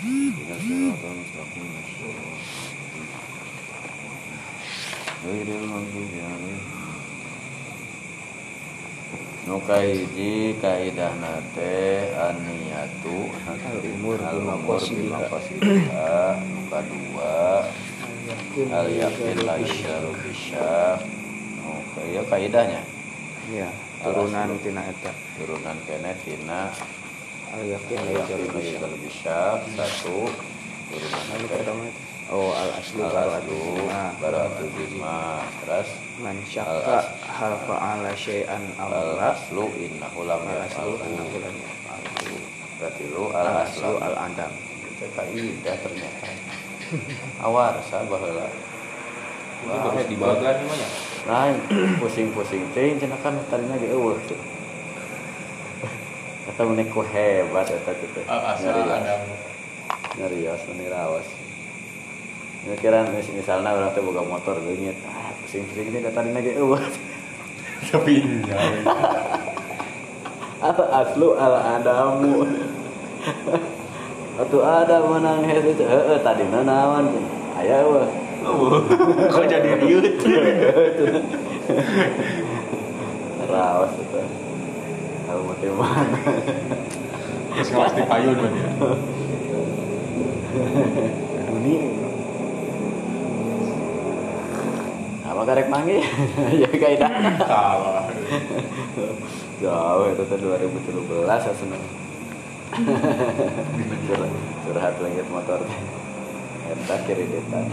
Nuka hiji kaidah nate aniyatu al umur al bima umur bima qasidiha Nuka dua al yakin la isyaru bisyak Oke ya kaidahnya ya turunan tina eta turunan kene tina al yakin al la yakin yakin la isyaru bisyak satu. Itu? Oh al aslu baratu aslu bima baratu bima terus? Man syakka hal fa'ala syai'an al aslu innahu lam al aslu yaf'alhu berarti lu al aslu. Al adam. Kaidah ternyata. Awar sabar lah Itu kayak dibagan namanya. lain. Pusing-pusing ting cenah kan tadinya ge eueuh. tuh kata menek ku hebat eta gitu. Ada nyarios meniraos ini kira mis- misalnya orang tuh boga motor leungit ah pusing-pusing ini tadinya ge eueuh tapi iya. al aslu al adamu Atuh ada menang hese heeh tadina naon aya eueuh Kok jadi riut? rawas itu kalau mau mana. Terus ngelas di payun kan ya. dunia apa karek mangi? Ya kaidah Salah. jauh itu tuh 2017 ya seneng. Curhat curhat langit motor. Eta kiri depan.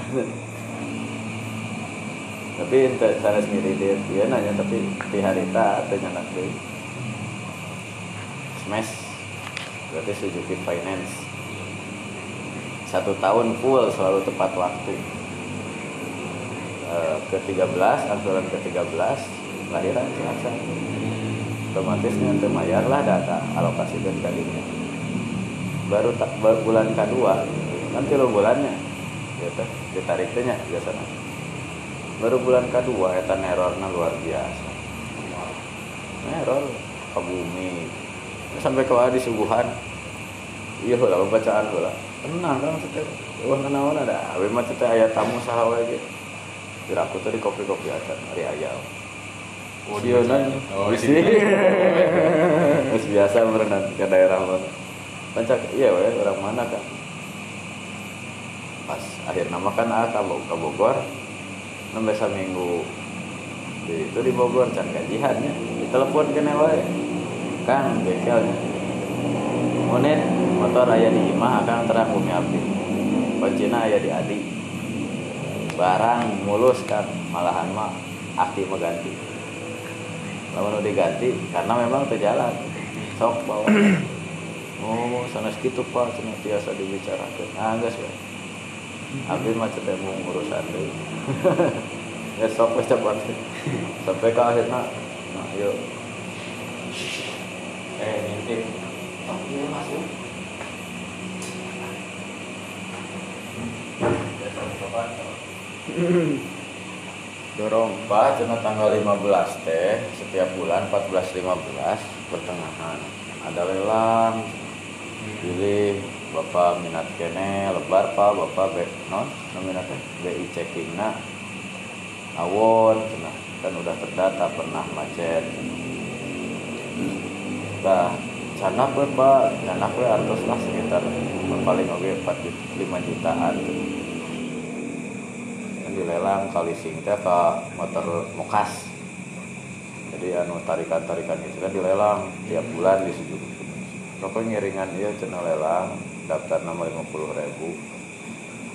Tapi ente sanes ngiridet dia nanya tapi di harita atau nyanak deui smash berarti Suzuki Finance. Satu tahun full selalu tepat waktu. Eh, ke-13 angsuran ke-13 lahiran Cilacap otomatisnya untuk bayar lah data alokasi dan kalinya baru tak baru bulan kedua nanti lo bulannya gitu ditariknya biasanya baru bulan kedua eta nerorna luar biasa. Neror ke bumi sampai ke di subuhan iya lah bacaan lah tenang kan maksudnya wah kenawan ada awe mah teh aya tamu saha wae ge aku tadi kopi-kopi aja hari ayam Oh, Iya, nanya. Oh, di sini. Terus biasa merenang ke daerah mana. Pancak, iya we, orang mana kan? Pas akhir nama kan ah, ke Bo- ke Bogor. Nambah seminggu di itu di Bogor can gajihannya ditelepon ke wae kang bengkelnya Monet motor ayah di imah akan terang bumi api. Kuncina ayah di adi. Barang mulus kan malahan mah aktif mengganti lamun udah diganti? Karena memang terjalan sok bawa. Oh sana segitu pak cuma biasa dibicarakan ah enggak sih Abi mah cetek mau urusan deh ya sok wes cepat sampai ke akhirnya. Nah yuk Eh, ngintip. oh iya masuk dorong. Pak, cina tanggal 15 teh. Setiap bulan 14 15 pertengahan. Ada lelang. Pilih bapak minat kene lebar pak. Bapak be non nominatnya BI checking na. Awon cina. Kan udah terdata pernah macet nah canak we pak canak we artos lah sekitar paling oke 4 5 jutaan. Yang dilelang kali sing ke motor mokas jadi anu tarikan tarikan itu kan dilelang tiap bulan di situ. Pokoknya ngiringan dia channel lelang daftar nama lima puluh ribu.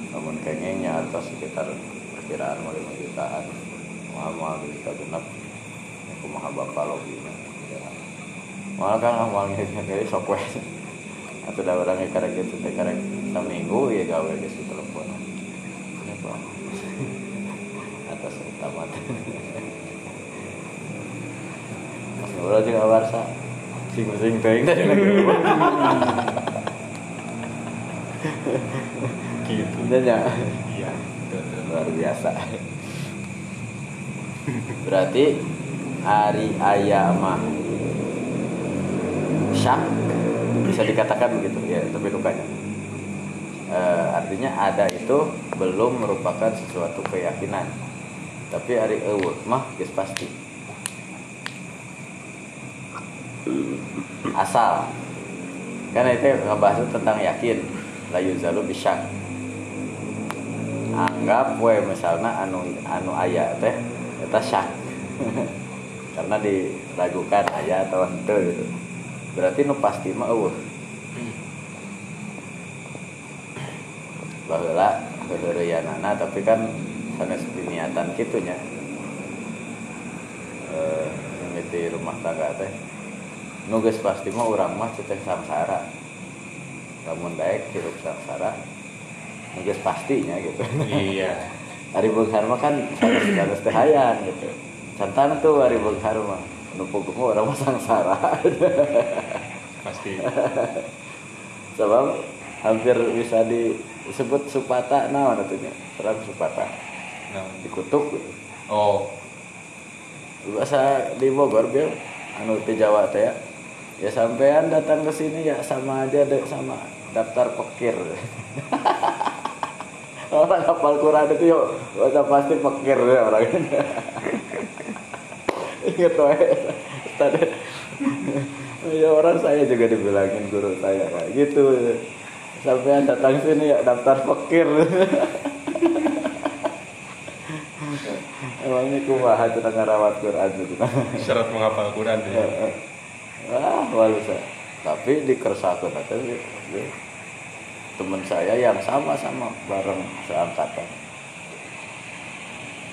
Namun kengengnya atau sekitar perkiraan lima jutaan. Mahal mahal kita genap aku maha bapak loginya mahal kan awalnya kayak sok atau ada orang yang karek gitu teh karek seminggu ya gawe geus di telepon. Ya atas utama. Mas ngobrol juga warsa. Sing sing teuing tadi. Lagi Gitu. dan ya Iya. betul. luar biasa. Berarti hari ayamah syak bisa dikatakan begitu ya tapi lukanya Eh, artinya ada itu belum merupakan sesuatu keyakinan. Tapi hari eueuh mah geus pasti. Asal. Kan itu ngebahas tentang yakin. Layu zalu bisyak anggap we misalnya anu anu ayat teh eta syak. Karena diragukan ayat atau henteu gitu berarti nu pasti mah eueuh. Baheula heureuyanana tapi kan sanes niatan kitunya eh mimiti rumah tangga teh nu geus pasti mah urang mah teh samsara. Lamun daek hirup samsara nu geus pastinya gitu. Iya. Ari Beghar mah kan sanes sanes teh hayang gitu. Santan tuh Ari Beghar mah nu puguh mah urang mah sangsara pasti. Sebab hampir bisa disebut supata naon atunya terang supata. Nah. dikutuk. Gitu. oh. Bahasa di Bogor bil. Anu di Jawa teh ya. Ya sampean datang ke sini ya sama aja deh sama daftar pekir. Orang hafal Quran itu yuk baca pasti pekir ya orang inget wae tadi. Ya orang saya juga dibilangin guru saya kayak gitu. Sampean datang sini ya daftar pekir emangnya kumaha cenah ngarawat Quran itu. Syarat menghafal Quran ya. ah walusa tapi dikersakun atau teman saya yang sama-sama bareng seangkatan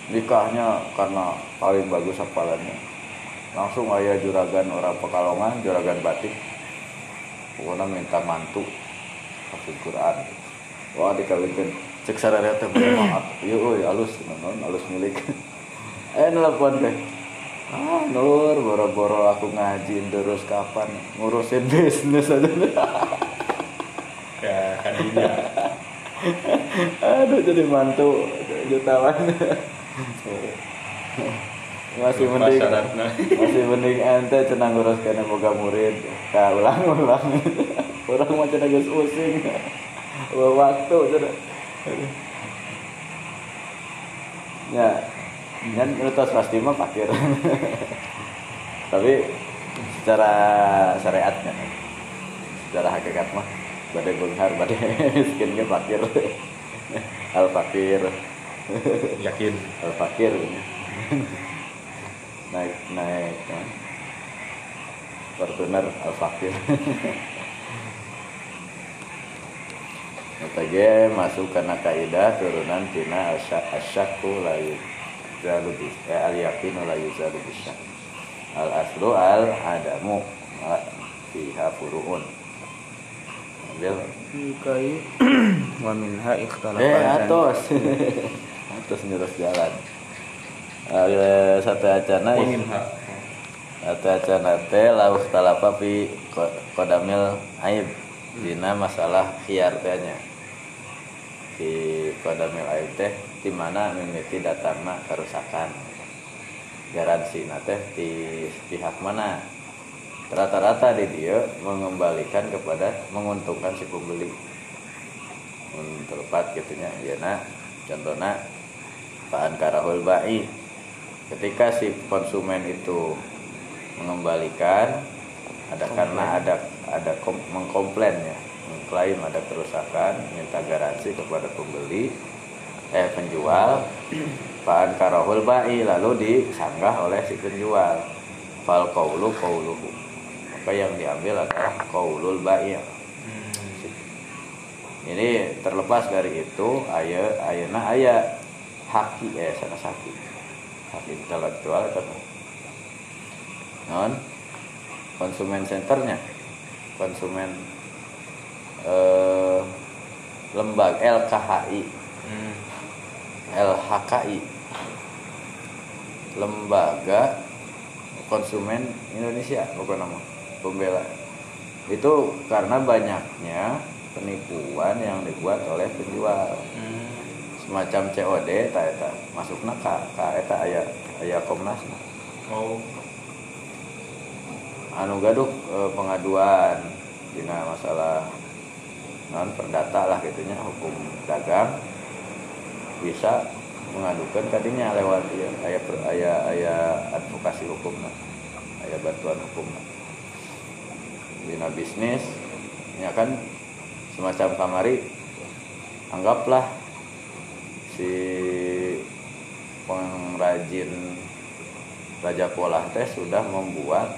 nikahnya karena paling bagus hafalannya. Langsung ayah juragan orang pekalongan juragan batik. Pokoknya minta mantu hafid Quran. Wah dikawinkan. Cek sararea teh maaf yuk euy alus non alus milik. Eh nelpon teh. Ah nur boro-boro aku ngaji terus kapan? Ngurusin bisnis aja. Ya kadinya aduh jadi mantu jutawan masih mending masih mending ente cenah ngurus kena boga murid. Ka ulang-ulang orang mah cenah geus using waktu cenah ya kan utas pasti mah pakir tapi secara syariatnya secara hakikat mah. Badai benghar badai miskinnya pakir al fakir yakin. Al fakir naik naik kan. Fortuner al fakir. Otage masuk karena kaidah turunan tina asyak asyaku layu zalu bis eh, al yakinu layu zalu bisyak. Al aslu al adamu fiha furuun. Ambil. Yukai wa minha ikhtalafa eh atos atos nyurus jalan Eh, satu acana satu acana teh lau talapa ko- kodamil aib. Dina masalah tehnya di kodamil aib teh di mana mimiti datangna kerusakan. Garansi teh di pihak mana. Rata-rata di dia mengembalikan kepada menguntungkan si pembeli. Untuk tepat gitunya ya nah contohnya Pak Karahul Bai. Ketika si konsumen itu mengembalikan ada karena ada ada kom, mengkomplain ya mengklaim ada kerusakan minta garansi kepada pembeli eh penjual Pak Karahul Bai lalu disanggah oleh si penjual. Fal kaulu kauluhu maka yang diambil adalah kaulul bai. Ini terlepas dari itu aya ayana aya haki eh sana haki hak intelektual atau non konsumen centernya konsumen eh, lembaga LKHI Hmm. LHKI lembaga konsumen Indonesia bukan nama? Pembela. Itu karena banyaknya penipuan yang dibuat oleh penjual. Hmm. Semacam COD ta eta masukna ka ka eta aya aya Komnas oh. Anu gaduh eh, pengaduan. Dina masalah non perdata lah gitunya hukum dagang. Bisa mengadukan kadinya lewat ya, ayah ayah ayah advokasi hukum lah ayah bantuan hukum lah bina bisnis ya kan semacam kamari anggaplah si pengrajin Raja Polah teh sudah membuat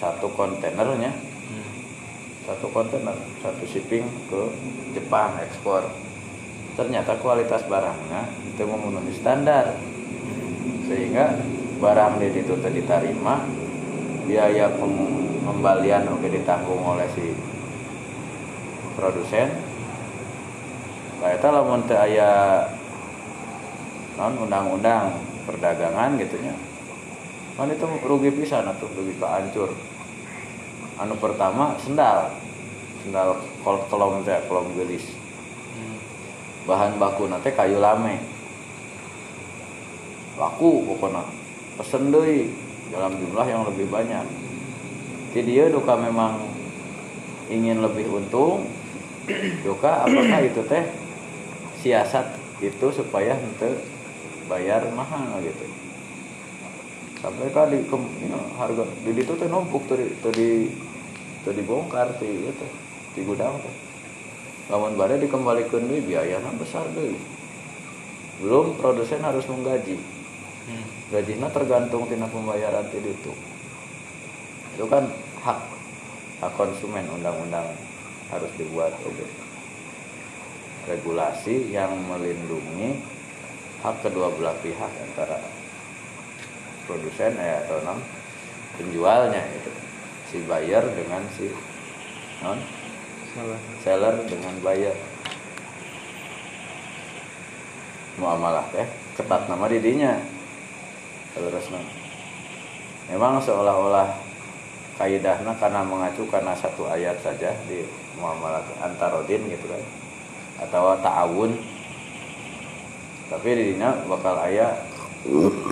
satu kontainernya. Hmm. satu kontainer satu shipping ke Jepang ekspor. Ternyata kualitas barangnya itu memenuhi standar. Sehingga barang di itu diterima biaya pem- pembalian oke ditanggung oleh si produsen kayak lamun teu aya non undang-undang perdagangan gitunya kan itu rugi pisan atuh rugi kehancur anu pertama sendal. Sendal kol kolom teh kolom gelis. Hmm. bahan baku nanti kayu lame. Laku pokoknya pesen deui dalam jumlah yang lebih banyak. Jadi dia duka memang ingin lebih untung duka apakah itu teh siasat itu supaya ente bayar mahal gitu. Sampai di kem- you know, harga di itu teh numpuk tuh di tuh di tuh dibongkar di itu di gudang tuh. Lamun bade dikembalikan deui biayana besar deui belum produsen harus menggaji. Hmm. gajinya tergantung tina pembayaran ti itu. Itu kan hak hak konsumen undang-undang harus dibuat oke regulasi yang melindungi hak kedua belah pihak antara produsen eh, atau non penjualnya itu si buyer dengan si non salah seller dengan buyer. Muamalah teh ketat nama didinya terus memang seolah-olah kaidahnya karena mengacu karena satu ayat saja di muamalah antarodin gitu kan atau ta'awun tapi didinya bakal ayat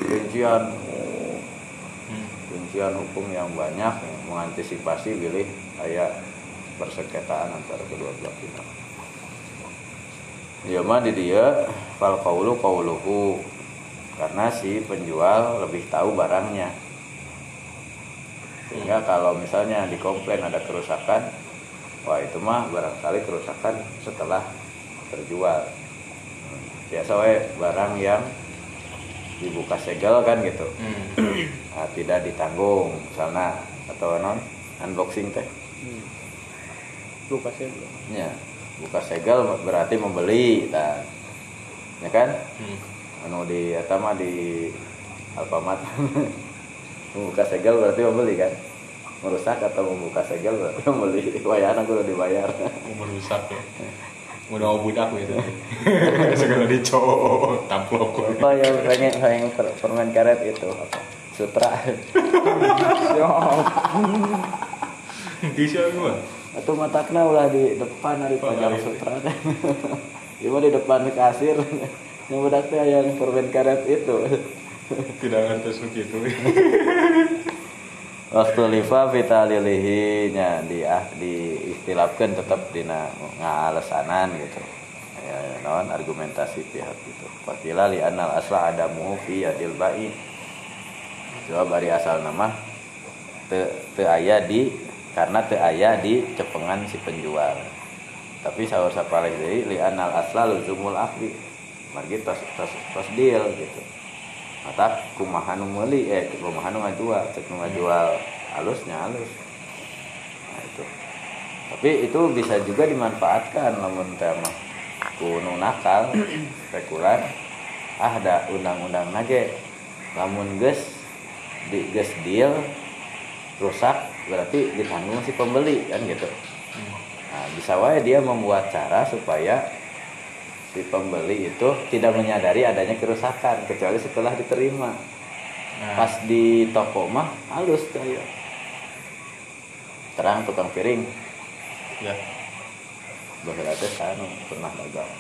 rincian rincian hukum yang banyak mengantisipasi bilih ayat persengketaan antara kedua belah pihak. Ya mah di dia fal qaulu qauluhu karena si penjual lebih tahu barangnya. Sehingga kalau misalnya dikomplain ada kerusakan, wah itu mah barangkali kerusakan setelah terjual. Biasa we barang yang dibuka segel kan gitu Hmm. nah, tidak ditanggung misalnya atau non unboxing teh hmm. saya belum ya buka segel berarti membeli dan ya kan Hmm. anu di eta mah di Alfamart membuka segel berarti membeli kan merusak atau membuka segel berarti membeli wayana kudu dibayar Mau merusak ya. Mau budak gitu. Segala dicok, tamplok. apa yang pengen per- permen karet itu apa sutra Di siapa gua? atau matakna ulah di depan hari panjang iya. sutra mah di depan kasir yang budak teh yang permen karet itu Tidak ngerti begitu. waktu lifa vitalilihi nya di ah di istilahkan tetap dina ngalesanan gitu. Ya non argumentasi pihak itu fakila li anal asla adamu fi yadil ba'i. Coba bari asal nama te, te aya di karena te aya di cepengan si penjual. Tapi sahur sapalek deui li anal asla luzumul akdi margi tos tos deal gitu mata kumaha nu meuli eh kumaha nu ngajual cek nu ngajual halusnya halus. Nah itu. Tapi itu bisa juga dimanfaatkan lamun teh mah kuno nakal spekulan ah ada undang-undang nage. Lamun geus di geus deal rusak berarti ditanggung si pembeli kan gitu. Nah bisa wae dia membuat cara supaya si pembeli itu tidak menyadari adanya kerusakan kecuali setelah diterima. Nah, pas di toko mah halus cahaya terang tukang piring. Ya. berarti anu pernah dagang.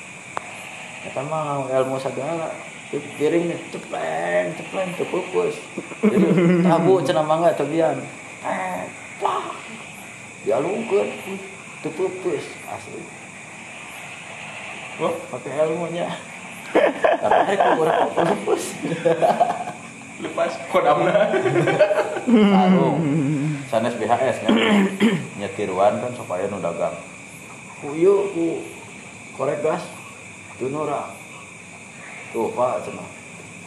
Kita mah ilmu segala. Pi- piring nih cepleng cepleng cepupus jadi tabu cenah mangga tebian eh wah. Dialungkeun itu pupus asli Wah, pakai ilmunya. Tapi kurang pupus lepas kodamna. sarung sanes BHS kan? Nyetiruan kan supaya nu dagang. Ku ieu ku korek gas teu nora. Tuh pak cenah.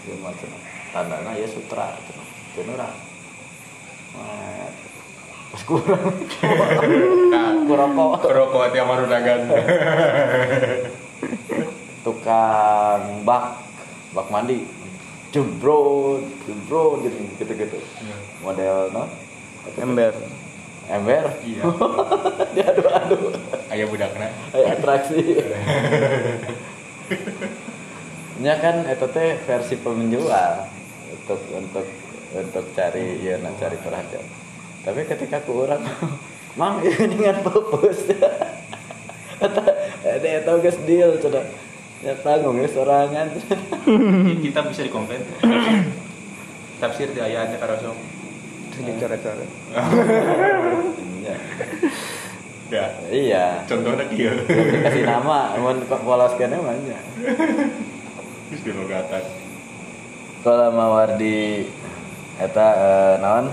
Ieu mah cenah. Tandana ya sutra cenah. Teu nora. Wah, pas kurang. Kurang kok. Kerokok tiap maru dagan. tukang bak bak mandi. Jembrot jembrot gitu gitu gitu. Model no? Ember. Ember? Iya. diadu-adu Aya budakna. Kayak atraksi. Nya kan itu teh versi penjual untuk untuk untuk cari ya nah cari perhatian. Tapi ketika ku orang mang ini dengan pupus ada itu guys deal sudah ya tanggung ya sorangan Kita bisa dikomplain. Tafsir di ayatnya karosong. dicoret-coret Iya. Ya. iya Contohnya kieu. dikasih nama mun polos kene banyak Terus di logatan. kalau mawardi eta eh, naon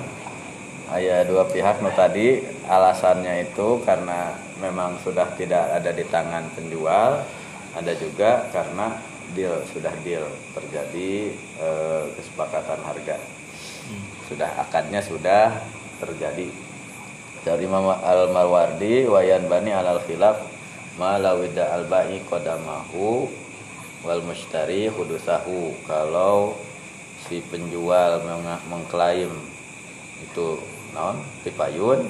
aya dua pihak nu tadi alasannya itu karena memang sudah tidak ada di tangan penjual ada juga karena deal sudah deal terjadi eh, kesepakatan harga. Sudah akadnya sudah terjadi. Dari Imam Al-Marwardi wayan bani alal khilaf ma lawida al-ba'i qadamahu wal mushtari hudusahu. Kalau si penjual meng- mengklaim itu non tipayun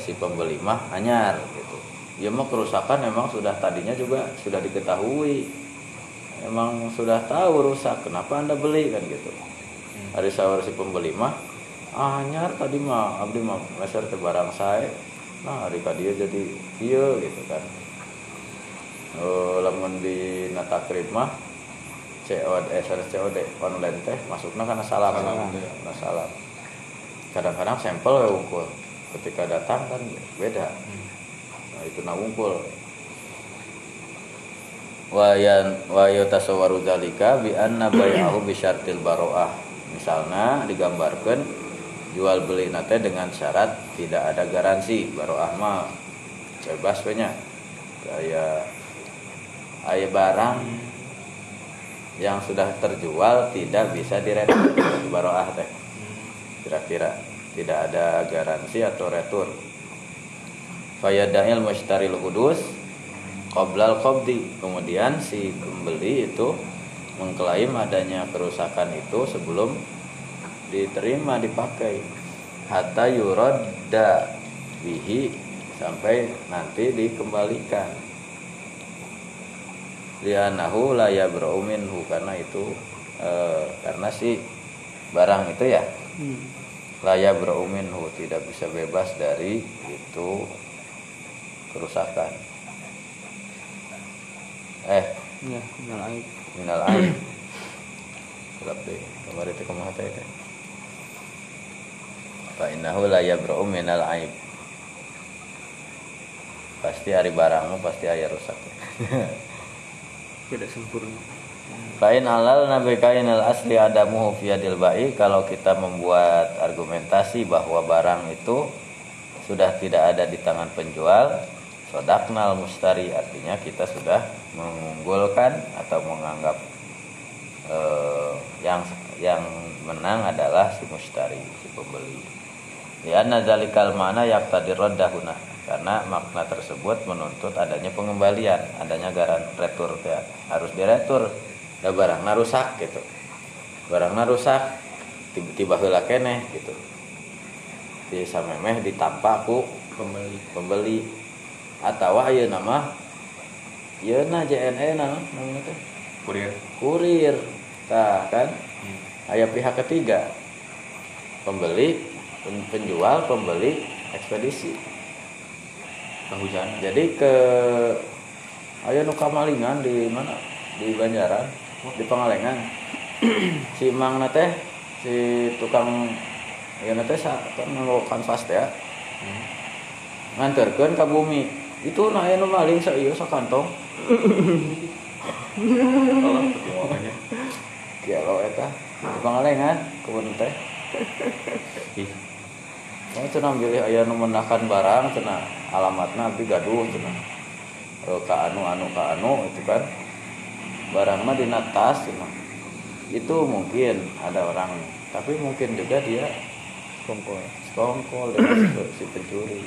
si pembeli mah anyar gitu. Ya mah kerusakan memang sudah tadinya juga sudah diketahui. Emang sudah tahu rusak kenapa anda beli kan gitu. Hari sahur si pembeli mah anyar tadi mah abdi mah meser ke barang saya. Nah hari dia jadi iya gitu kan. Oh, lamun di natakrib mah COD eh COD online teh masuknya karena salam Salam, Karena iya. salam kadang-kadang sampel we unggul ketika datang kan beda. Nah itu na unggul wayan wayo tasawaru dzalika bi anna bai'ahu bi syartil baroah. Misalnya digambarkan jual beli nate dengan syarat tidak ada garansi baroah mah. Bebas we nya kayak aya barang yang sudah terjual tidak bisa diretur di baroah teh. Kira-kira tidak ada garansi atau retur. Fayada'il mushtaril hudus qoblal qabdi. Kemudian si pembeli itu mengklaim adanya kerusakan itu sebelum diterima dipakai. Hatta yuradda bihi sampai nanti dikembalikan. Lianahu la yabra'u karena itu eh, karena si barang itu ya hmm. Laya minhu tidak bisa bebas dari itu kerusakan. Eh ya kenal aib. minal aib. Gelap deh kemarin itu ke mana teh teh fa innahu la yabra'u minal aib. Pasti hari barangmu pasti ayah rusak. Tidak sempurna Kain alal nabi kain al asli adamuhu fiyadil ba'i. Kalau kita membuat argumentasi bahwa barang itu sudah tidak ada di tangan penjual sodaknal mustari artinya kita sudah mengunggulkan atau menganggap eh, yang yang menang adalah si mustari si pembeli. Ya zalikal mana yaktadirrodahuna karena makna tersebut menuntut adanya pengembalian adanya garan retur ya harus diretur da barang rusak gitu. Barang rusak tiba-tiba heula keneh gitu. Di samemeh ditampak ku Pembeli. pembeli. Atau ayeuna nama yeuna JNE nah namanya teh? Kurir. kurir. Tah kan? Aya pihak ketiga. Pembeli pen- penjual pembeli ekspedisi. Kehujanan. jadi ke ayo nu kamalingan di mana? Di Banjaran di Pangalengan si Mang na teh si tukang ya teh kan kanvas teh ya. nganterkeun ka bumi itu nah aya nu maling sa ieu sakantong Oh, makanya. kilo eta pangalengan kebun teh Oh, cenah pilih aya nu menakan barang cenah alamatna abdi gaduh. Eh, ka anu anu ka anu itu kan. Barang mah dina tas. Itu mungkin ada orang, tapi mungkin juga dia Kongkol. skongkol dengan si, si pencuri.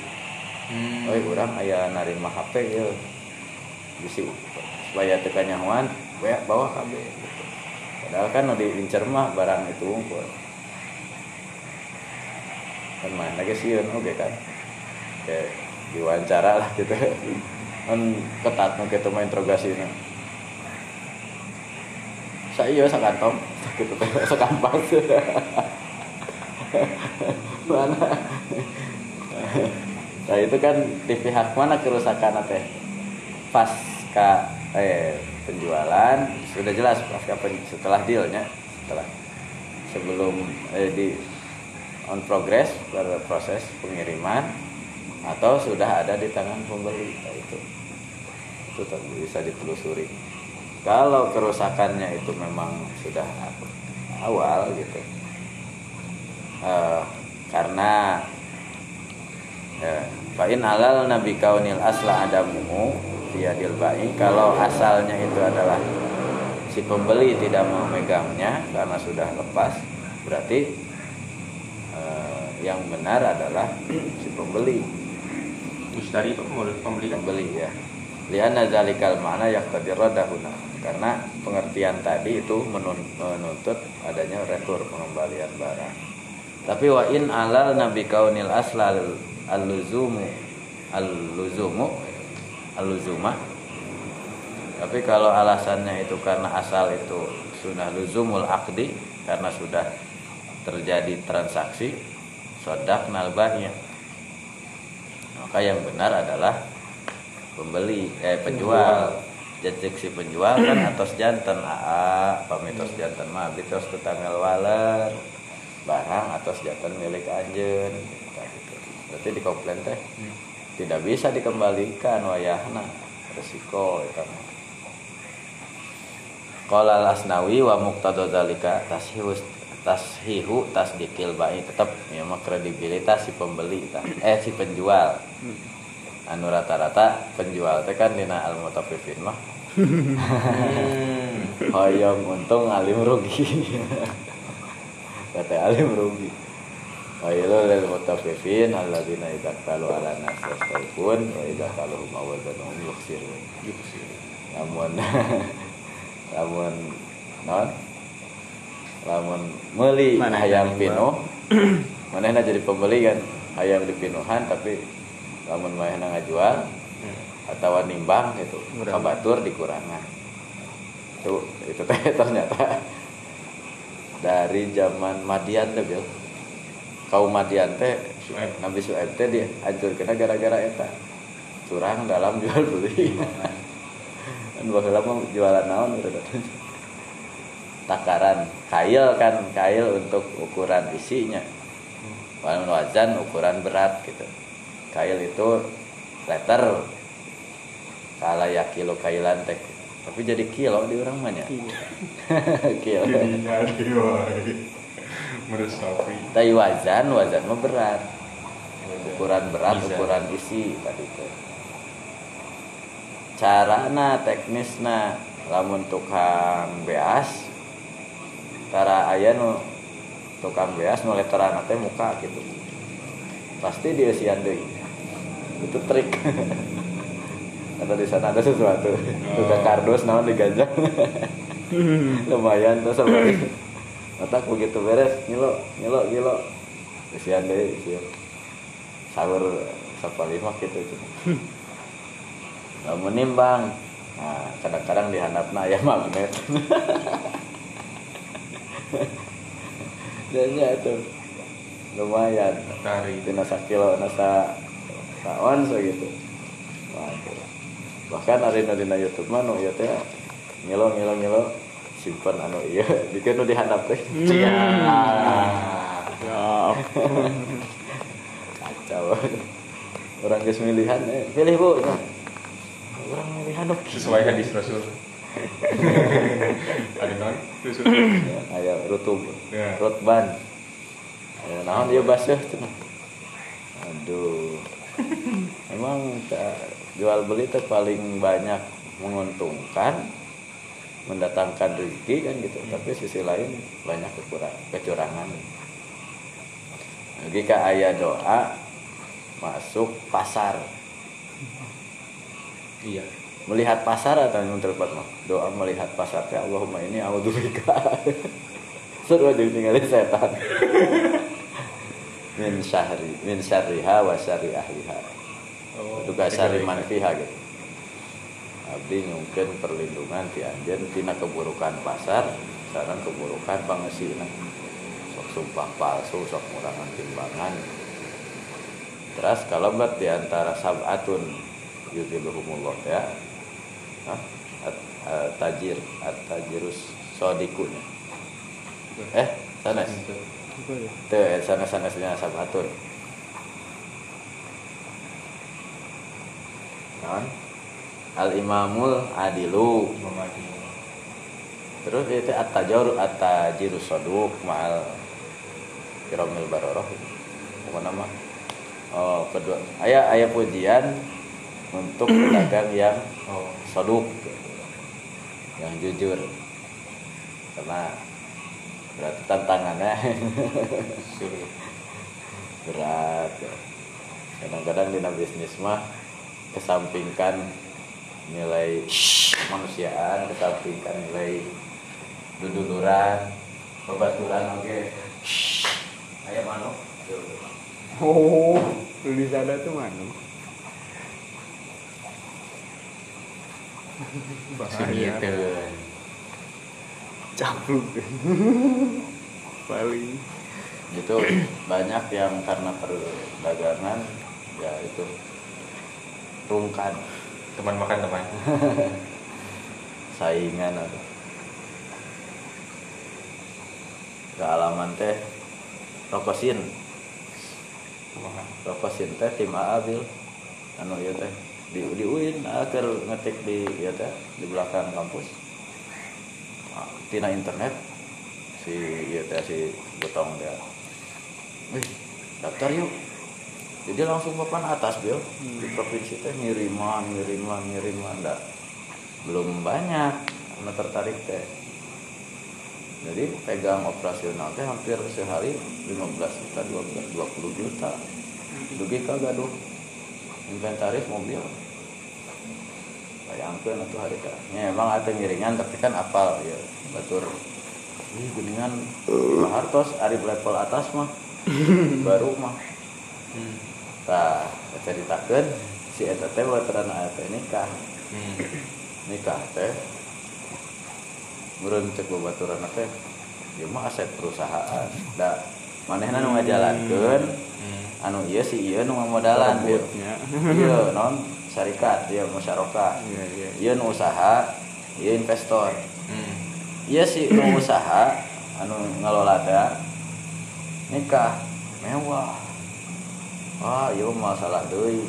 Hmm. Oh, orang aya narima HP ya. Bisi supaya tekan nyahuan, we bawa KB gitu. Padahal kan nu diincer mah barang itu unggul. Kan main lagi sih oke kan. Kayak diwawancara lah gitu. Kan ketat nu kitu mah interogasinya. Saya sakantong gitu teh sakampas. Mana? Nah itu kan di pihak mana kerusakan teh pasca eh penjualan sudah jelas pasca pen, setelah dealnya setelah sebelum eh, di on progress berproses pengiriman atau sudah ada di tangan pembeli Nah, itu itu bisa ditelusuri kalau kerusakannya itu memang sudah awal gitu. Eh, karena ya, fa'in halal nabi kaunil asla adamuhu biadil ba'i. Kalau asalnya itu adalah si pembeli tidak memegangnya karena sudah lepas berarti eh, yang benar adalah si pembeli. Mustari pembeli pembeli kan? ya. Lianna zalikal ma'na yaqtadir radahuna karena pengertian tadi itu menun- menuntut adanya retur pengembalian barang. Tapi wa in alal nabi kaunil aslal al-luzumu al-luzumu al-luzuma. Tapi kalau alasannya itu karena asal itu sunnah luzumul akdi karena sudah terjadi transaksi sodak nalbahnya maka yang benar adalah pembeli eh penjual si penjual kan atas jantan aa pamitos jantan mah bitos tetanggal waler barang atas jantan milik anjeun gitu. berarti di komplain teh Hmm. tidak bisa dikembalikan wayahna resiko itu mah. Qala al-Asnawi wa muqtada zalika tashihu tashihu tasdikil ba'i tetap ya mah kredibilitas si pembeli eh si penjual anu rata-rata penjual teh kan dina al mutaffifin mah. Hmm. hoyong untung alim rugi. Kata alim rugi. Wailu lil mutaffifin alladzina idza qalu ala nas yastawfun wa idza qalu mawadatuhum yuksirun. Lamun lamun non? Lamun meuli Mana? hayang yang pinuh manehna jadi pembeli kan hayang dipinuhan tapi lamun manehna ngajual atau nimbang gitu kabatur dikurangan itu itu teh ternyata. Dari zaman Madian teh Bil. Kaum Madian teh. Nabi Sueb teh dihancurkeun gara-gara eta. Curang dalam jual beli. Kan baheula mah jualan naon gitu takaran kail kan kail untuk ukuran isinya. Wal wazan ukuran berat gitu kail itu liter salah ya kilo kailan teh. Tapi jadi kilo di orang mana kilo. Meresapi. tapi wazan wazan mah berat. Ukuran berat Bisa. ukuran isi tadi teh. Carana teknisna. Lamun tukang beas tara aya nu tukang beas nu letteran teh muka gitu. Pasti dia sian deui itu trik. Atau di sana ada sesuatu. Tukang kardus naon diganjang lumayan tuh sama otak begitu beres ngilo ngilo ngilo sian deh sian sahur sapa lima gitu lamun nimbang nah kadang-kadang di handapna aya magnet. Jadinya itu. Lumayan. Tari. tina sakilo nasa saon so gitu. Waduh. bahkan hari nu dina YouTube mah nu ieu teh ngilo ngilo ngilo simpen anu ieu dikeun nu dihandap teh. Cia. Ya, kacau. Orang geus milihan eh, pilih bu. Nah. orang milihan dong sesuai hadis Rasul. Ada non? Rasul ayo rutub. Ya. rutban. Ya, naon dia basuh cenah aduh emang ta- jual beli itu paling banyak menguntungkan mendatangkan rezeki kan gitu. Tapi sisi lain banyak kekurang kecurangan. Jika ayah doa masuk pasar. Iya. Melihat pasar atau yang mah doa melihat pasar teh Allahumma ini a'udzubika. Seru aja tinggalin setan min syahri min syarriha wa syarri ahliha. Oh, juga syarri man fiha gitu. Abdi nyungkeun perlindungan ti anjeun tina keburukan pasar sareng keburukan pangesina sok sumpah palsu sok ngurangan timbangan. Terus kalau buat di antara sab'atun yudhiluhumullah ya. Hah? At- at- tajir at tajirus sodikun eh sanes Apa ya? teu sanes sanesnya sab'atun non al imamul adilu. Terus itu at-tajur at-tajirus soduk ma'al kiramil baroroh. Apa nama? Oh kedua. Ayah ayah pujian untuk pedagang yang oh. soduk yang jujur. Karena berarti tantangannya. Berat kadang-kadang di bisnis mah kesampingkan nilai kemanusiaan kesampingkan nilai duduluran babaturan oke. Ayam manuk Oh, di sana tuh mana? Bahaya. Capluk. Paling. itu banyak yang karena perdagangan ya itu rungkan. Teman makan teman. Saingan atau. Kealaman teh rokosin. Rokosin teh tim Aabil. Anu ieu teh di di UIN akhir ngetik di ieu teh di belakang kampus tina internet. Si ieu teh si betong dia Wih, daftar yuk. Jadi langsung papan atas bil. Di provinsi teh ngiriman ngiriman ngiriman dah. Belum banyak anu tertarik teh. Jadi pegang operasional teh hampir sehari 15 juta 12 20 juta. Dugi kagak gaduh inventaris mobil bayangkan itu hari kan ya, emang ada ngiringan tapi kan apal ya. Batur ini geningan Hartos ari level atas mah. Baru mah. Hmm. tah ceritakan si eta teh baturan aya teh nikah. Hmm. nikah teh meureun cek babaturan teh ieu mah aset perusahaan. Da manehna nu ngajalankeun Hmm. anu ieu si ieu nu ngamodalan Rambutnya. ieu non syarikat ieu musyarakah Iya, iya. ieu nu usaha ieu investor. Hmm. ieu si nu usaha anu ngelola teh nikah mewah. Wah ieu mah masalah deui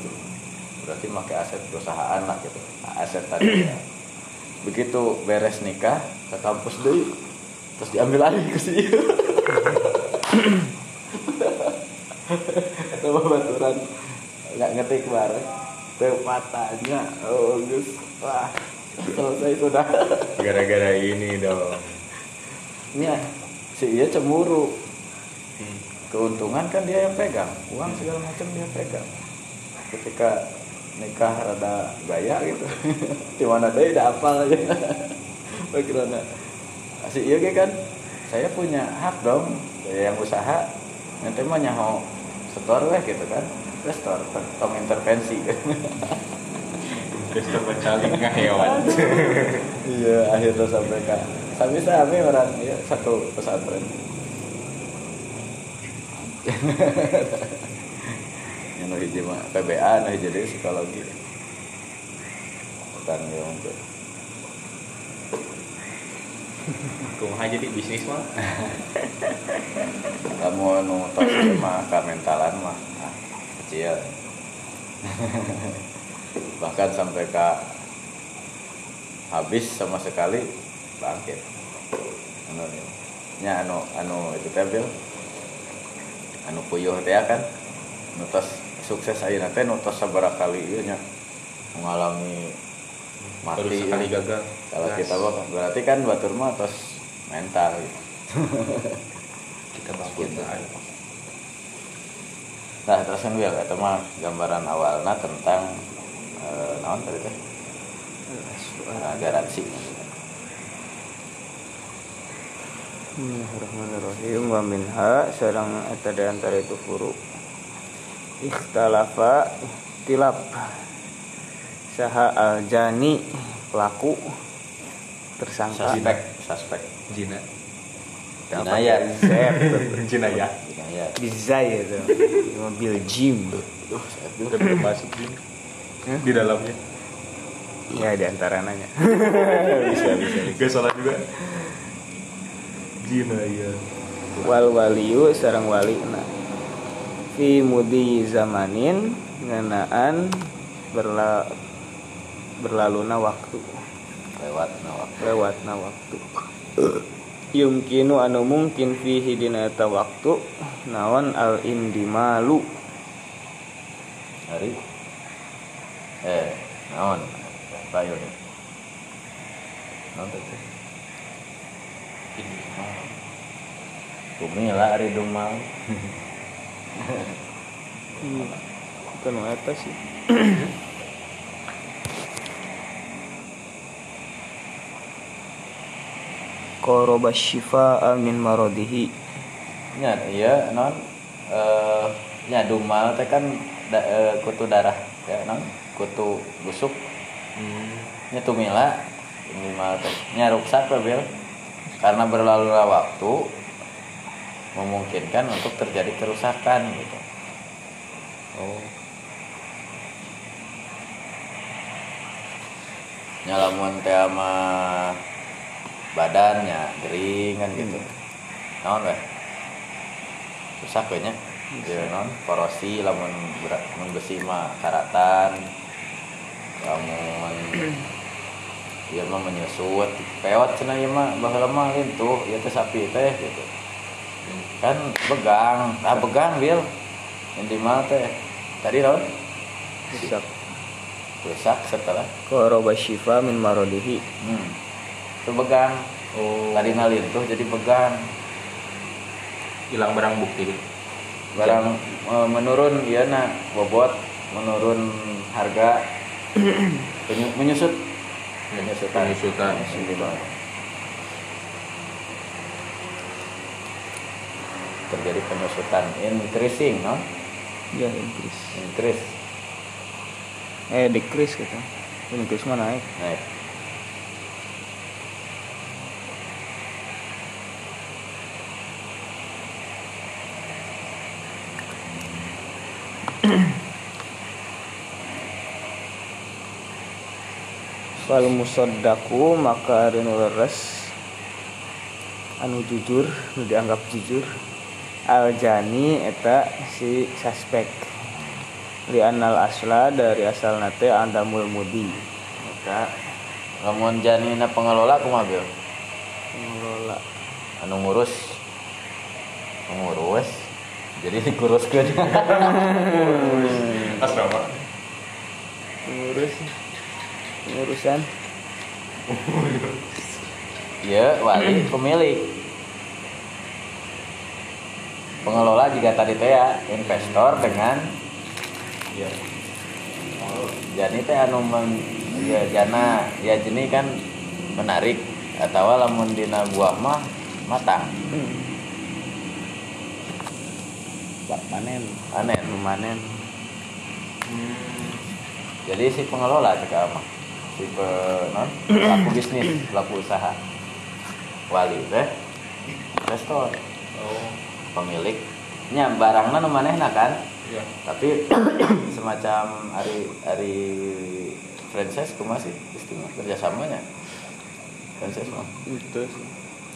berarti make aset perusahaan lah gitu. Aset tadi ya. begitu beres nikah ke kampus deui terus diambil alih ke si ieu Coba baturan. Nggak ngetik bareng teu matanya oh gus. Wah selesai sudah. Gara-gara ini dong. Ya si iya cemburu. Hmm. keuntungan kan dia yang pegang uang segala macam dia pegang. Ketika nikah rada gaya gitu. Di mana deh udah apal aja. Bagaimana si iya ge kan saya punya hak dong yang usaha nanti mah nyaho setor weh gitu kan setor tong intervensi. Investor bercaling nggak hewan. Iya akhirnya sampai kan sami sami orang ya satu pesantren. Yang nu hiji mah PBA nu hiji deui psikologi. Bukan ya mungkin kumaha jadi bisnis mah kamu nu tos ieu mah ka mentalan mah ah, kecil bahkan sampai ke habis sama sekali bangkit anu nya anu anu itu teh Bil. anu puyuh teh kan nu tos sukses ayeuna teh nu tos sabaraha kali ieu nya mengalami mati sekali ya. gagal kalau Gas. kita bawa berarti kan batur mah tos mental gitu. kita bangkit bae. Nah, terus kan Wil, itu mah gambaran awalnya tentang eh, naon tadi teh? Nah, garansi. Bismillahirrahmanirrahim. Wa minha sareng eta di antara itu huruf ikhtalafa tilap saha aljani pelaku. Tersangka. Suspek, suspek. Jina. Apa Jinayat. Ya Ya, Bizay itu mobil gym. Duh, saya udah belum masuk Jin di dalamnya. Ya di antara nanya. Bisa, bisa. gak salah juga. Jina ya wal waliyu sareng wali na. Fi mudi zamanin ngenaan berla berlaluna waktu. Lewat nawak. lewatna waktu yumkinu anu mungkin fihi dina eta waktu naon al indimalu Hari. Eh, naon? Bayu nih. Naon tadi? Bumi lah hari dumal. bukan nu eta sih Qoroba shifa min marodihi nya iya non. Eh nya dumal teh kan da, eh, kutu darah ya non. Kutu busuk. Nya tumila dumal teh. Nya ruksak bil. Karena berlalu waktu memungkinkan untuk terjadi kerusakan gitu. Oh. Nyalamun teh sama badannya gering kan gitu. Naon weh? Rusak we nya Jadi non korosi lamun berat mun besi mah karatan lamun ieu mah menyusut peot cenah ieu mah baheula mah lintuh ieu teh sapi teh gitu. Kan begang ah begang bil di mana teh. Tadi naon? Rusak. Rusak setelah. Qoroba shifa min marodihi. Hmm. Itu begang oh. Tadi lintuh jadi begang hilang barang bukti. Barang eh, menurun iya nah bobot menurun harga. Penyu- menyusut. Penyusutan Penyusutan. Penyusutan. terjadi penyusutan. Increasing no? Ya Inggris increase. Eh decrease gitu Inggris mah naik. Naik fal musaddaku maka ari nu leres. Anu jujur nu dianggap jujur. Al jani eta si suspek. Li anal asla dari asal nate andamul mudi. Maka lamun janina pengelola kumaha Bil? pengelola. Anu ngurus. Ngurus jadi dikuruskeun asrama. Pengurus pengurusan ya wali pemilik. Pengelola juga tadi teh ya investor dengan iya. Jadi teh anu men, ya jana ya jenis kan menarik. Atau lamun dina buah mah matang Pak panen. Aneh memanen. Jadi si pengelola juga mah si pe, non pelaku bisnis pelaku usaha. Wali teh. Investor. Oh. Pemiliknya barangnya nu manehna kan? Iya. Tapi semacam hari hari franchise kumaha sih istimewa. Kerjasamanya. Franchise mah itu sih.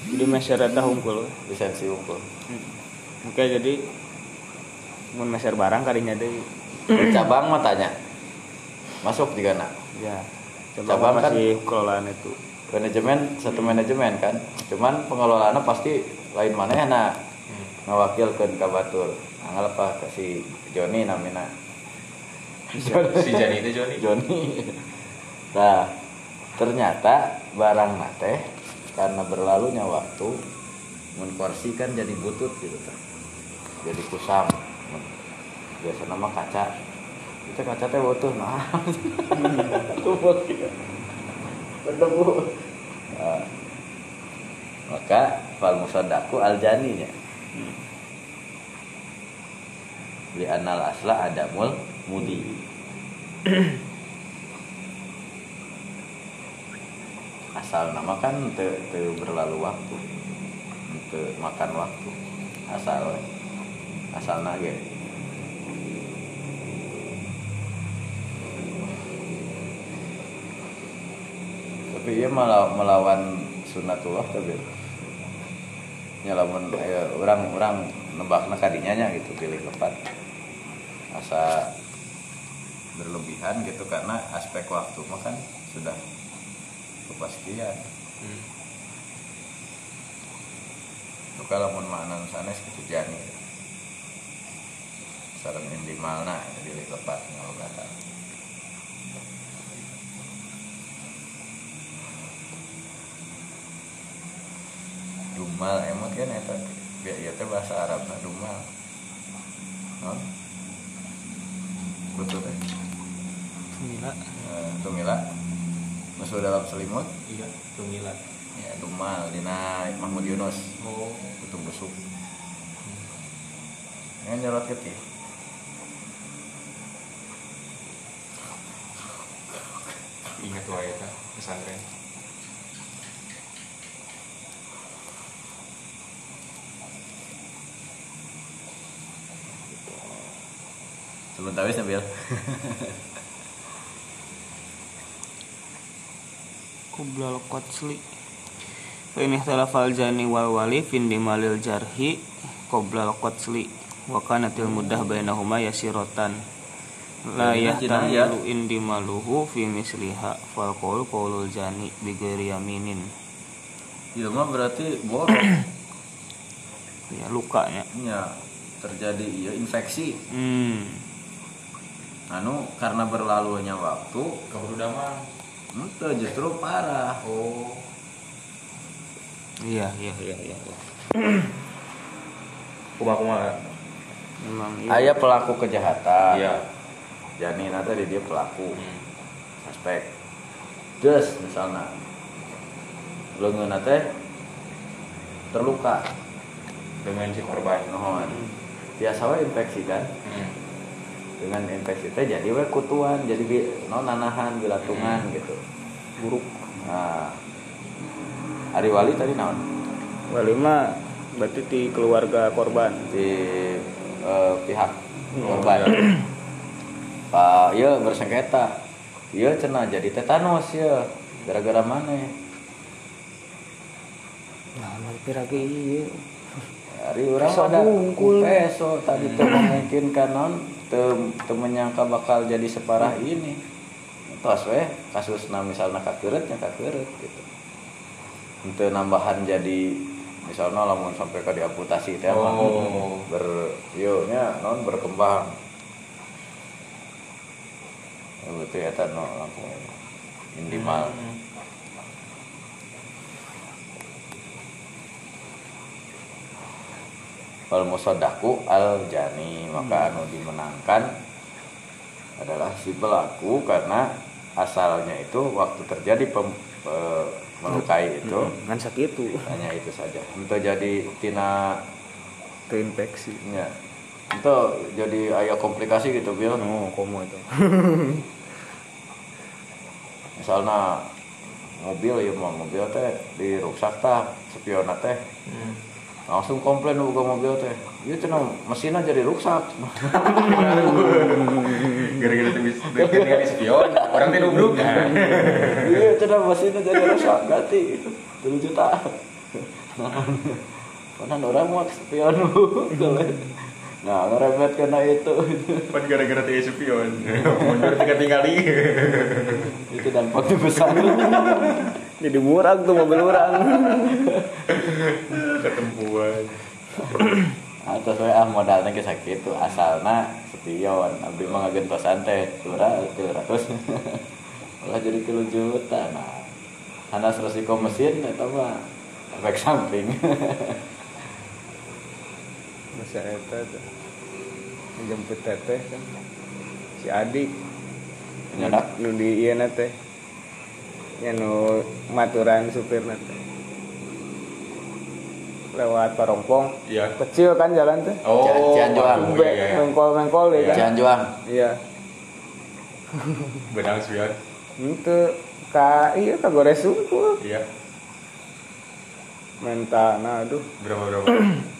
Jadi masyarakat hunkul lisensi unggul oke jadi mun meser barang kadinya deui. Di cabang mah tanya. Masuk juga nak ya Cabang cabang kan- masih kelolaan itu. Manajemen satu manajemen kan. Cuman pengelolaannya pasti lain mana ya nah ngawakilkan ke batur anggap apa ke si Joni namina. Si Jani itu Joni Joni. Nah ternyata barang nate karena berlalunya waktu mun kursi kan jadi butut gitu kan jadi kusam biasa nama kaca. Itu kaca teh butuh nah. Tumpuk gitu berdebu Nah, maka fal musaddaku al janinya li anal asla adamul mudi. Asal nama kan te, te berlalu waktu. Te makan waktu. Asal asal nage tapi ia malah melawan sunatullah tapi nyalamun eh, orang orang nebakna kadinya nya gitu pilih lepat asa berlebihan gitu karena aspek waktu mah kan sudah kepastian. Hmm. itu kalau mun makna sanes gitu jani. Sareng indimalna pilih lepat ngalogatan dumal emot kan eta ya teh bahasa Arabna dumal. Non betul teh Gila. Eh, tumila? Masuk dalam selimut? Iya tumilat ya dumal dina Mahmud Yunus. Oh. Itu busuk ini nyorot getih ingat wae eta pesantren sebentar wis sambil. Kublal Qotsli Fa ini talafal jani wal wali fin dimalil jarhi Qoblal Qotsli Wa kanatil mudah bainahuma yasirotan. La yahtamilu indimaluhu fi misliha. Fal qaul qaulul jani bighairi yaminin. Itu mah berarti borok Ya lukanya. Ya terjadi iya infeksi. Hmm anu karena berlalunya waktu kabur damang itu justru parah. Oh. Iya iya. Iya iya iya. kumaha kumaha Memang ayah pelaku kejahatan. Iya. Jani nanti dia pelaku. Hmm. suspek. Just misalnya. Lengan teh terluka. Dengan si korban. Nuhun biasa we infeksi kan? Hmm. Dengan infeksi teh jadi we kutuan jadi bi- no nanahan bilatungan gitu. Buruk. Nah. Ari Wali tadi naon? Wali mah berarti di keluarga korban. Di eh, pihak korban. Pak iya bersengketa. Iya cenah jadi tetanus ya gara-gara mana? Nah, piragi iya. Hari orang ada peso tadi tuh memungkinkan non teu menyangka bakal jadi separah ini. Tos weh kasusna misalnya kakeretnya kakeret gitu. Untuk nambahan jadi misalnya lamun sampai ke diamputasi mah Oh. ber yo nya non berkembang. Ya betul ya no langsung indimal. Hmm. Wal musaddaku al jani maka anu dimenangkan adalah si pelaku karena asalnya itu waktu terjadi pem, pe- melukai itu. Kan sakit itu. Hanya itu saja. Untuk jadi tina terinfeksi nya itu jadi ayah komplikasi gitu bil. Oh komo itu. Misalnya mobil ya mau mobil teh dirusak tah spion teh. Hmm. Langsung komplain buka mobil teh iya cenah mesinnya jadi rusak. Gara-gara tuh bisa gara-gara spion orang teh nubruk. Iya cenah mesinnya jadi rusak ganti tujuh juta. Nah, orang mau spion nah ngerebet karena itu. Pan gara-gara teh spion. Mundur tiga tinggali. itu dampaknya besar. Jadi murah tuh mobil orang Ketempuan. atau saya ah modalnya ke sakit tuh asalna sepion abdi mah ngagentosan teh surah itu ratus malah jadi kilo juta. Nah hanas resiko mesin eta mah efek samping masa eta tuh jemput teteh kan. Si adik nyedak nu di ieu na teh ya nu maturan supir teh lewat Parompong Iya. kecil kan jalan teh Oh, Cianjuang. iya, iya, iya. mengkol mengkol ya kan? Cianjuang iya. Benang spion. itu ka iya ka gores unggul Iya. mentana aduh. Berapa berapa?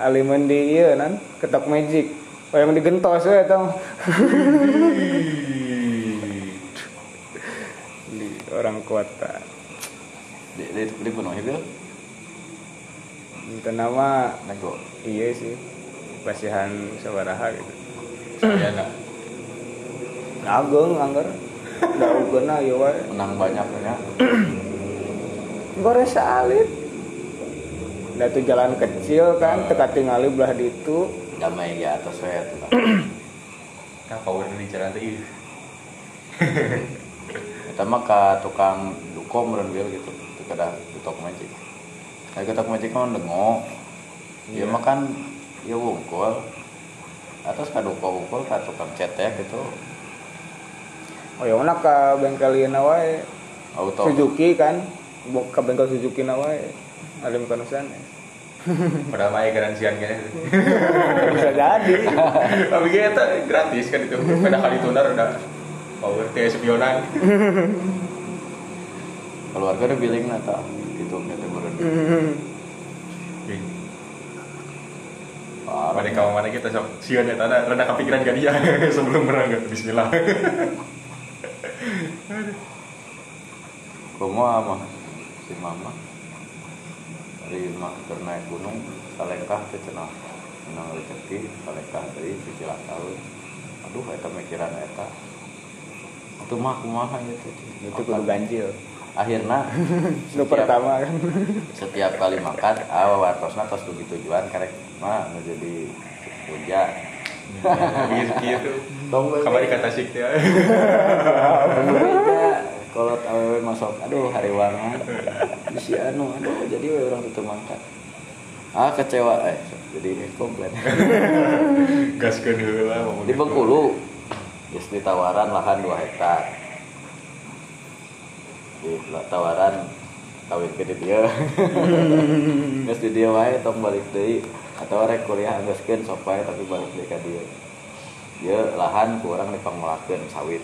aliman di iya nan. Ketok magic. Oh yang digentos ya tong di orang kota. Di di, di penuhi bil itu nama nego. Iya sih. Pasihan sabaraha gitu. Saya nak. ageng anggar da ugeuna ieu wae. Menang banyaknya gores alit da tuh jalan kecil kan teka tingali belah ditu. Damai ya atas saya tuh Kan power di jalan teh. kita mah ke tukang duko meren bil gitu itu kada tutok magic. Saya ketok magic mah dengo dia mah kan ya wungkul. Atas ka duko wungkul ka tukang cetek gitu. Oh yang mana ka bengkel wae. Auto. Suzuki kan ke bengkel Suzuki na wae alim kanusan Padahal mah garansian kayaknya. bisa jadi. Tapi kita gratis kan itu. Pada kali tunar udah power teh spionan. keluarga udah billing nata gitu gitu meren parah. Pada kawan mana kita sok sian ya tanda rada kepikiran kan dia sebelum berangkat Bismillah. Kumaha mah si mama dari mah keur naik gunung salekah teh cenah menang rezeki salekah dari cicilan tahun aduh eta mikiran eta itu mah kumaha ya teh itu kudu ganjil akhirnya nu pertama kan setiap kali makan ah wartosna tos dugi tujuan karek mah nu jadi puja Gitu gitu. tong Kabar dikata sik teh. Kolot awewe masuk. Aduh hari wangan si anu aduh jadi we orang itu mangkat ah kecewa eh jadi komplain. Gaskeun heula mau di Bengkulu geus ditawaran lahan 2 hektar. Di tawaran kawin ke di dia. Geus di dia wae tong balik deui. Atau rek kuliah geuskeun sok wae tapi balik deui ka dia. Dia lahan ku urang dipangmolakeun sawit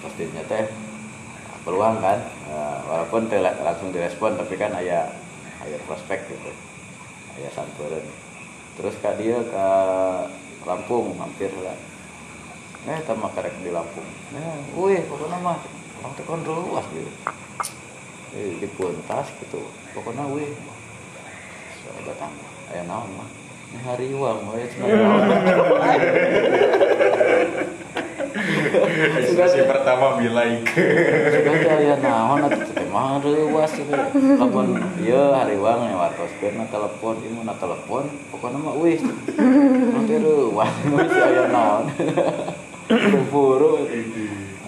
pastinya teh peluang kan? Eh, walaupun la- langsung direspon tapi kan aya aya prospek gitu. Aya sampeureun terus ka dia ke Lampung mampir lah. Eh tama karek di Lampung. Nah wih pokoknya mah orang teh kon luas gitu. Eh di puntas gitu. Pokoknya wih. So datang. Aya naon mah? Hari uang we cenah Ekspresi pertama be like. Sudah aya naon atuh teh mah reuwas gitu. Lamun ieu hari uang ya wartoskeun na telepon, ieu na telepon, pokona mah. Nu teh reuwas, si aya naon. Buru-buru.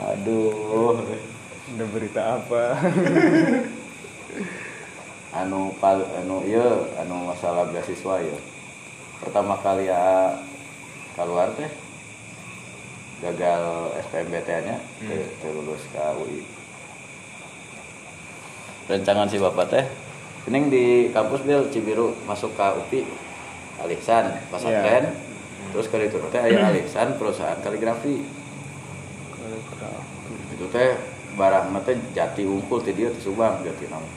Aduh. ada berita apa Anu pal anu ieu anu masalah beasiswa ya. Pertama kali ya keluar teh gagal SPMBT-nya teu teu lulus ke UI. Rencangan si Bapak teh? Kening di kampus Bil Cibiru masuk ke UPI Aliksan pesantren terus kali itu teh aya Aliksan perusahaan kaligrafi. Itu teh barang teh jati unggul ti dieu teh Subang jati nama.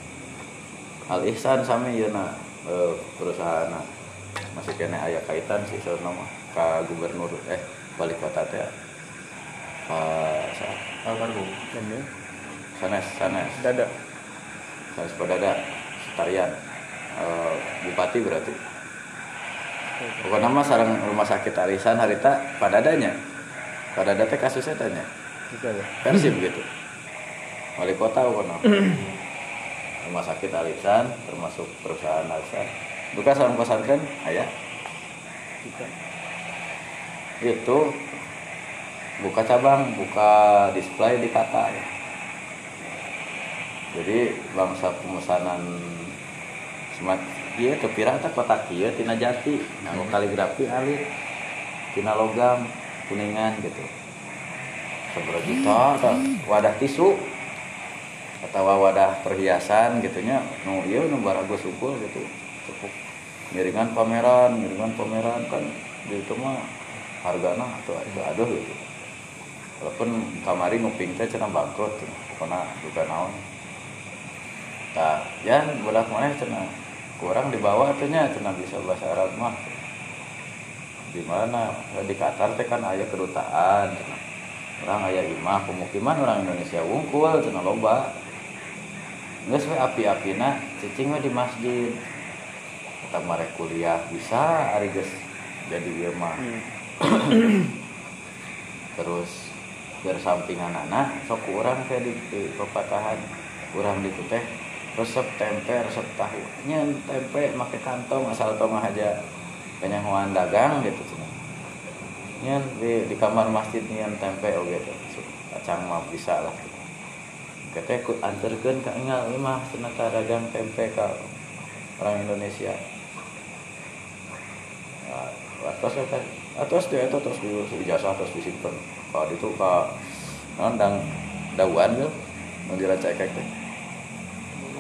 Al Ihsan sami yeuna eh, perusahaan masih kena aya kaitan sih soalnya mah ka gubernur eh balik kota teh Pak sa- Almarhum. ini. Sanes sanes. Dada. Sanes padada setarian. Eh, bupati berarti. Pokoknya mah sarang rumah sakit arisan harita pada adanya pada ada teh kasusnya tanya. Gitu ya. Persib gitu wali kota pokoknya. Rumah sakit arisan termasuk perusahaan arisan buka sarang pesantren ayah. Gitu. itu buka cabang buka display di Qatar. Jadi bangsa pemesanan smart iya tuh pirata kotak iya tina jati. Nganggo kaligrafi alit tina logam kuningan gitu. Seberapa juta tah. wadah tisu atau wadah perhiasan gitunya. Nu iya nu barago sukul gitu. Cukup. Miringan pameran miringan pameran kan di itu mah hargana atau aduh gitu walaupun kamari nguping teh cenah bangkrut pokoknya juga naon. Nah ya bolak mana cenah? Kurang dibawa tuh nya cenah bisa bahasa Arab mah. Di mana? Di Qatar teh kan aya kedutaan cenah. Orang aya imah pemukiman orang Indonesia wungkul cenah loba. Geus we api-apina cicing we di masjid. Kita marek kuliah bisa ari geus jadi ieu mah terus sampingan anak sok kurang teh di, pepatahan. Kurang di teh resep tempe resep tahu. Nyen tempe make kantong asal tong aja penyanguan dagang gitu cenah nyen di, di kamar masjid nyen tempe oge gitu kacang mah bisa lah gitu. Kita ikut anterkeun mah cenah tah dagang tempe ka orang Indonesia. Atas kan atas dia itu terus dulu ijazah terus disimpan kalau itu ke nondang dawan tuh mau diracak kayak teh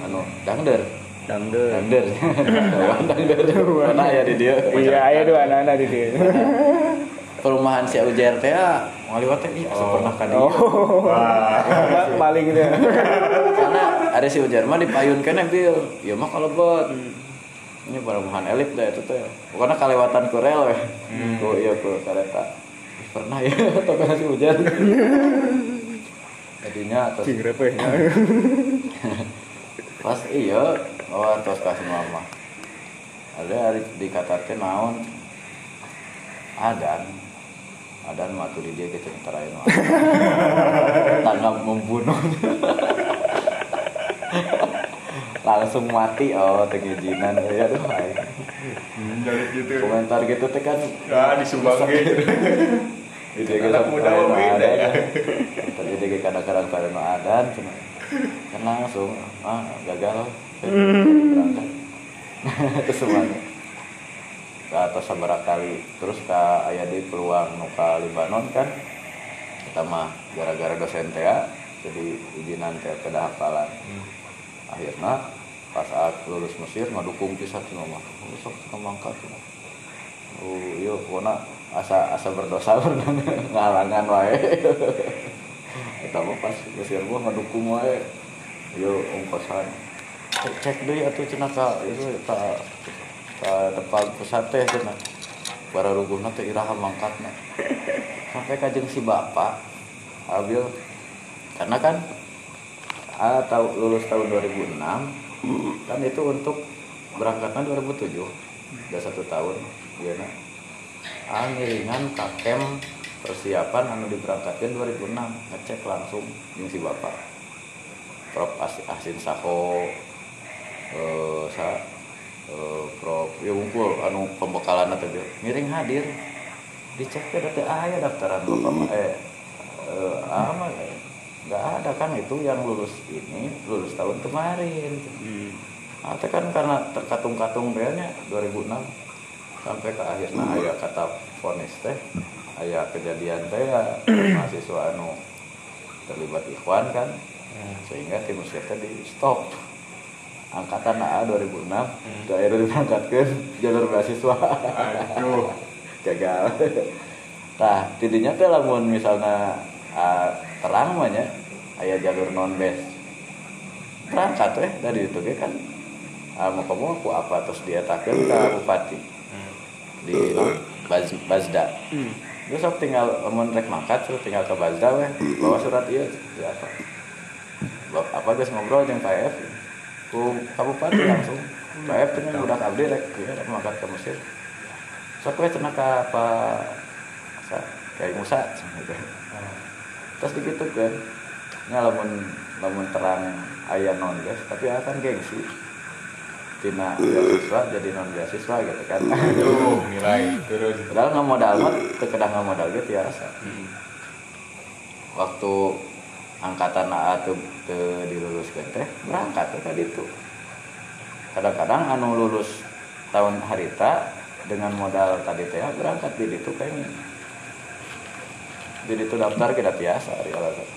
anu dangder. Dangdut. dangder. Dawan dangder. Mana ya di dia. Iya, aya dua anak-anak di dia. perumahan si Ujar teh ah, ngaliwat teh iya asa pernah ka dieu. Oh. Maling dia. karena ada si Ujar mah dipayunkeun bil. Ya mah kalau buat ini perumahan elit dah itu teh. Pokoknya kalewatan ku rel weh. Ku iya ku kereta pernah ya atau kan si Ujar jadinya terus Cing repeh. pas iya oh terus kasih mama. Ada hari dikatakan naon? Adan. Adan matu di dia gitu terakhir tanggap membunuh. Langsung mati oh tengijinan. Ya aduh. Jadi gitu. komentar gitu teh kan Ya disumbang Ide Anak muda mah beda ya. Tadi dia kadang-kadang pada no adan cuma kan langsung ah gagal. Berangkat. Terus semuanya. Ke atas kali terus ke ayah di peluang nuka Libanon kan kita mah gara-gara dosen ya, jadi izinan teh kedah hafalan. Akhirnya pas aku lulus Mesir ngadukung pisah cuma mah besok kita mangkat cuma. Oh iya pokoknya asa asa berdosa berenang ngalangan wae. Kita mah pas Mesir gua ngadukung wae. Yo ongkosan cek cek deh atuh cenah ka itu ka ka depan pusat teh cenah. Para ruguhna teh iraha mangkatna. Sampai kajeng si bapak abil karena kan tahu lulus tahun 2006 kan itu untuk berangkatnya 2007 udah satu tahun iya nah ah ngiringan kakem persiapan anu diberangkatkan 2006 ngecek langsung jeung si bapak. Prof As- Asin Saho eh sa eh, Prof ya unggul anu pembekalan dia miring hadir. Dicek teh teh aya daftaran bapak eh eh ah mah nggak ada kan itu yang lulus ini lulus tahun kemarin. Nah, teh kan karena terkatung-katung realnya 2006 sampai ke akhirnya aya kata vonis teh aya kejadian teh ya, mahasiswa anu terlibat ikhwan kan sehingga tim Mesir teh di stop. Angkatan AA 2006 hmm. akhirnya diberangkatkan jalur beasiswa Aduh. gagal. Nah tidinya teh lamun misalnya ah, terang mah nya aya jalur non base. Berangkat teh dari itu kan ah, mau kamu aku apa terus dia takkan ke bupati di Baz, Bazda. Terus sok tinggal lamun rek mangkat terus tinggal ke Bazda weh. Bawa surat iya ya apa? Bawa- apa guys ngobrol jeung PF ku ka bupati langsung. PF teh budak abdi rek ya, rek mangkat ke Mesir. Sok we cenah ka apa sa kayak musa gitu. terus digitu kan nya lamun lamun terang aya non guys. Tapi akan gengsi tina beasiswa jadi non beasiswa gitu kan. Aduh, nilai terus. padahal nggak modal mah kekedah nggak modal gitu tiasa Hmm. waktu angkatan AA tuh teu diluluskeun teh berangkat teh tadi tuh. Kadang-kadang anu lulus tahun harita dengan modal tadi teh berangkat di itu kayaknya di itu daftar kita biasa di alasan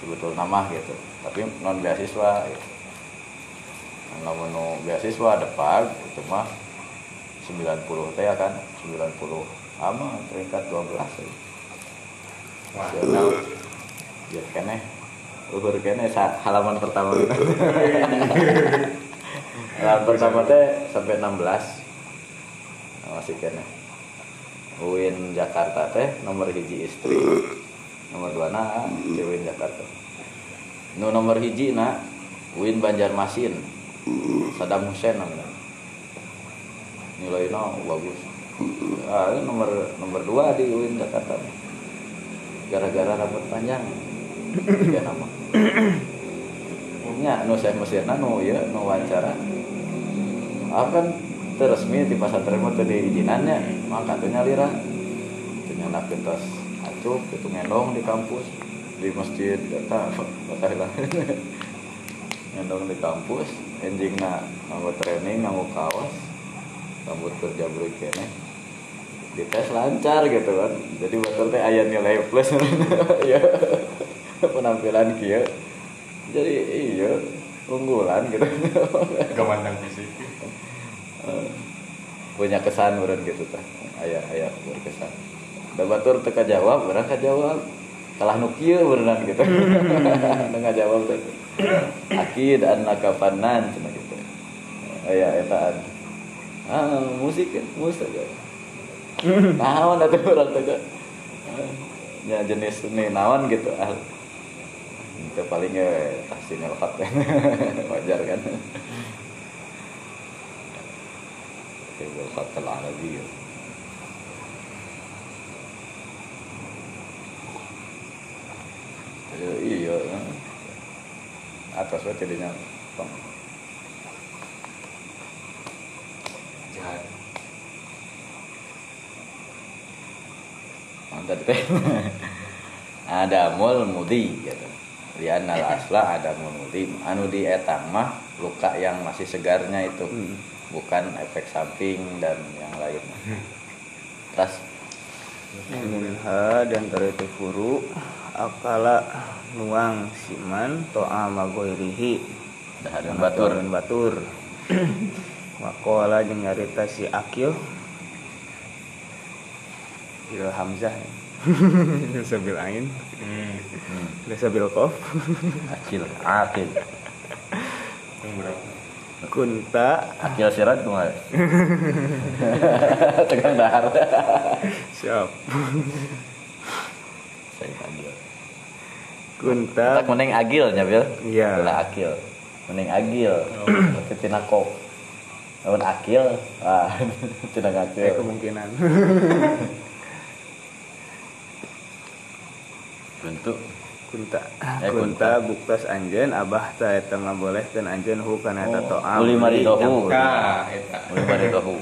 sebetul nama gitu. Tapi non beasiswa gitu namun nu beasiswa depan itu mah 90 teh ya kan 90 ama peringkat 12 ya. Wah, Nasional ya kene. Luhur kene saat halaman pertama halaman pertama teh sampai 16 Nah, masih kene. UIN Jakarta teh nomor hiji istri. Nomor dua na UIN Jakarta. Nu nomor hiji na UIN Banjarmasin Saddam Hussein namanya nilainya bagus. Ah, nomor nomor dua di UIN Jakarta. Gara-gara rambut panjang. Tiga nama. Nya nu saya mesirna nu ya nu wawancara. Akan teresmi di pasar terima teu diizinannya maka teu nyalira. Teu nyana kentos acuh itu ngendong di kampus. Di masjid eta patahila ngendong di kampus enjingna nganggo training nganggo kaos rambut kerja beli kene. Dites lancar gitu kan. Jadi betul teh aya nilai plus. Ya penampilan kia. Jadi iya unggulan gitu. Gak mandang fisik. Eh, punya kesan meureun gitu tah aya aya berkesan da batur teu jawab urang jawab kalah nu kieu berenang gitu. Nu ngajawab teh akid annaka fannan cuma gitu. Aya eta ah musik musik. Naon atuh urang teh nya jenis seni naon gitu ah. Itu paling ya pasti nelfat kan wajar kan? Tibul khatul lagi. ya. Eh, iya eh atas wae jadinya pang Jahat. mantap teh. Ada mul mudi gitu. Lian al asla ada mul mudi. Anu di etang mah luka yang masih segarnya itu. Hmm. bukan efek samping dan yang lain. Terus? Minha dan itu furu akala nuang siman to'a magoirihi dahareun batur. Dahareun batur. Wakola jeung nyarita si Akil. Bil Hamzah. Sabil ain. Hmm. Sabil kof akil akil? Kunta. Akil sirat kumaha tegang dahar. Siap. Saya agil Kunta tak mending agil nya bil Iya. Lah akil mending agil. Oh. tina kok. Lawan akil ah tina akil kemungkinan. Bentuk. Kunta. Eh, Kunta buktas anjen Abah ta eta ngabolehkeun anjen hu kana eta Oh, to'am uli mari dohu. Nah, eta. mulai bari tahu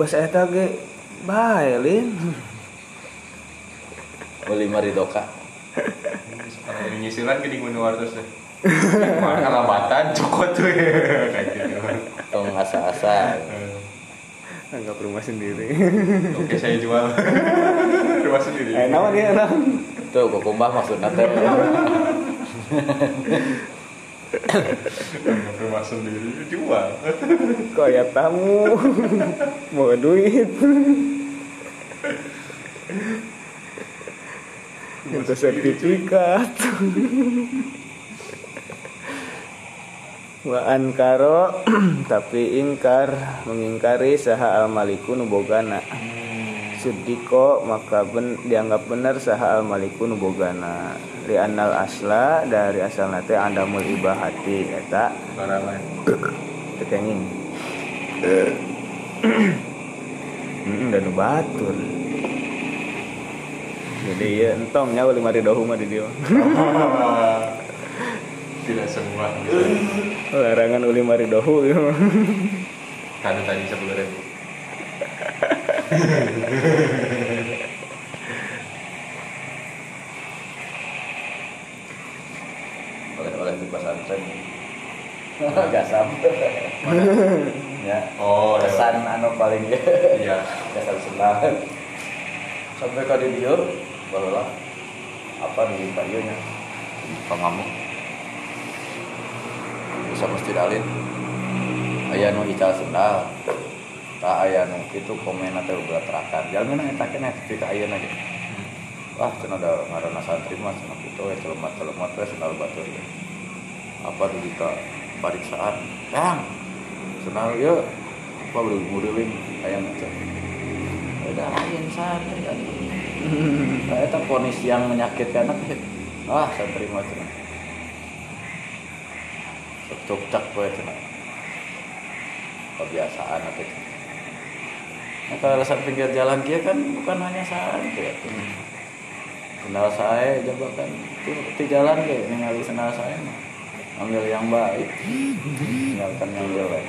Bas eta ge bae lin. Mulai mari doka Kalau ini nyisilan ke di gunung wartos deh. Mana lambatan cokot tuh. Kayak tong asa-asa Anggap rumah sendiri Oke saya jual rumah sendiri. Eh naon ya naon tuh kukumbah maksudna teh Anggap rumah sendiri jual. Kok ya tamu Mau duit Minta sertifikat. Wa ankaro tapi ingkar mengingkari saha al maliku nubogana. Sudiko maka ben, dianggap benar saha al maliku nubogana. Li annal asla dari asal nate andamul ibahati eta Barangan. tekenging Hmm, dan batur. Jadi ya entong nyawa lima ribu mah di dia. tidak semua Larangan uli mari dohu ya. kan tadi sepuluh ribu. Oleh-oleh di pesantren. Agak sampai ya. Oh kesan anu paling iya. Kesan senang sampai ke di bahwa apa di payunya pengamuk bisa mesti dalin ayah nu ical sendal. Tak ayah nu itu komen atau berat terakan jalan mana eta kena? Cerita ayah aja. Wah cenah ada ngaranna santri mah cenah kitu we celemat celemat we sendal batur ya. apa dulu kita? Pariksaan yang sendal ya. Apa belum murilin ayam aja. Udah. Ayam santri aduh eta ponis yang menyakitkan apa ah santri mah cenah cocok we cenah kebiasaan apa itu Nah, kalau alasan pinggir jalan kia kan bukan hanya santri ya. Kenal saya coba kan itu di jalan kayak ningali kenal saya mah. Ambil yang baik, tinggalkan yang jelek.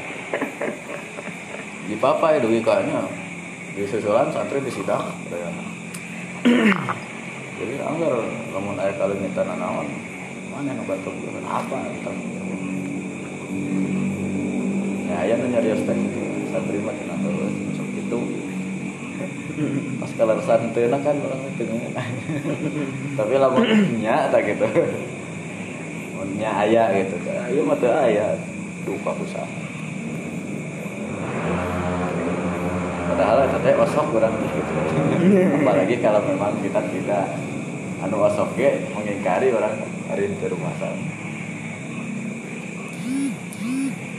Di papa ya dugi kayaknya di susulan santri di sidang kayaknya. Jadi anggar lamun aya kalau minta nanawan mana yang bantu gue apa? Tentang Ya aya nu nyarios teh gitu. Mah cenah heuh sok itu. Pas kalau santena kan orang itu tapi lah nya tak gitu. Nya ayah gitu ayo mata ayah lupa usaha padahal itu teh osok kurang gitu. Apalagi kalau memang kita tidak anu osok ge mengingkari orang hari di rumah sana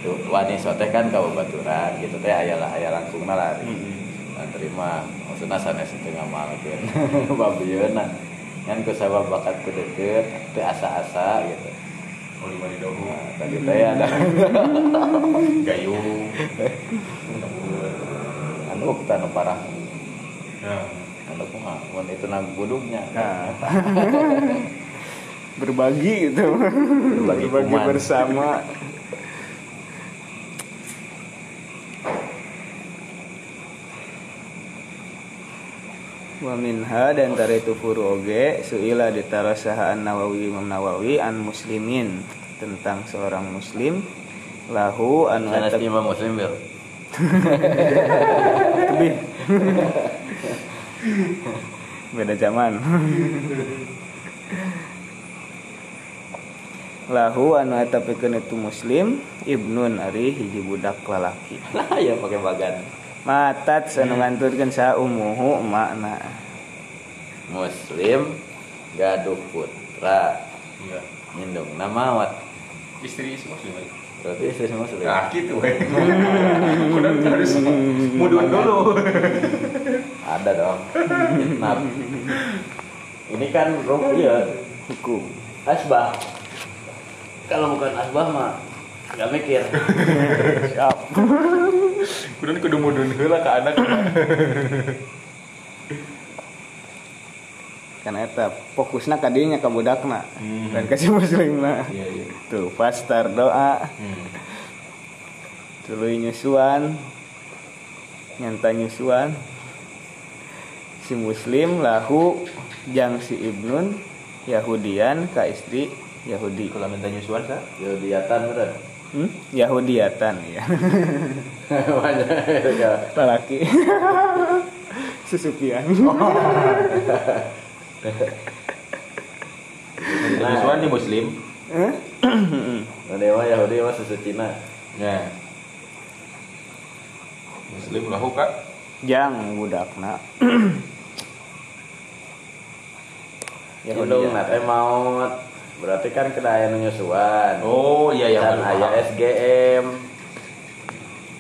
tuh wani teh kan kabaturan gitu teh ayah lah ayah langsung lari nah, terima maksudnya sanes setengah malam kan babieuna kan ku sabab bakat ku deket teu asa-asa gitu. Oh lima di nah, tadi teh ada. Gayung anu tanu parah ya anu itu nang budugnya Nah. Berbagi gitu. Berbagi Berbagi kuman. bersama. Wa minha dan tara itu furu oge suila ditara saha an Nawawi Imam Nawawi an muslimin tentang seorang muslim lahu anu eta imam muslim bil lebih beda zaman. Lahu anu eta pikeun itu muslim ibnun ari hiji budak lalaki. Lah ya pakai bagan. Matat anu nganturkeun sa umuhu makna. Muslim gaduh putra. Iya. Nyindung nama wat istri muslim berarti istri nah gitu weh. Udah harus mudun dulu. Ada dong. Nah ini kan rupiah hukum. Asbah. Kalau bukan asbah mah nggak mikir. Siap. Udah kudu mudun heula ke anak karena eta fokusna ka dinya ka budakna. Hmm. dan kasih muslimna iya iya. Tuh pastar doa. Hmm. tuluy nyusuan. Nyanta nyusuan. Si muslim lahu jang si ibnun yahudian ka istri yahudi. Kalau minta nyusuan sa Yodiatan bener. Hmm? yahudiatan ya itu ya. Lelaki. Susupian minta nyusuan di muslim. Hah? nah dewa Yahudi mah susu Cina ya. Muslim lahu kak. Jang budakna Yahudi nate maut. Berarti kan kena aya nu nyusuan oh iya iya dan baru aya paham. SGM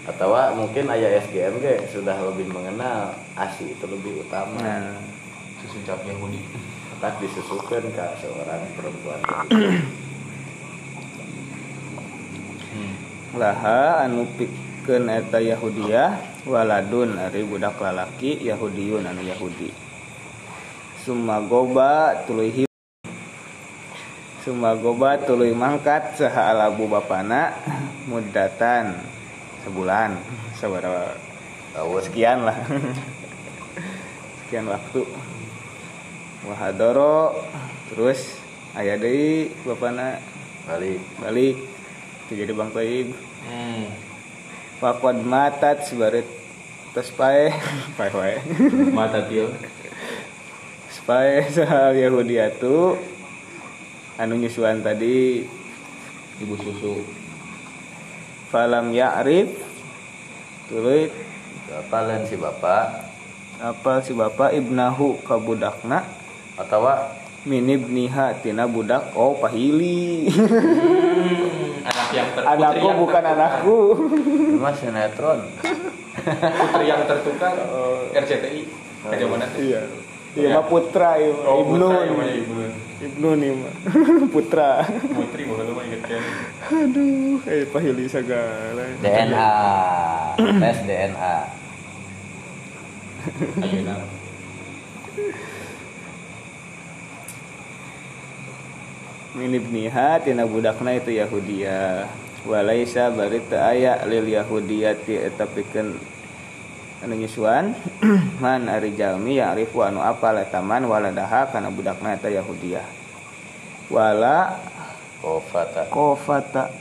atau mungkin aya SGM ge sudah lebih mengenal ASI itu lebih utama. Nah cap Yahudi. Tak disusukan ke seorang perempuan. Hmm. laha anu pikeun eta yahudiyah waladun ari budak lalaki Yahudiyun anu Yahudi. Sumagoba tuluy hi Sumagoba tuluy mangkat saha alabu bapana mudatan sebulan sabar sekian lah. Sekian waktu wahadoro terus aya deui bapana. Balik. Balik. Itu jadi bang Toib. Hmm. Fakod matat sebarit. Tes pae. Pae wae. Mata tio. pae sahal Yahudiatu anu nyusuan tadi. Ibu susu. falam ya'rif. Tuluy Bapak lain si bapak? Apal si bapak ibnahu ka budakna atau minib niha tina budak oh pahili Anak yang ter anakku yang bukan tertukar. anakku Mas sinetron Putri yang tertukar RCTI. Kayak mana tuh? iya iya mah putra iya. Oh, ibnu putra ibnu. ibnu nih mah putra Putri bukan lu mah inget kan. aduh eh pahili segala DNA tes DNA Ayo nah. Minib niha tina budakna itu Yahudia walaisa bari teu aya lil Yahudiyati eta pikeun anu nyusuan man ari jalmi ya'rifu anu apal eta man waladaha kana budakna eta Yahudia wala kofata. qofata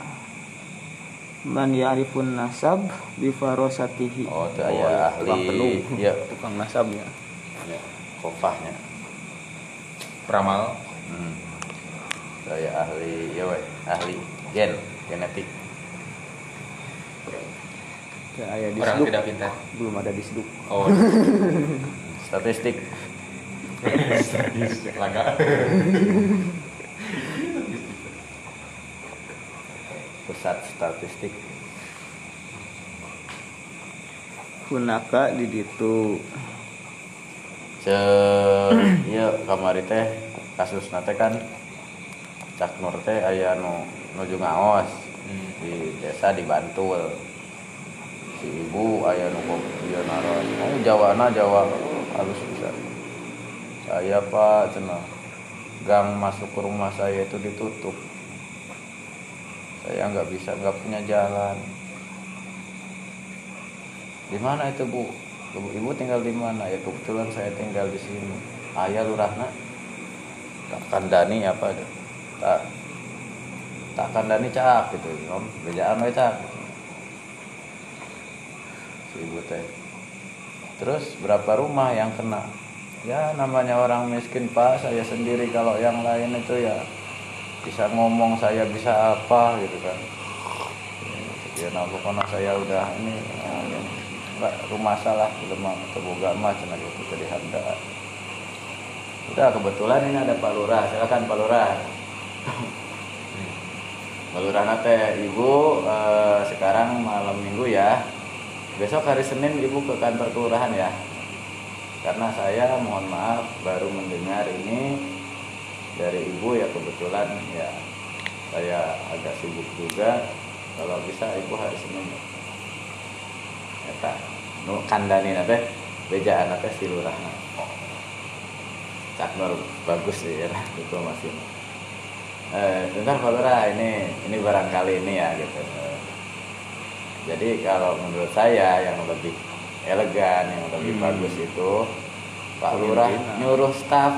man ya'rifun nasab bi farosatihi oh itu aya ahli. ya. Tukang nasabnya. Ya, kofahnya. Peramal. hmm. Saya ahli ya we ahli gen genetik Teu aya di Orang tidak pintar. belum ada di Sduk. Oh. statistik Laga. pusat statistik hunaka di ditu ce iya kamari teh kasus nate kan cak nur teh aya nu nuju ngaos Hmm. di desa di Bantul. Si ibu aya nu ieu naron oh jawana jawa halus bisa. Saya pak cenah gang masuk ke rumah saya itu ditutup. Saya nggak bisa nggak punya jalan. Di mana itu bu? Ibu, ibu tinggal di mana? Ya kebetulan saya tinggal di sini. Ayah lurahna? Kandani apa ada tak tak kandani cak gitu. Om bejaan we cak. Si ibu teh. Terus berapa rumah yang kena? Ya namanya orang miskin pak. Saya sendiri kalau yang lain itu ya bisa ngomong saya bisa apa gitu kan. Ya nah pokoknya saya udah ini nah, ini, Mbak, rumah salah belum mau terbuka mah cenah gitu tadi handa udah kebetulan ini ada Pak Lurah. Silakan Pak Lurah Pak Lurah nate ibu eh, sekarang malam minggu ya. Besok hari Senin ibu ke kantor kelurahan ya. Karena saya mohon maaf baru mendengar ini dari ibu ya kebetulan ya. Saya agak sibuk juga. Kalau bisa ibu hari Senin. Eta nu kandani nate bejaan nate si lurah cak bagus sih ya. Itu masih eh bentar Pak Lurah ini ini barangkali ini ya gitu. Jadi kalau menurut saya yang lebih elegan yang lebih Hmm. bagus itu Pak Lurah Pemimpinan. nyuruh staf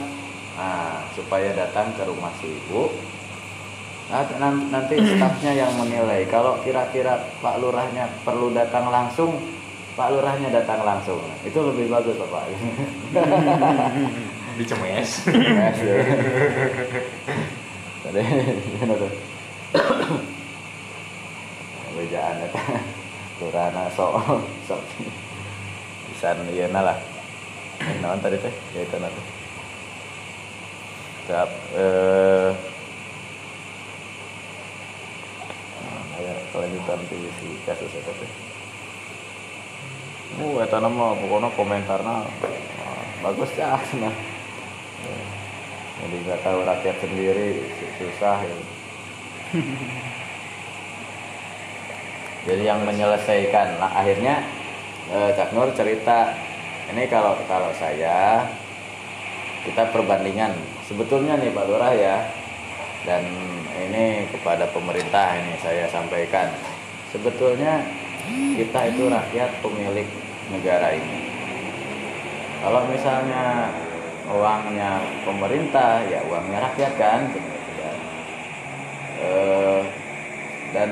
nah, supaya datang ke rumah si ibu. Nah, nan- nanti stafnya yang menilai. Kalau kira-kira Pak Lurahnya perlu datang langsung Pak Lurahnya datang langsung. Itu lebih bagus Bapak. Dicemes. Ya. Tadi gimana tuh? Bejaan eta. Lurana sok sok. Pisan ieu lah. Naon tadi teh? Ya itu nanti. Siap. Eh nah, aya kelanjutan si kasus eta teh. Oh, eta nama pokoknya komentarna ah, bagus ya nah. Jadi nggak tahu rakyat sendiri susah ya. Jadi yang menyelesaikan, nah akhirnya eh, Cak Nur cerita ini kalau kalau saya kita perbandingan. Sebetulnya nih Pak Lurah ya dan ini kepada pemerintah ini saya sampaikan. Sebetulnya kita itu rakyat pemilik negara ini. Kalau misalnya uangnya pemerintah ya uangnya rakyat kan ya. Eh, dan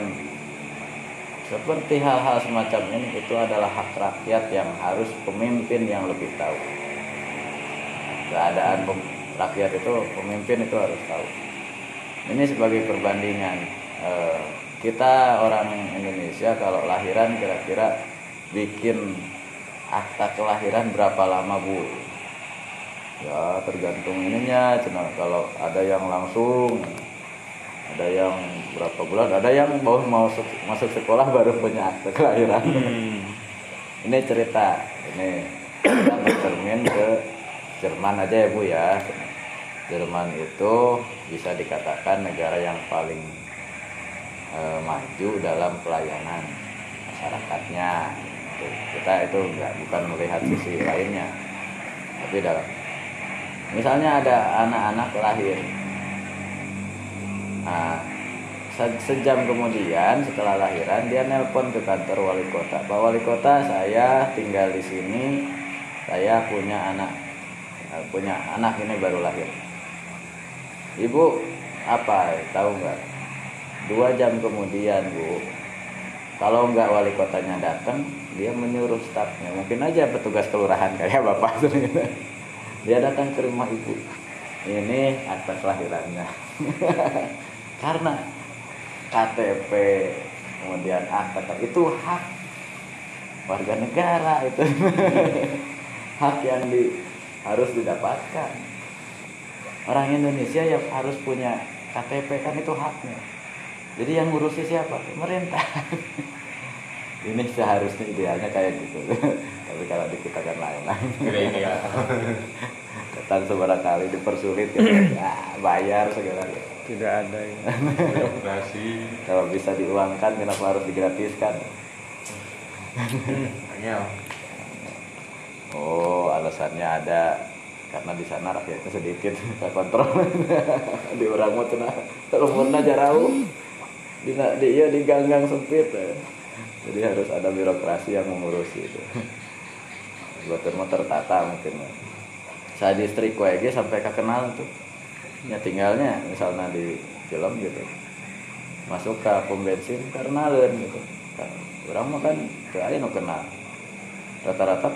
seperti hal-hal semacam ini itu adalah hak rakyat yang harus pemimpin yang lebih tahu keadaan rakyat itu pemimpin itu harus tahu ini sebagai perbandingan eh, kita orang Indonesia kalau lahiran kira-kira bikin akta kelahiran berapa lama bu ya tergantung ininya. Cuma kalau ada yang langsung ada yang berapa bulan ada yang mau masuk sekolah baru punya akte kelahiran ini cerita. Ini kita bercermin ke Jerman aja ya bu ya. Jerman itu bisa dikatakan negara yang paling eh, maju dalam pelayanan masyarakatnya. Kita itu enggak bukan melihat sisi lainnya. Tapi dalam misalnya ada anak-anak lahir. Nah se- sejam kemudian setelah lahiran dia nelpon ke kantor wali kota. Pak wali kota saya tinggal di sini. Saya punya anak eh, punya anak ini baru lahir. Ibu apa? Tahu nggak? Dua jam kemudian bu. Kalau nggak wali kotanya datang dia menyuruh stafnya. Mungkin aja petugas kelurahan kayak bapak dia datang ke rumah ibu. Ini akta kelahirannya karena KTP kemudian akta itu hak warga negara itu. Hak yang di harus didapatkan. Orang Indonesia yang harus punya KTP kan itu haknya. Jadi yang ngurusi siapa? Pemerintah ini seharusnya idealnya kayak gitu. Tapi kalau di kita kan lain-lain. Tidak ideal. datang seberapa kali dipersulit kan ya, bayar segala tidak ada ya. Kalau bisa diuangkan kenapa harus digratiskan? Oh alasannya ada. Karena di sana rakyatnya sedikit kita kontrol. Di orang mau cenah telepon aja rau di di iya di ganggang sempit. Jadi harus ada birokrasi yang mengurusi itu. Buat tertata mungkin. Saya distrik WG sampai ke kenal tuh. Ya tinggalnya misalnya di film gitu. Masuk ke pom bensin karena gitu. Kan, orang mah kan ke aja no kenal. Rata-rata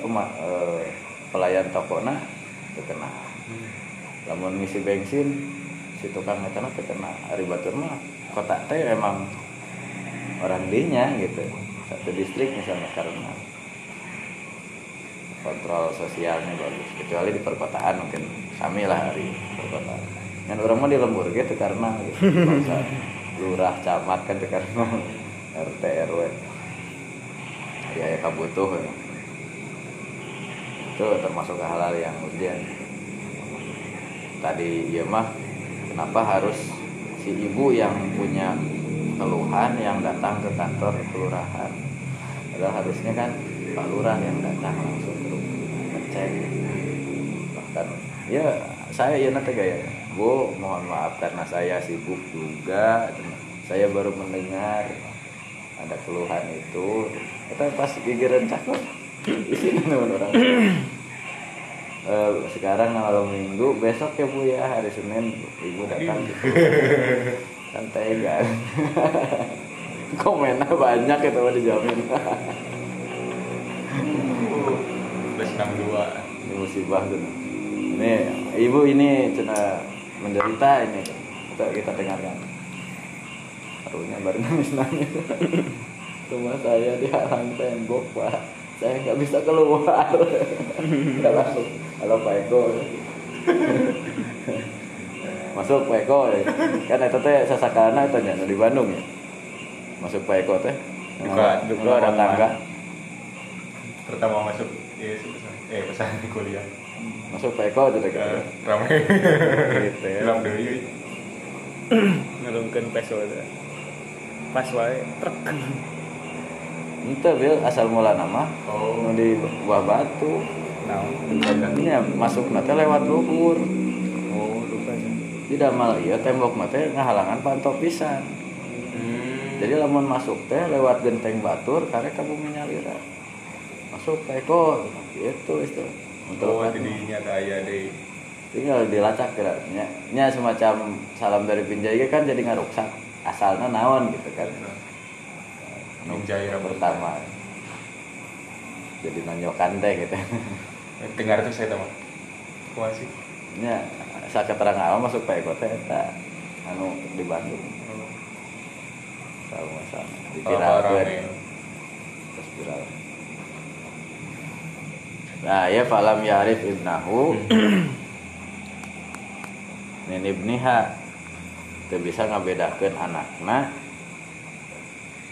eh, pelayan tokona terkenal. Namun ngisi bensin si tukang eta teh terkenal. Hari batur mah kota teh emang orang dinya gitu satu distrik misalnya karena kontrol sosialnya bagus. Kecuali di perkotaan mungkin kami lah hari perkotaan. Yang orang mah di lembur gitu karena gitu. Lurah camat kan karena RT RW ya ya kabutuh ya. itu termasuk hal-hal yang urgent. Tadi ya mah kenapa harus si ibu yang punya keluhan yang datang ke kantor kelurahan. Padahal harusnya kan pak lurah yang datang langsung ke rumah ngecek. Bahkan ya saya ya nanti gaya bu mohon maaf karena saya sibuk juga saya baru mendengar ada keluhan itu. Kita pas gigiran cakep orang Eh, sekarang malam minggu besok ya bu ya hari senin ibu datang kan tega komennya banyak itu mah dijamin. Plus 62. ini musibah tuh. Ini ibu ini cina menderita ini. Kita kita dengarkan. Harunya baru nangis nangis rumah saya dihalang tembok pak. Saya nggak bisa keluar. Udah langsung. Halo pak Eko masuk pak Eko ya. kan itu teh sasakana itu nya, di Bandung ya masuk pak Eko teh Duka bukan. ada tangga Pertama masuk eh, eh pesan kuliah. masuk pak Eko jadi Eh, kan Ramai. gitu ya Bilang deui. ngerungkeun peso itu pas wae truk Ente bil asal mula nama Oh. di buah batu. naon Nya masuk nate lewat luhur. Ya Di damal ieu tembok nate ngahalangan pantau pisan. Hmm. Jadi lamun masuk teh lewat genteng batur karek ka bumi nyalira. Masuk teh kok gitu itu. Untuk Oh, jadi nyata aya deui. tinggal dilacak kira nya, nya semacam salam dari pinjai kan jadi ngaruksak asalnya naon gitu kan Pinjai pertama jadi nonyokan teh gitu Dengar tuh saya teman. Kumaha sih? Saat keterangan awal masuk Pak Eko teh eta anu di Bandung. Sama sama di Oh, rame. terus viral. Nah ya falam yarif ibnahu. Min ibniha teu bisa ngabedakeun anakna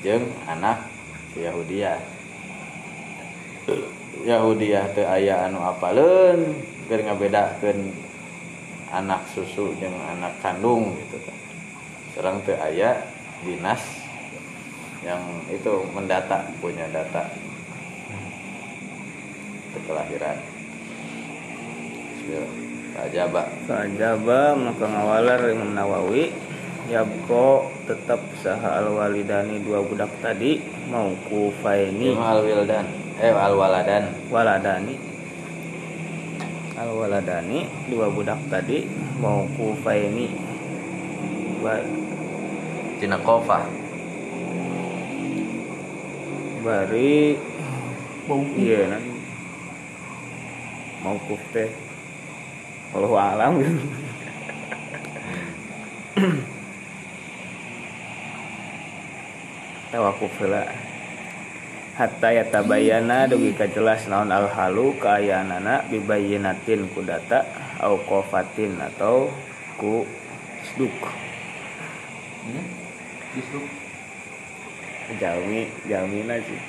jeung anak si Yahudiah Yahudiah teu aya anu apaleun keur ngabedakeun anak susu jeung anak kandung gitu kan. Seorang teu aya dinas yang itu mendata punya data. Kelahiran Bismillah Ajaba Kajaba maka ngawalar Imam Nawawi Yabko tetap saha al walidani dua budak tadi mau kufaini al wildan eh al waladan waladani al waladani dua budak tadi mau kufaini ba- Cina kofa. Bari. Iya nanti mau kuf teh. Kalau alam. Gitu tawakuf heula hatta yatabayana dugi ka jelas naon al halu kaayaanana bibayinatin ku data au qafatin atau ku sduk Justru jalmi jalmina sih.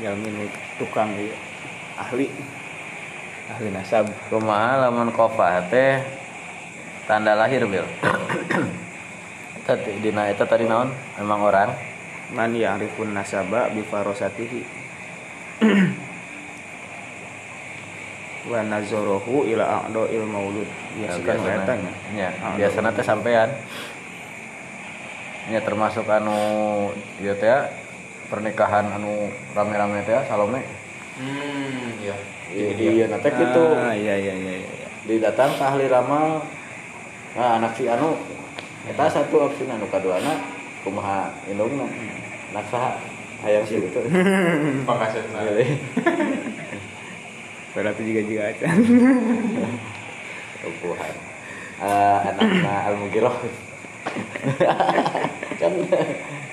Jalmi nu tukang ieu ahli. Ahli nasab. Kumaha lamun kofa teh tanda lahir bil. Tadi dina eta tadi naon? Memang orang man ya'rifun nasaba bi farosatihi wa nazarahu ila a'dha'il maulud Ya, biasa kan biasana. katanya Ya, Ah, biasana teh sampean. Ya termasuk anu ieu teh pernikahan anu rame-rame teh Salome. Hmm, iya. Iya, iya na teh kitu. ah, iya iya iya iya Didatang ka ahli ramal. Nah, anak si anu eta satu opsi anu kaduana kumaha indungna. Anak saha? Hayang si gitu. Pangkasetna. berarti juga juga aja Tuhan. Eh anakna Al Mugiroh. kan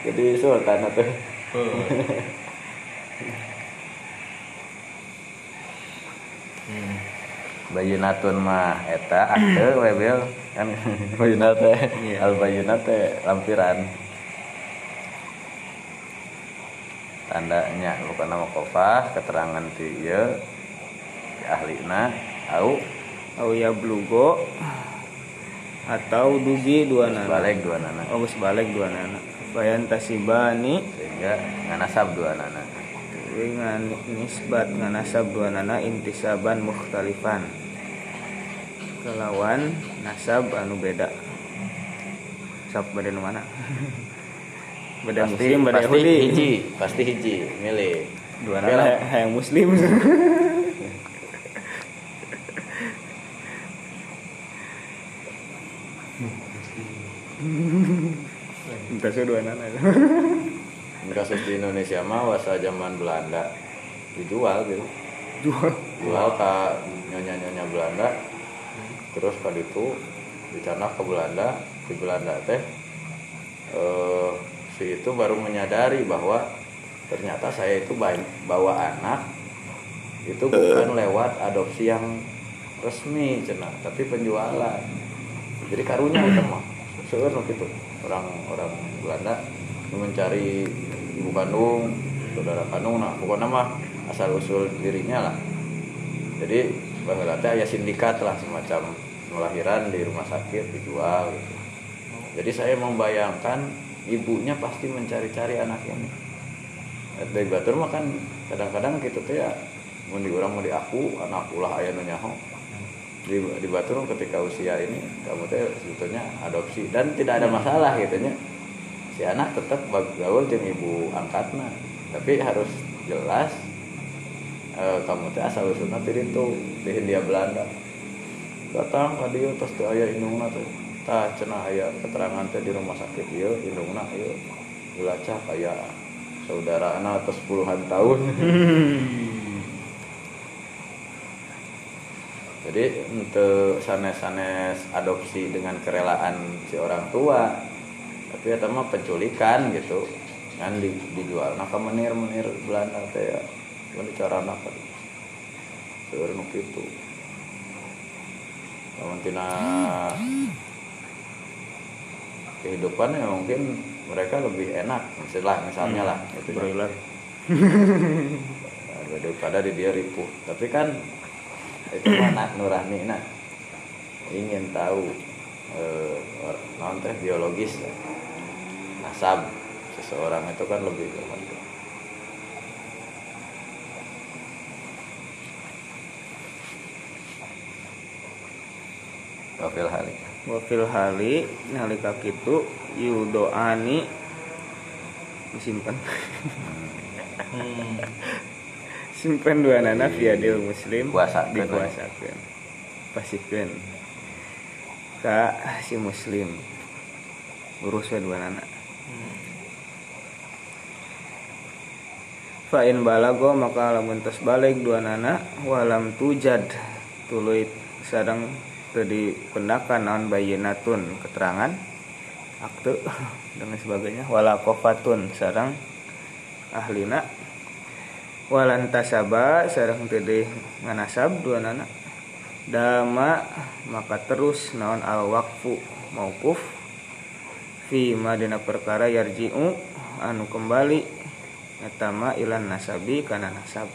jadi sultan. Heeh. Hmm. Bayunatun mah eta akte we Bil. kan bayunat teh Iya. al bayunat teh lampiran tandanya bukan nama kofah keterangan ti ieu ti ahlina au? Au ya blugo atau dugi dua nana. Balik dua nana. Oh balik dua nana. Bayan tasibani. Sehingga nganasab dua nana. Dengan nisbat nganasab dua nana intisaban mukhtalifan kelawan nasab anu beda. Sab beda nu mana beda pasti muslim beda pasti yahudi. hiji pasti hiji milih. Dua lah. ha- yang muslim. Entah sih dua nana Ini kasus di Indonesia mah wasa zaman Belanda. Dijual gitu. Jual. Jual ke nyonya nyonya Belanda. Terus ke itu dicanak ke Belanda di Belanda teh eh, si itu baru menyadari bahwa ternyata saya itu baik bawa anak itu bukan lewat adopsi yang resmi cina tapi penjualan. Jadi karunya itu mah. Seueur nu gitu orang orang Belanda mencari ibu kandung saudara kandung nah pokoknya mah asal usul dirinya lah. Jadi bahwa aya sindikat lah semacam melahiran di rumah sakit dijual gitu. jadi saya membayangkan ibunya pasti mencari-cari anak ini. Dari batur mah kan kadang-kadang gitu tuh ya mau di orang mau di aku anak ulah ayah nyaho. Di, di batur ketika usia ini kamu teh sebetulnya adopsi. Dan tidak ada masalah gitu nya. Si anak tetap gaul jeung ibu angkatna. Tapi harus jelas eh, kamu teh asal usulna ti itu di Hindia Belanda. Datang ka dieu tos teu aya teh tah cenah aya keterangan teh di rumah sakit ieu indungna ieu gulacah kayak saudara anak atas puluhan tahun. Jadi untuk sanes-sanes adopsi dengan kerelaan si orang tua tapi ya mah penculikan gitu. Kan di, dijual. Nah menir menir Belanda teh ya. Ini cara anak seorang itu namun tina kehidupannya mungkin mereka lebih enak misalnya misalnya lah itu broiler. Nah, daripada di dia ripuh. Tapi kan itu anak nurani nah ingin tahu eh, non teh biologis. Ya. nasab seseorang itu kan lebih penting Wafil halik wafil hali nalika kitu yudoani. Disimpan. Simpen dua nana fiadil muslim. Kuasakeun. dikuasakeun pasikeun ka si muslim. Urus we dua nana. Fa in balago maka lamun tos balik dua nana walam tujad. Tuluy sareng teu dipendakan naon bayinatun keterangan akte dan sebagainya. Wala kofatun sareng ahlina. Walan tasaba sareng teu deui nganasab dua nana dama maka terus naon al waqfu mauquf. Fi madina perkara yarji'u anu kembali etama ilan nasabi kana nasab.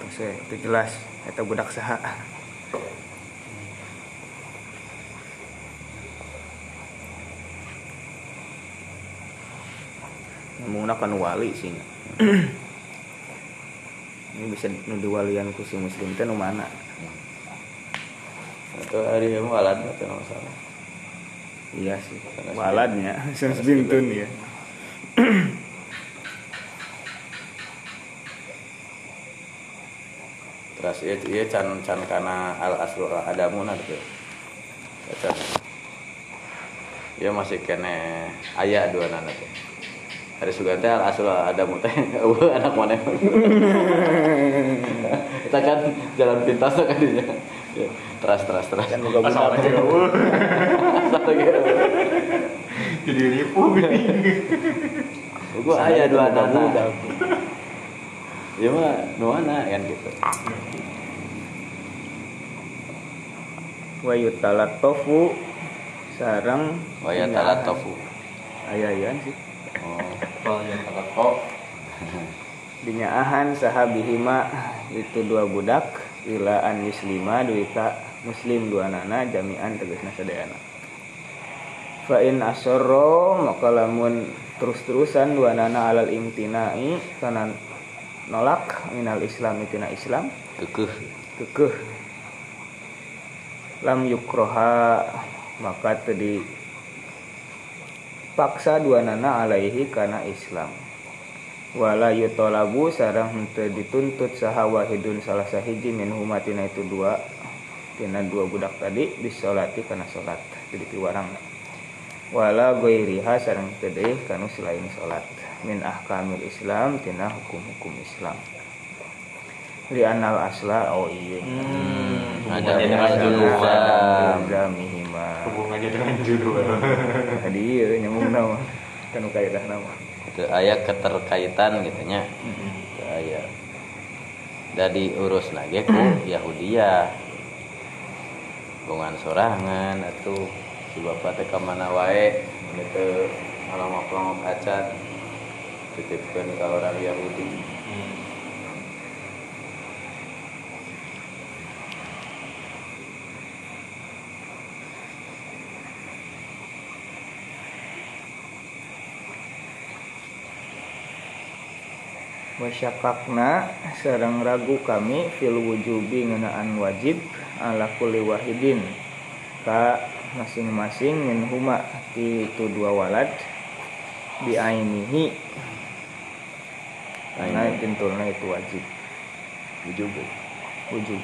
Terus itu jelas eta budak saha menggunakan wali sih. Ini bisa nu diwalian ku si muslim teh nu mana? Itu hari yang walad itu masalah? Iya sih. Waladnya. Sans bintun ya terus iya iya can can karena al aslu adamuna gitu Baca. Iya masih kene ayah dua anak teh hari sugan teh al aslu adamu teh eueuh anak mana? Kita kan jalan pintas kan dia Ya, teras teras teras. Kan Asal aja eueuh. Asal lagi Jadi ribu. Gua ayah dua budak. Iya mah nu mana kan gitu. Wa yutalatofu sarang Waya talat tofu. Ayayan sih. oh Oh, dinyaahan sahabihima itu dua budak ila an yuslima duika muslim dua nana jami'an tegasna sadayana. Fa in asorro maka lamun terus-terusan dua nana alal imtinai kana nolak minal islam itina islam kekeh. kekeh. Lam yukroha maka tadi paksa dua nana alaihi karena Islam. Wala yutolabu sarang henteu dituntut saha wahidun salah sahiji min humatina itu dua tina dua budak tadi bisolati karena salat jadi piwarang. Wala goiriha sarang teu kanu selain salat min ahkamil Islam tina hukum-hukum Islam li anal asla oh iya Hubungannya dengan juduan. Jamihima. hubungannya dengan judul. Tadi iya nyambung nama. Kan kaidah nama. itu ayah keterkaitan gitu nya Teu aya da diurus nage ku Yahudia hubungan sorangan atau si bapak teh ka mana wae mun teu ngalongok-longok acan titipkeun ka orang Yahudi wasyakakna sareng ragu kami fil wujubi ngeunaan wajib ala kulli wahidin. Ka masing-masing min huma ti itu dua walad bi ainihi. Karena Aini. pintulna itu wajib. Wujub wujub.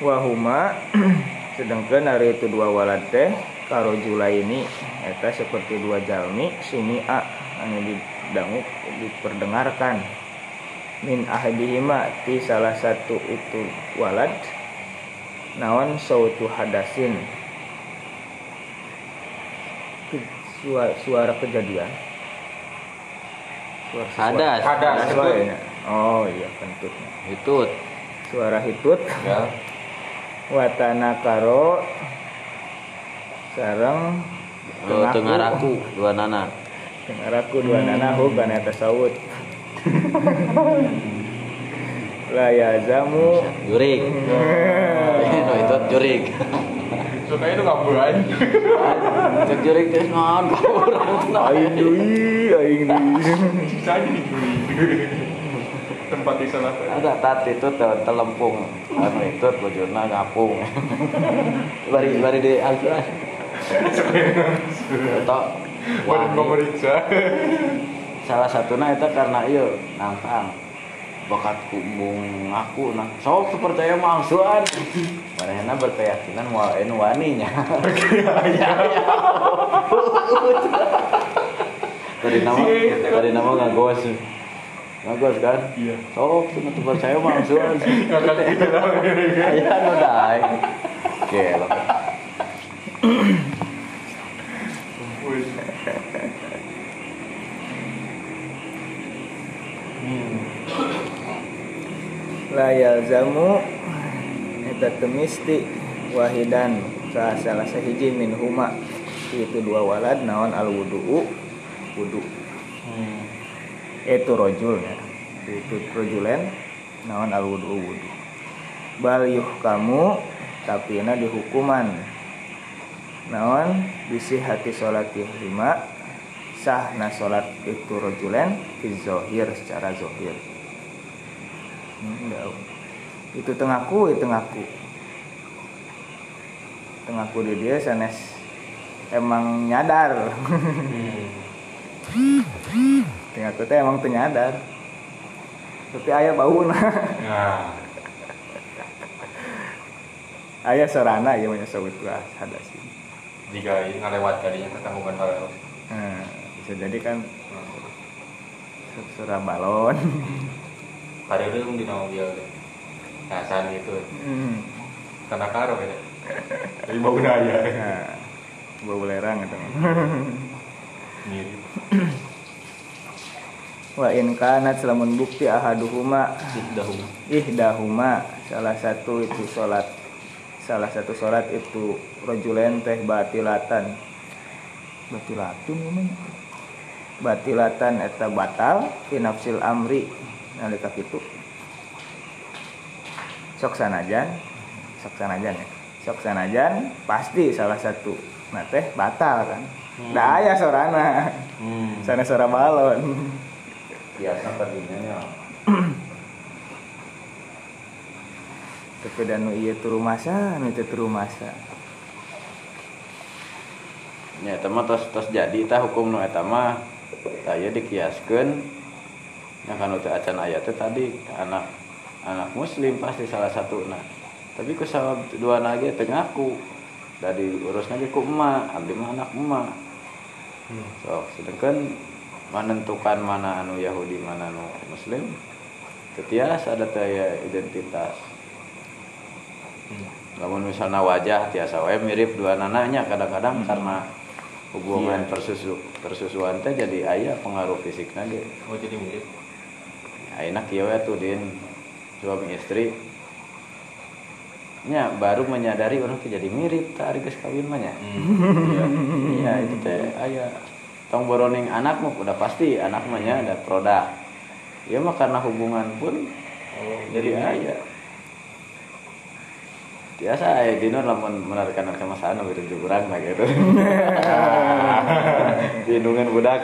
Wahuma sedangkan hari itu dua walad teh karojula ini eta seperti dua jalmi sumi'a anu didangu diperdengarkan. Min ahadihima ti salah satu itu walad naon sautu hadasin. Ke- suara, suara kejadian. Suara Hadas. Hadas. suaranya. Oh iya kentutnya itu suara hitut. Ya. Watana karo sareng oh, tengah raku dua nana. Tengaraku dua nanahu kana eta sawut la yazamu jurik. No itu jurik. Suka itu kambuhan cek jurik teh naon? Ka urang aing deui aing deui sisanya dicuri tempat di sana. Ada tadi itu te- telempung. Anu itu bojona ngapung. Bari bari di alquran itu baru pemeriksa. Salah satunya itu karena iya nangkang bakat kumbung aku nah. Sok percaya mangsuan. Manehna berkeyakinan mau enu waninya. Ya ya dari nama dari nama ngagos ngagos kan? Iya. Sok tuh percaya mangsuan ngangkat gitu lah. Aya nu daek. Gelo. La yalzamu eta temisti wahidan. Ka salah sahiji min huma. Itu dua walad naon al wudu wudu. Itu rojul. Ya itu rojulen naon al wudu wudu. Bal kamu tapi na dihukuman naon? Bisi hati sholat lima sah na sholat itu rojulen fi zohir secara zohir. Hmm, itu tengahku itu tengahku tengahku di dia sanes. Emang nyadar. Tengahku teh emang ternyadar tapi ayah bau nah. Ayah sorana ya punya sebut gua jika ini ngelewat kalinya ketanggungan hal nah, bisa jadi kan surah balon. Hari itu di dia nah saat itu Hmm. karena karo ya tapi bau daya nah, bau belerang gitu. Mirip. Wa in kanat selamun bukti ahaduhuma. Dahum. ihdahuma salah satu itu sholat salah satu sholat itu rojulen teh batilatan. Batilatun namanya batilatan eta batal fi nafsil amri. Nalika kitu. Sok sanajan sok sanajan ya. Sok sanajan pasti salah satu. Nah teh batal kan. Da aya sorana. Hmm. sana sora balon. Biasa tadinya tapi dan iya turu masa nu teu turu masa. Ya, eta mah tos tos jadi tah hukum nu eta mah saya dikiaskeun. Yang kan teu acan ayat teh tadi anak anak muslim pasti salah satu nah tapi ku salah dua nage teu ngaku. Dari urus nage ku emak abdi mah anak emak. So sedangkan menentukan mana anu Yahudi mana anu Muslim tetiasa ada taya identitas namun misalnya wajah tiasa wae mirip dua nananya kadang-kadang karena hubungan persusu persusuan teh jadi ayah pengaruh fisik nage oh jadi mirip. Enak kieu we tuh din. Suami istri. Nya baru menyadari orang tuh jadi mirip tak geus kawin mah nya. Iya iya itu teh aya. Tong boroning anak mah udah pasti anak mah nya ada produk. Ya mah karena hubungan pun oh jadi aya biasa ya dino lamun menarikan ke masaan lebih tujuh kurang lah gitu. Lindungan budak.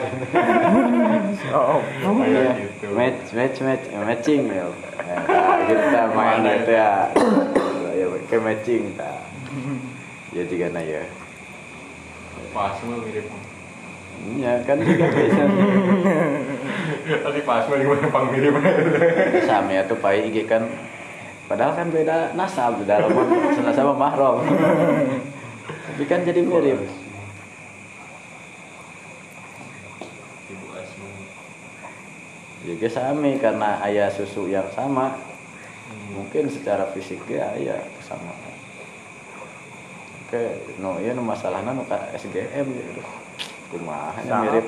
Oh Kayak gitu. match match match eh, matching ya. Nah, kita main Mana? itu ya. Ya ke matching ta ya juga na ya. Pas mah mirip. ya kan juga bisa Tadi pas mah gimana pang mirip. sama ya tuh pai IG kan padahal kan beda nasab beda lamun sama mahram. Tapi kan jadi mirip. Ibu Asma. juga sami karena ayah susu yang sama. Mungkin secara fisik ya ayah sama. Oke no iya no masalahnya no SGM gitu kumaha mirip.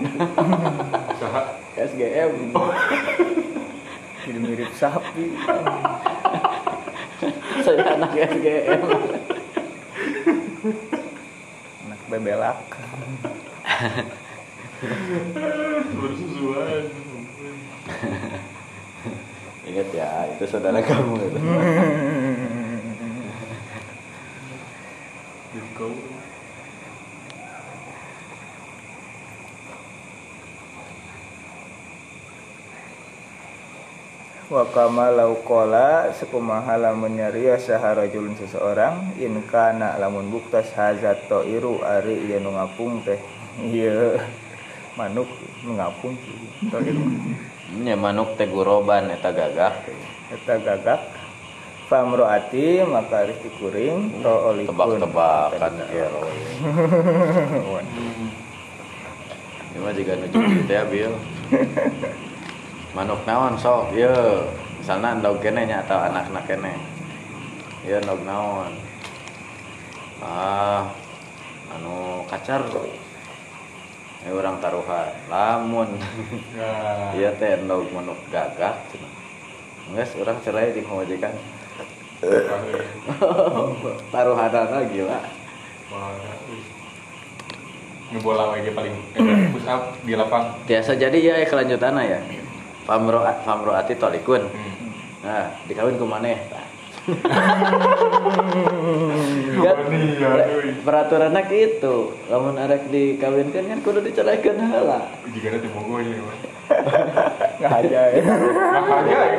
Saha. SGM jadi mirip sapi saya anak SGM anak bebelak Bersusuan. ingat ya itu saudara kamu itu. Wa kama lau qala sekumaha lamun nyarios saharajulun seseorang in kana lamun buktas hazat iru ari ieu nu ngapung teh. Ieu manuk nu ngapung toiru. Nya manuk teh guroban eta gagah. Eta gagak famroati maka harus dikuring to olikun tebak-tebakan ya ini mah juga nuju gitu ya Bil manuk naon sok ya misalnya endog kene nya atau anak-anak kene. Ya endog naon. Ah anu kacar. Ini orang taruhan. Lamun. Ya. iya teh endog manuk gagah Nges, orang cerai di majikan taruhanana gila. Mana? Ini bola lagi paling eh, push up di lapang. biasa jadi ya kelanjutannya ya famro famroati tolikun Hmm. nah dikawin ke mana ya, aduh. peraturannya gitu lamun arek dikawinkan kan kudu diceraikan heula Jika ada tim gue ini. Ya Makanya itu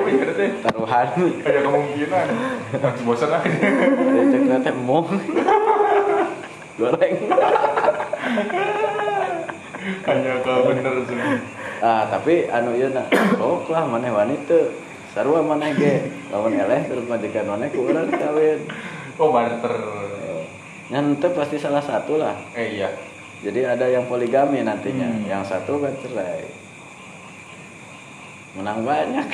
jika ada teh. taruhan Ada kemungkinan. Masih bosan lah. cek teh mung goreng Hanya kalau bener sih. Ah tapi anu ieu na sok lah maneh wanita sarua maneh ge lamun eleh terus majikan maneh ku kawin Oh barter. ngan teu pasti salah satu lah Eh iya. Jadi ada yang poligami nantinya, Hmm. yang satu kan cerai. Menang banyak.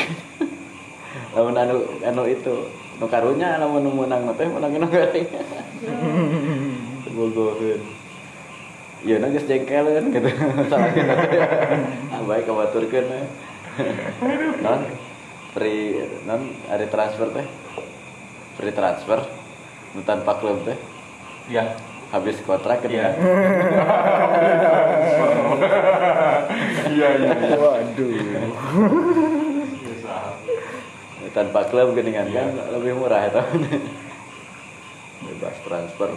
lamun anu anu itu, nu karunya lamun nu menang mah teh menang nu garing. Bogoheun. Ieu na geus jengkel kan gitu. Salahkeun teh. Ah bae kabaturkeun we. Non free non ada transfer teh. Free transfer tanpa klub teh Iya. habis kontrak kan Iya. Iya iya. iya. waduh tanpa klub geningan kan lebih murah itu bebas transfer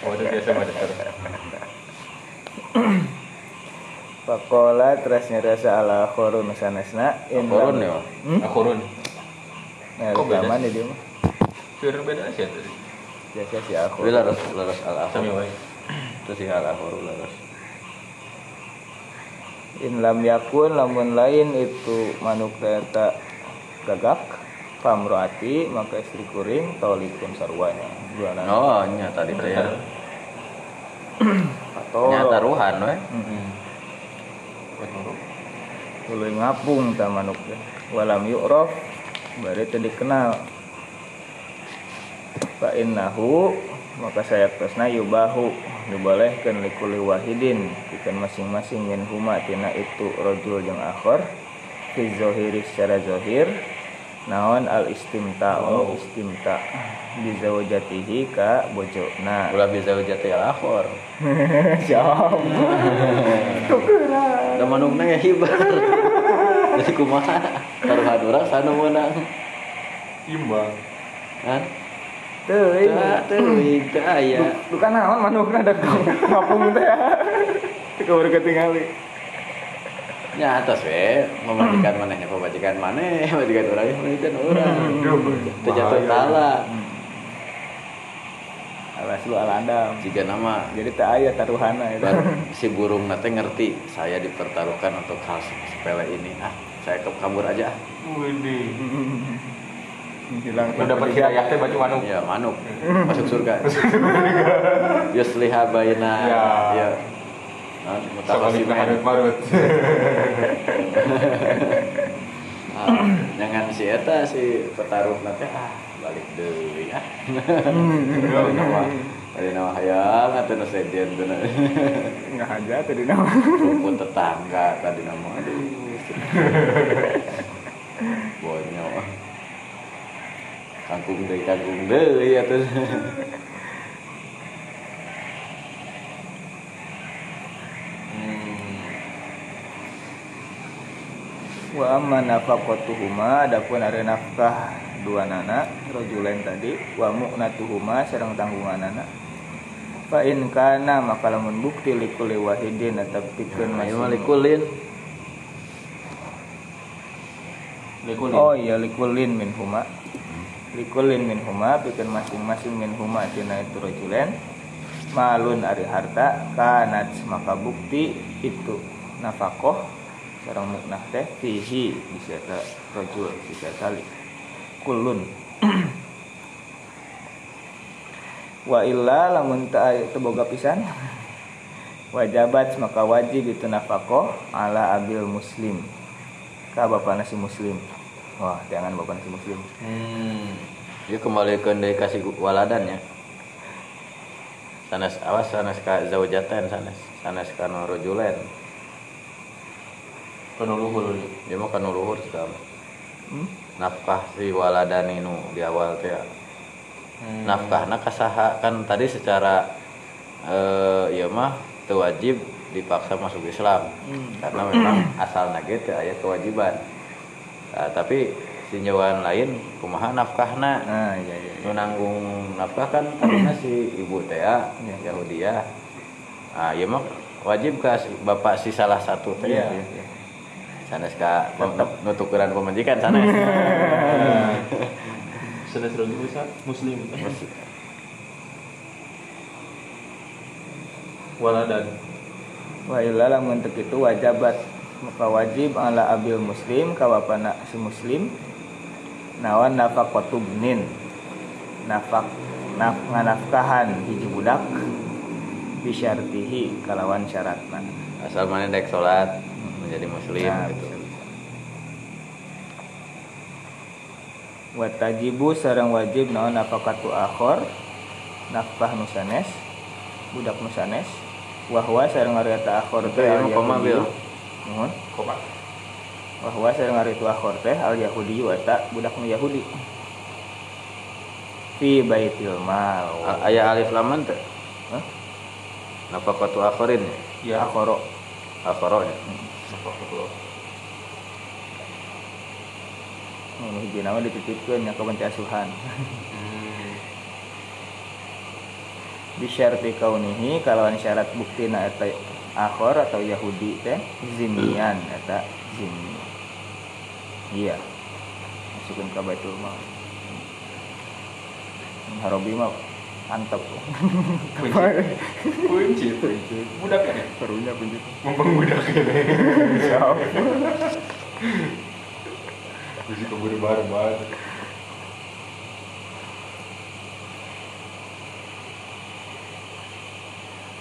Oh itu biasa barter. Pakola terus nyerasa ala khorun sanesna in korun ya Hmm? Akurun. Nah, Kok beda sih? dia mah. Sudah beda sih tadi. Biasa si aku. tapi laras laras al Sami wae. itu sih al akhor laras In lam yakun lamun lain itu manuk eta gagak pamroati maka istri kuring tolikun sarwanya dua anak oh nya tadi teh ya atau nya taruhan we. Betul. Tuluy ngapung ta manuk teh. Walam yu'raf bari teu dikenal. Fa innahu maka saya tesna yubahu dibolehkeun likuli wahidin pikeun masing-masing min huma tina itu rajul jeung akhir fi zahiri secara zahir naon al istimta istimta. Bizaujatihi ka bojona ulah bisa ujati al-akhor siap. Da manungna ya hibar jadi kumaha? Taruhan urang sana menang imbang. Kan teuing. Teu teuing teu aya. Bukan naon manukna da ngapung teh. Keburu ketingali nya atas we memajikan manehnya pemajikan maneh majikan urang ya majikan urang teu jatuh tala alas lu aladam jika nama jadi teu aya taruhana itu Bar si burung nate ngerti saya dipertaruhkan untuk hal sepele ini. Ah saya ke kabur aja ah. Hilang. Lu dapat hidayah teh baju manuk. ya manuk. Masuk surga. Yusliha baina. Ya. ya Mutaqasimain. marut jangan si eta si petaruh nanti ah balik deui ah. Dari nama. Dari nama hayang atau nu sejen teu na. nggak aja tadi nama. Rumput tetangga tadi nama aduh. Bonyok. Kangkung deui kangkung deui atuh wa amma nafaqatuhuma adapun ada nafkah dua nana rojulen tadi wa mu'natuhuma sareng tanggunganana fa in kana maka lamun bukti likulli wahidin atau pikeun ayo mah masing likulin Likulin. oh iya likulin min huma likulin min huma pikeun masing-masing min huma tina itu rojulen malun ari harta kanat maka bukti itu nafakoh sareng muknah teh fihi bisa ta rojul bisa tali kulun wa illa lamun ta teu boga pisan wajabat maka wajib itu nafakoh ala abil muslim ka bapak nasi muslim wah jangan bapak nasi muslim Hmm. Dia kembali ke dari kasih waladan ya. Sanes awas sanes ka zaujatan sanes sanes ka rojulen. Penuh luhur. Dia mah kan luhur sekarang. hmm? Nafkah si waladan ini di awal teh. ya. Hmm. Nafkahna kasaha kan tadi secara eh ya mah wajib dipaksa masuk Islam. Hmm. Karena memang asalna ge teu aya kewajiban. Nah, tapi tinjauan lain kumaha nafkahna nah iya iya, iya. nanggung nafkah kan tadinya si ibu teh ya, Iya. Yahudiah ah ieu mah wajib si- bapak si salah satu teh Iya, ya iya, iya. sanes ka pem- nutukeran pemajikan sanes Sudah terlalu besar muslim. Waladan. wa illa lamun teu kitu wajabat maka wajib ala abil muslim ka bapana si muslim nawan nafaqatu bnin nafak naf nganafkahan hiji budak bisyartihi kalawan syaratna asal mana dek salat menjadi muslim Nah, gitu bisa, bisa. wa tajibu sareng wajib naon nafaqatu akhor nafkah nusanes budak nusanes wahwa sareng ngarieta akhor Itu ya, koma, Bil. Nuhun. Pak? Bahwa ngaritu akhor teh al yahudi eta budak nu yahudi. Fi baitil mal. Aya alif laman teh? Hah? nafaqatu akhirin Ya. akhoro. Akhoro ya? Nu hiji nama dititipkeun nya ka panti asuhan Hmm. bisyarti kaunihi kalawan syarat buktina eta akhor atau yahudi teh zimian eta zimmi iya masukin ke baitul mal harobi mah antep Kunci. Budak kan ya? serunya begitu Mumpung budak ini. siap Bisa keburu bareng banget.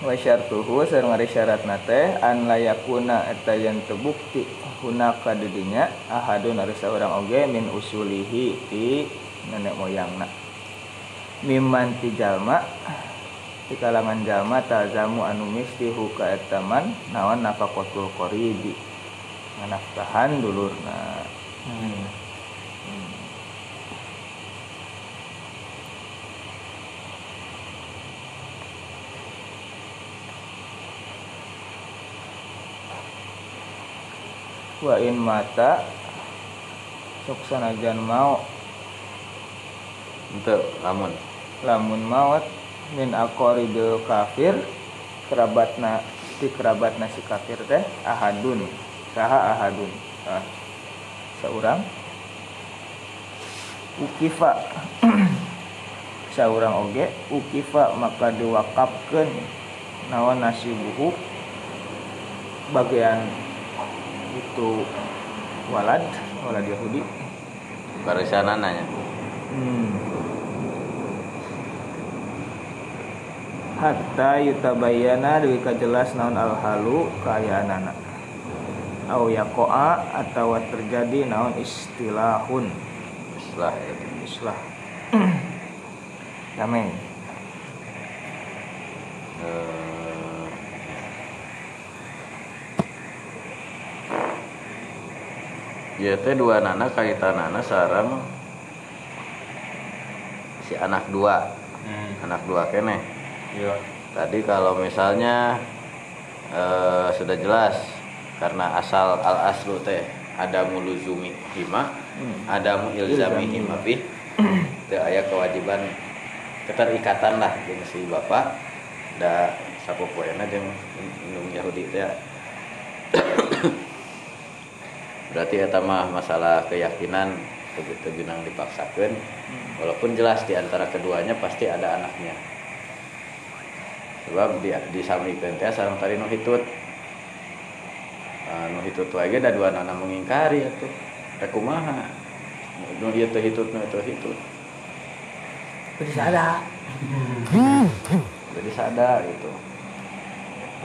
Wa syartuhu sareng ari syaratna teh an layakuna eta yang tebukti hunaka didinya ahadun ari saurang oge min usulihi ti nenek moyangna. Mimman ti jalma di kalangan jalma tazamu anu misti huka etaman nawan nafaqatul qoribi. Nganafkahan dulurna. Hmm. Wa in mata sok sanajan mau. Untuk lamun. Lamun maut min aqaribil kafir kerabatna ti kerabatna si kafir teh ahadun. Saha ahadun? Ah, seorang ukifa. Seorang oge ukifa maka diwakafkeun naon nasibuhu? Bagian itu walad walad Yahudi barisanan nanya. Hmm. Hatta yutabayana deui kajelas naon al halu kaayaanana. Au yakoa atau terjadi naon istilahun Setelah itu. islah. Damai. Ya teh dua nana kaitan nana sarang si anak dua Hmm. anak dua kene Iya. tadi kalau misalnya eh, sudah jelas karena asal al aslu teh ada muluzumi hima Hmm. ada ilzami hima bih teu aya kewajiban keterikatan lah jeung si bapak da sapopoena jeung indung Yahudi teh berarti eta mah masalah keyakinan begitu binang dipaksakan walaupun jelas di antara keduanya pasti ada anaknya. Sebab di disamikeun teh sareng tadi nu hitut. Ah, nu hitut wae ge da dua nana mengingkari atuh da kumaha? Nu teh hitut nu teh hitut. Jadi ada. jadi sadar gitu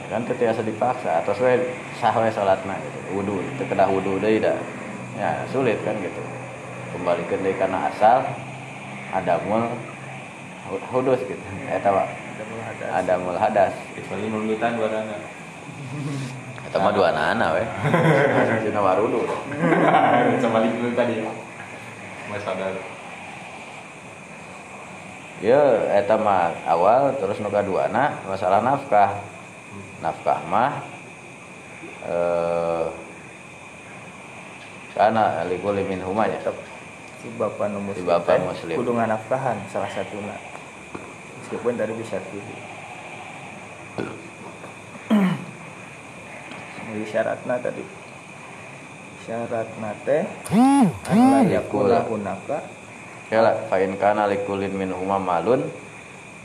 kan teu tiasa dipaksa atau we sah we salatna gitu. Wudu teu kedah wudu deui da ya sulit kan gitu. Kembalikan deui kana asal adamul hu- hudus gitu. Eta mah adamul hadas. Kecuali dua dana. eta mah dua nana we cenah warudu Kembali dulu tadi ya. Mas sadar. ya eta mah awal terus nu kaduana masalah nafkah nafkah mah eh kana likul min humanya Si bapak nu muslim. Si bapak muslim. Kudu nganafkahan salah satuna. Meskipun dari bisa pilih. Jadi syaratna tadi syaratna teh adalah yakula hunaka ya lah fain kana likulin min huma malun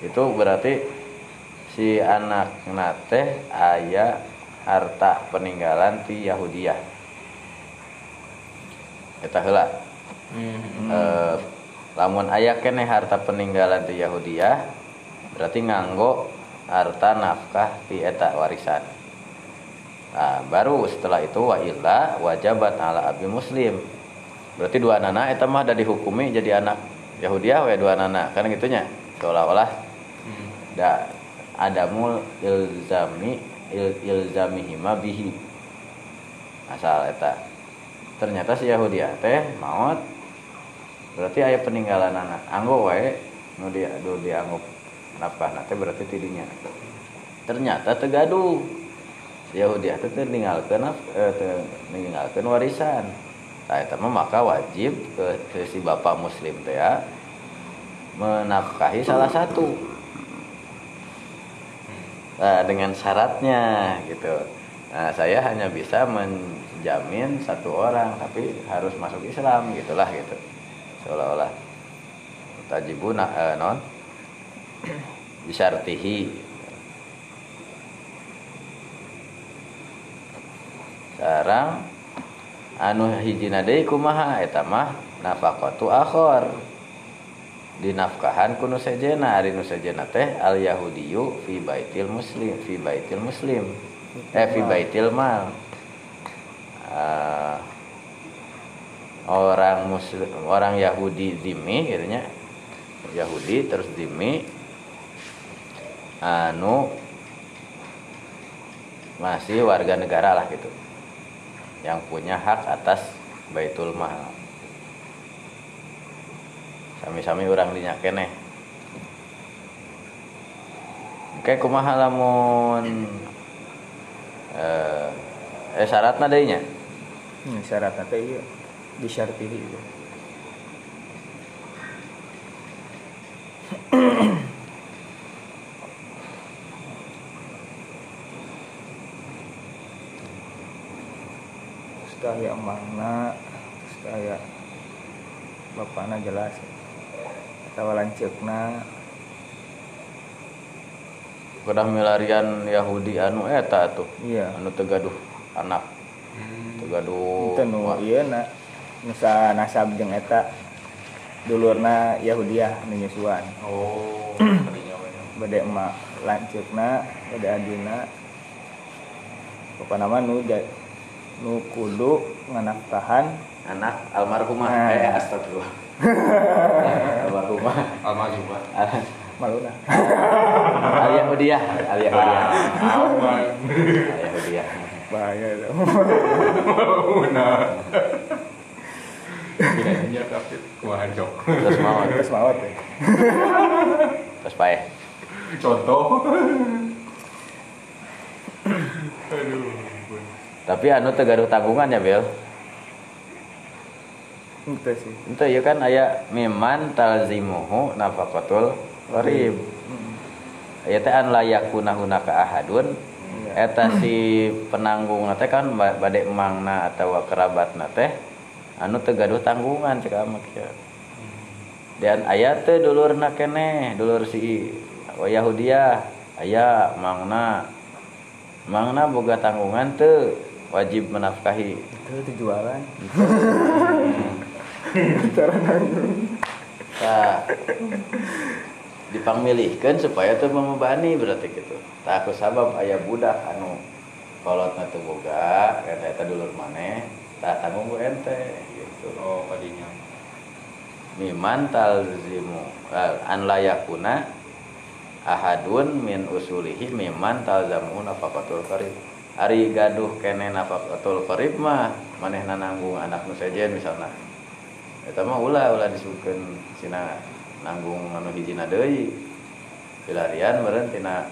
itu berarti si anak nate aya harta peninggalan ti Yahudiyah. Eta heula. Eh, lamun aya keneh harta peninggalan ti Yahudiyah berarti nganggo harta nafkah ti eta warisan. Nah, baru setelah itu wa illa wajabat ala abi muslim. Berarti dua nana eta mah ada dihukumi jadi anak Yahudiyah we dua nana. Kan gitunya? Seolah-olah da adamul ilzami il, ilzamihima bihi. Asal eta. Ternyata si Yahudiyah teh maut berarti aya peninggalan anak. Anggo wae nu dia nu dianggap nafkah nate berarti tidinya ternyata tegaduh si Yahudiyah teh ninggalkeun eh, warisan. Nah mah maka wajib ke, ke si bapak muslim teh ya menafkahi salah satu nah, dengan syaratnya gitu. Nah saya hanya bisa menjamin satu orang tapi harus masuk Islam gitulah gitu. Seolah-olah. Tajibun eh, non? Bisyartihi. Sekarang anu hijina deui kumaha eta mah akhor dinafkahan kuno sejena ari nu sejena teh al yahudiyu fi baitil muslim fi baitil muslim. Eh fi baitil mal. Ah, orang muslim orang Yahudi dimi gitu nya Yahudi terus dimi. Anu masih warga negara lah gitu. Yang punya hak atas baitul mal sami-sami orang dinya keneh Oke kumaha lamun eh, eh syaratna deui nya Hmm, syarat teh ieu disyartihi ieu. Terus teh aya emangna, terus teh aya bapana jelas. Atawa lanceukna Kedah milarian Yahudi anu eta tuh iya. anu tegaduh anak tegaduh ieu na nusa nasab jeung eta dulurna Yahudiah nu nyusuan. oh. Bade emak lanceukna, bade adina. Pokona mah nu nu kudu nganafkahan anak almarhumah. Nah. eh astagfirullah. Almarhumah. Almarhumah. Maluna. al Yahudiyah al Yahudiyah aman al Yahudiyah Bahaya itu. nah bedanya kafir kumaha jok terus mau Terus mawat ya. terus pae contoh. Aduh tapi anu tegaduh tanggungan ya Bel Itu sih. itu ya kan aya miman talzimuhu nafaqatul qarib aya teh an layakuna hunaka ahadun. Iya. eta si penanggung teh kan ba- bade emangna atawa kerabatna teh anu tegaduh tanggungan cek amak ya. Dan aya teh dulurna keneh dulur si Yahudiah aya mangna mangna boga tanggungan teu wajib menafkahi. Itu dijualan. Nah, dipangmilihkan supaya tuh membebani berarti gitu. Tak aku sabab ayah budak anu kolotna teu boga, eta eta dulur maneh, tak tanggung ku ente gitu. oh tadinya Miman talzimu eh, an layakuna ahadun min usulihi miman talzamu nafaqatul qarib. Ari gaduh kene nafaqatul qarib mah manehna nanggung anak nu sejen misalna. Eta mah ulah ulah disebutkeun sina nanggung anu hijina deui. Pilarian meureun tina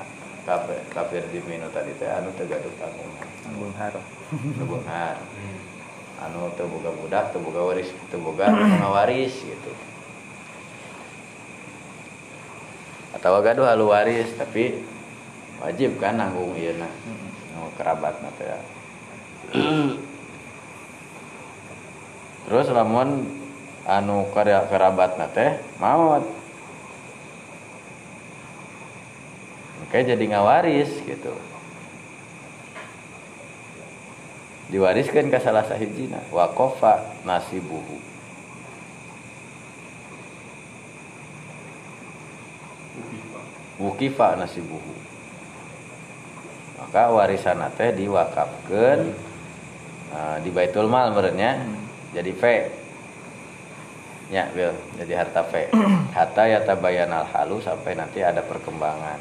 kafir kafir di minu tadi teh anu teu gaduh tanggungan. Tanggung harap. Nu beunghar. hmm. anu teu boga budak teu boga waris teu boga ngawaris gitu atau gaduh halu waris tapi wajib kan nanggung ieu na nu kerabat teh ya. terus lamun anu karya kerabat teh maut. Oke jadi ngawaris gitu. Diwariskan ke salah sahijina wakofa nasibuhu. Wukifa nasibuhu. Maka warisan teh diwakafkan eh, di baitul mal merenya jadi V ya Bil, jadi harta V hatta ya tabayanal halu sampai nanti ada perkembangan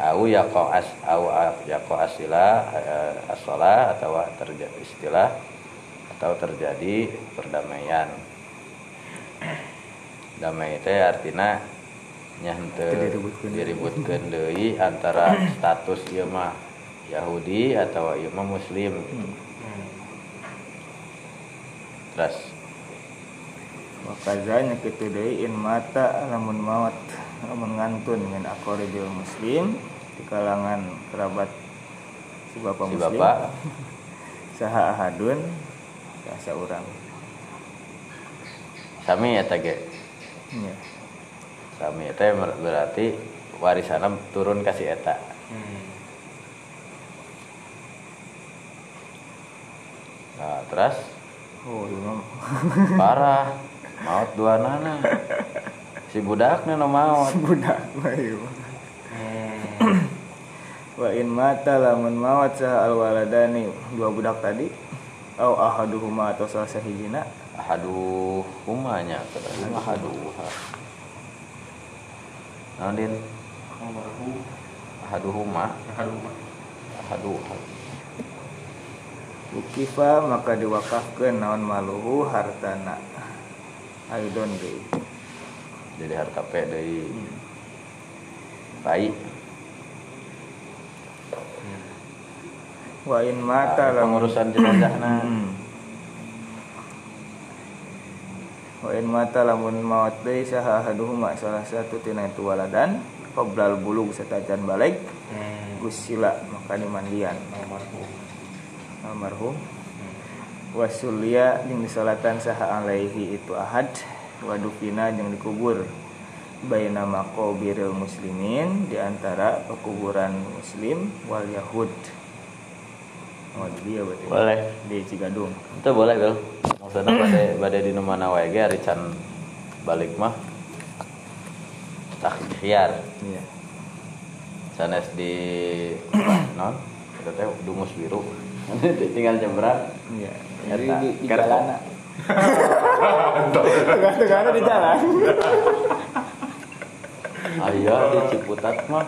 au yaqo as au yaqo asila eh, asola atau terjadi istilah atau terjadi perdamaian damai teh artinya nya henteu Teu diributkeun. diributkeun deui antara status ieu mah Yahudi atau ieu mah muslim Hmm. terus Wakazanya kitu deui in mata lamun maut lamun ngantun min aqrabil muslim di kalangan kerabat si bapak si muslim. bapak. Saha ahadun rasa urang. Sami eta ge? Nya sami eta berarti warisanna turun kasih eta. Hmm. nah terus? Oh parah maut dua nana si budaknya no maut. Budak mah mah. Hmm. wa in mata lamun maut saha al waladani. Dua budak tadi. Au ahaduhuma atau salah sahijina. Ahaduh humanya ahaduh Nadin Almarhum. ahaduh huma Aduh. ahaduh Ukifa maka diwakafkeun naon maluhu hartana aidon deui jadi harta P dari baik Hmm. wa in mata lamun pengurusan jenazahna Hmm. Wa in mata lamun maut deui saha ahaduhuma salah satu tina itu waladan qoblal bulug satajan balik Hmm. gusila maka dimandian Almarhum. almarhum wasulia jeung disolatan saha alaihi itu ahad wadufina jeung dikubur. Baina maqabiril muslimin di antara pekuburan muslim wal yahud. Oh, di dia berarti. boleh. Di Cigadung. itu boleh bel maksudnya pada pada di mana wae ge can balik mah tak khiar Iya. sanes di non? Kita teh dungus biru tinggal nyebrang Iya. Jadi di, di jalan. Tengah-tengah di jalan. Aya di Ciputat mah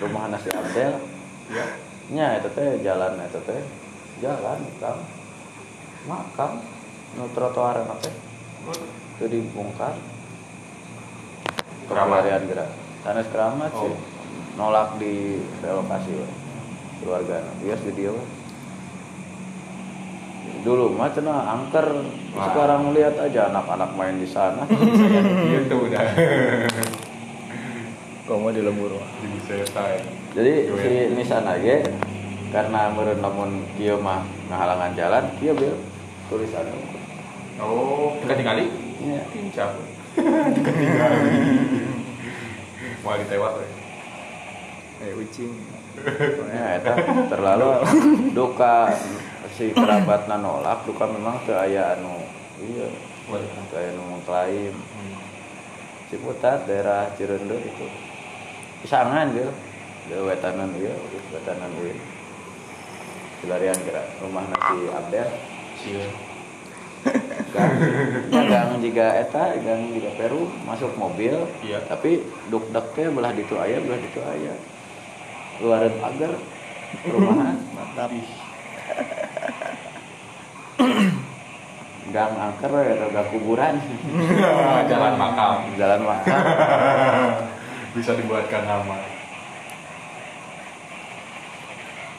rumah nasi Abdel. Ya. Nya eta teh jalan eta teh jalan kang. Makam nu trotoar teh teu dibongkar. Kepelarian gerak. Sanes keramat sih. Oh. Nolak di relokasi we. keluarga. Bias di dia. Dulu mah cenah angker. Wah. Sekarang lihat aja anak-anak main di sana. Gitu udah. Kamu di lembur. mah. Jadi Yo, si. Nissan aja karena meureun lamun kieu mah ngahalangan jalan, kieu bil tulisan. Oh, ketinggali? Iya. Tincap. ketinggali. Mau ditewat. Eh ucing. Ya terlalu duka si kerabatna nolak, duka memang teu aya anu iya, teu aya nu mengklaim. Hmm. Ciputat daerah Cireundeut itu. Pisangan bil. Dia wetanan ieu, wetanan ieu. Pelarian gerak rumah nasi Abdel. Sia. gang ya, gang jika eta gang jika Peru masuk mobil Iya. tapi duk deknya belah ditu aya belah ditu aya luaran pagar perumahan Mantap. Gang angker atau gang kuburan. Jalan makam. jalan makam. Bisa dibuatkan nama.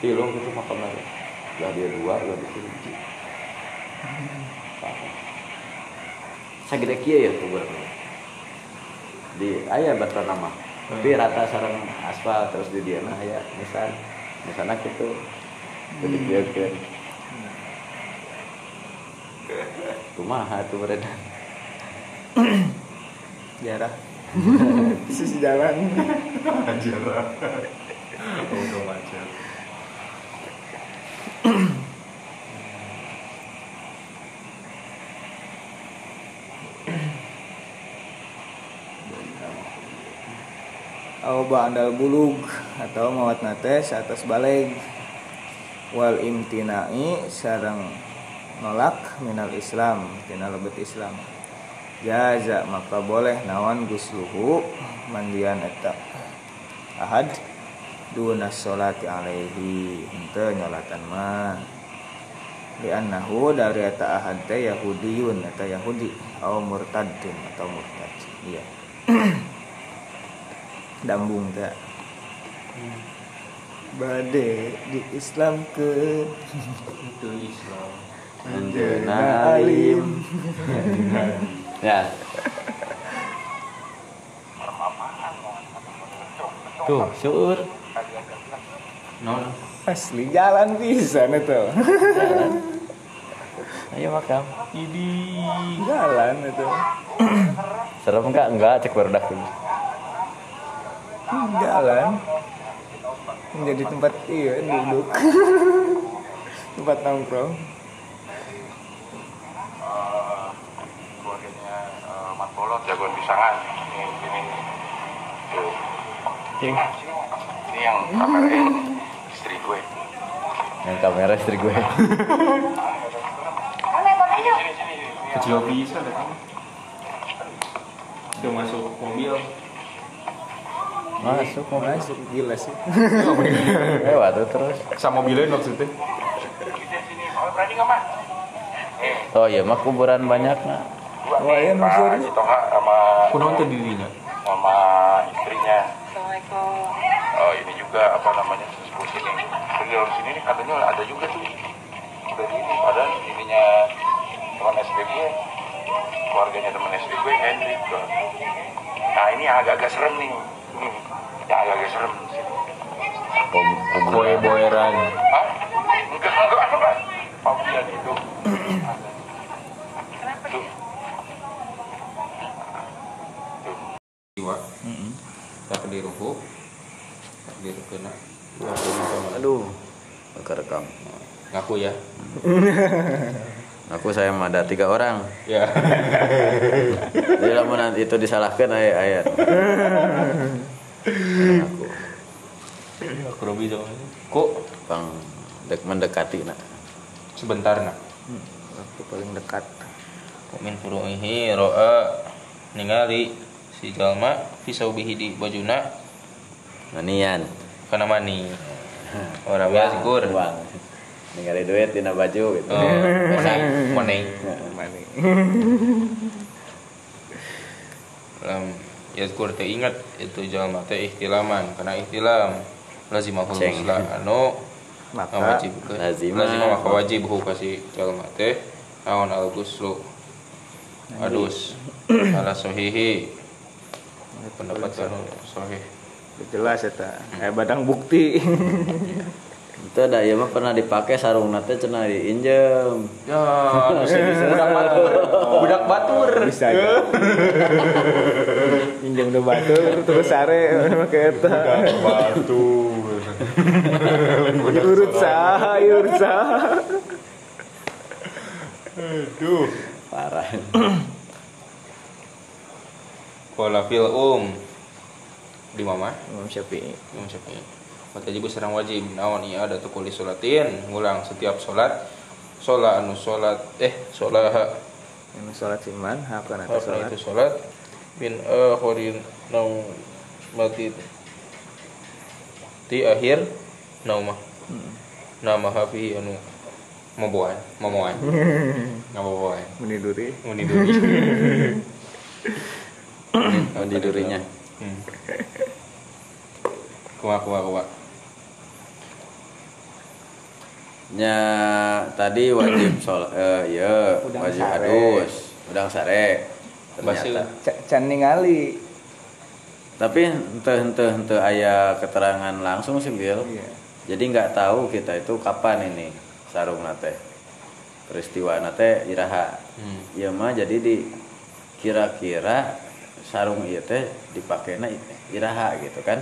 gitu makam lagi belah dia dua belah dia hiji sagede kieu ya kuburan di aya batra nama. Tapi rata sarang aspal terus di dia nah aya misal misalnya gitu jadi biarkan kumaha tuh beredar Jarah. Sisi jalan. Anjir. Udah macet. Au ba'dal bulug atau mawat nates atas balik wal imtinai sarang nolak minal Islam tina lebet Islam. Jaza maka boleh nawan gusluhu mandian eta ahad duna sholati alaihi henteu nyolatan mah. Di annahu dari eta ahad teh yahudiyun eta yahudi au murtadun atau murtad iya. Dambung teh. Bade di Islam ke? Itu Islam. Alim ya. Tuh syukur. Non. asli jalan bisa itu. Ayo makam. Idi. jalan itu. Serem enggak? Enggak cek barudak dulu. Jalan. Menjadi tempat iya duduk. Tempat nongkrong keluarganya uh, Mat Bolot jagoan pisangan. Ini ini tuh. Cing. ini yang kamerain istri gue. Yang kamera istri gue. Kecil bisa deh kamu. Udah masuk mobil. masuk mau masuk. Gila sih. Lewat tuh terus. Sama mobilnya maksudnya. sini mau berani nggak mah nih oh iya mah kuburan banyak nah iya, Pak nusur. Haji Toha sama Kunaon teh dirinya? sama istrinya oh ini juga apa namanya sesepuh sini ini jalur sini nih katanya ada juga tuh udah di ini padahal ininya teman SD gue keluarganya teman SD gue Henry tuh nah ini agak-agak serem nih hmm. yang agak-agak serem Kue boeran. Hah? enggak enggak enggak Pavilion itu Jiwa. Tak di ruhu. Tak di kena. aduh kerekam Ngaku ya. aku saya ada tiga orang Ya. jadi lamun nanti itu disalahkan ayat ayat aku Aku Robi dong. Kok pang dek mendekati nak sebentar nak. waktu paling dekat Min furu'ihi ro'a ningali si jalma fi saubihi di bajuna manian kana mani. Ora biasa syukur. uang ningali duit tina baju gitu Oh, money, money. Mani. Lam yazkur teh ingat itu jalma teh ihtilaman karena ihtilam lazimahul musla anu maka wajib ke lazima. lazima maka wajib hu kasih jalma teh naon al guslu adus. Ala sahihi. Pendapat anu sahih. Jelas eta kayak badang bukti. Itu ada ya mah pernah dipakai sarung nate cenah diinjem. Ya budak batur. Budak batur. Bisa aja pinjam udah batur terus sare make eta batur urut sah urut sah. Aduh. Parah. Qala fil um. Di mama Imam Syafi'i. Imam Syafi'i. Wajib serang wajib naon iya ada tukuli solatin. Ngulang setiap solat. Sholat anu sholat eh sholat yang sholat siman hakan apa atau sholat itu sholat bin akhirin nau mati di akhir naumah Hmm. nama hafi anu mabuan mamuan ngababuan meniduri. Muniduri mendidurinya hmm. kuah kuah kuah. Nya tadi wajib sol eh ya Udang wajib adus udang sare. Ternyata. Ca- can ningali tapi ente ente ente ayah keterangan langsung sih Bil. Iya. Jadi nggak tahu kita itu kapan ini sarung nate peristiwa nate iraha. Hmm. ya mah jadi di kira-kira sarung iya teh dipakainya iraha gitu kan.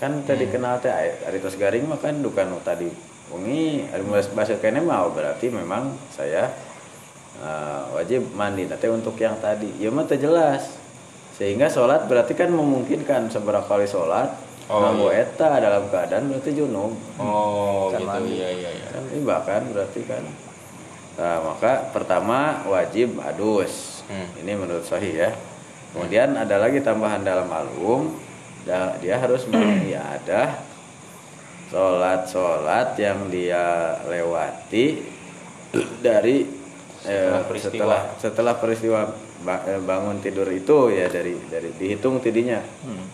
Kan tadi kenal teh aritos garing mah kan dukan nu tadi mulai bahasa kene mah oh, berarti memang saya eh, wajib mandi nate untuk yang tadi. Ya mah teh jelas sehingga sholat berarti kan memungkinkan seberapa kali sholat Oh, nganggo iya. eta dalam keadaan berarti junub oh Can gitu mandi. iya iya iya kan riba kan berarti kan nah maka pertama wajib adus Hmm. ini menurut sahih ya kemudian ada lagi tambahan dalam album da- dia harus mengiadah sholat-sholat yang dia lewati dari eh, Setelah peristiwa. setelah setelah peristiwa eh, bangun tidur itu ya dari dari dihitung tidinya. Hmm.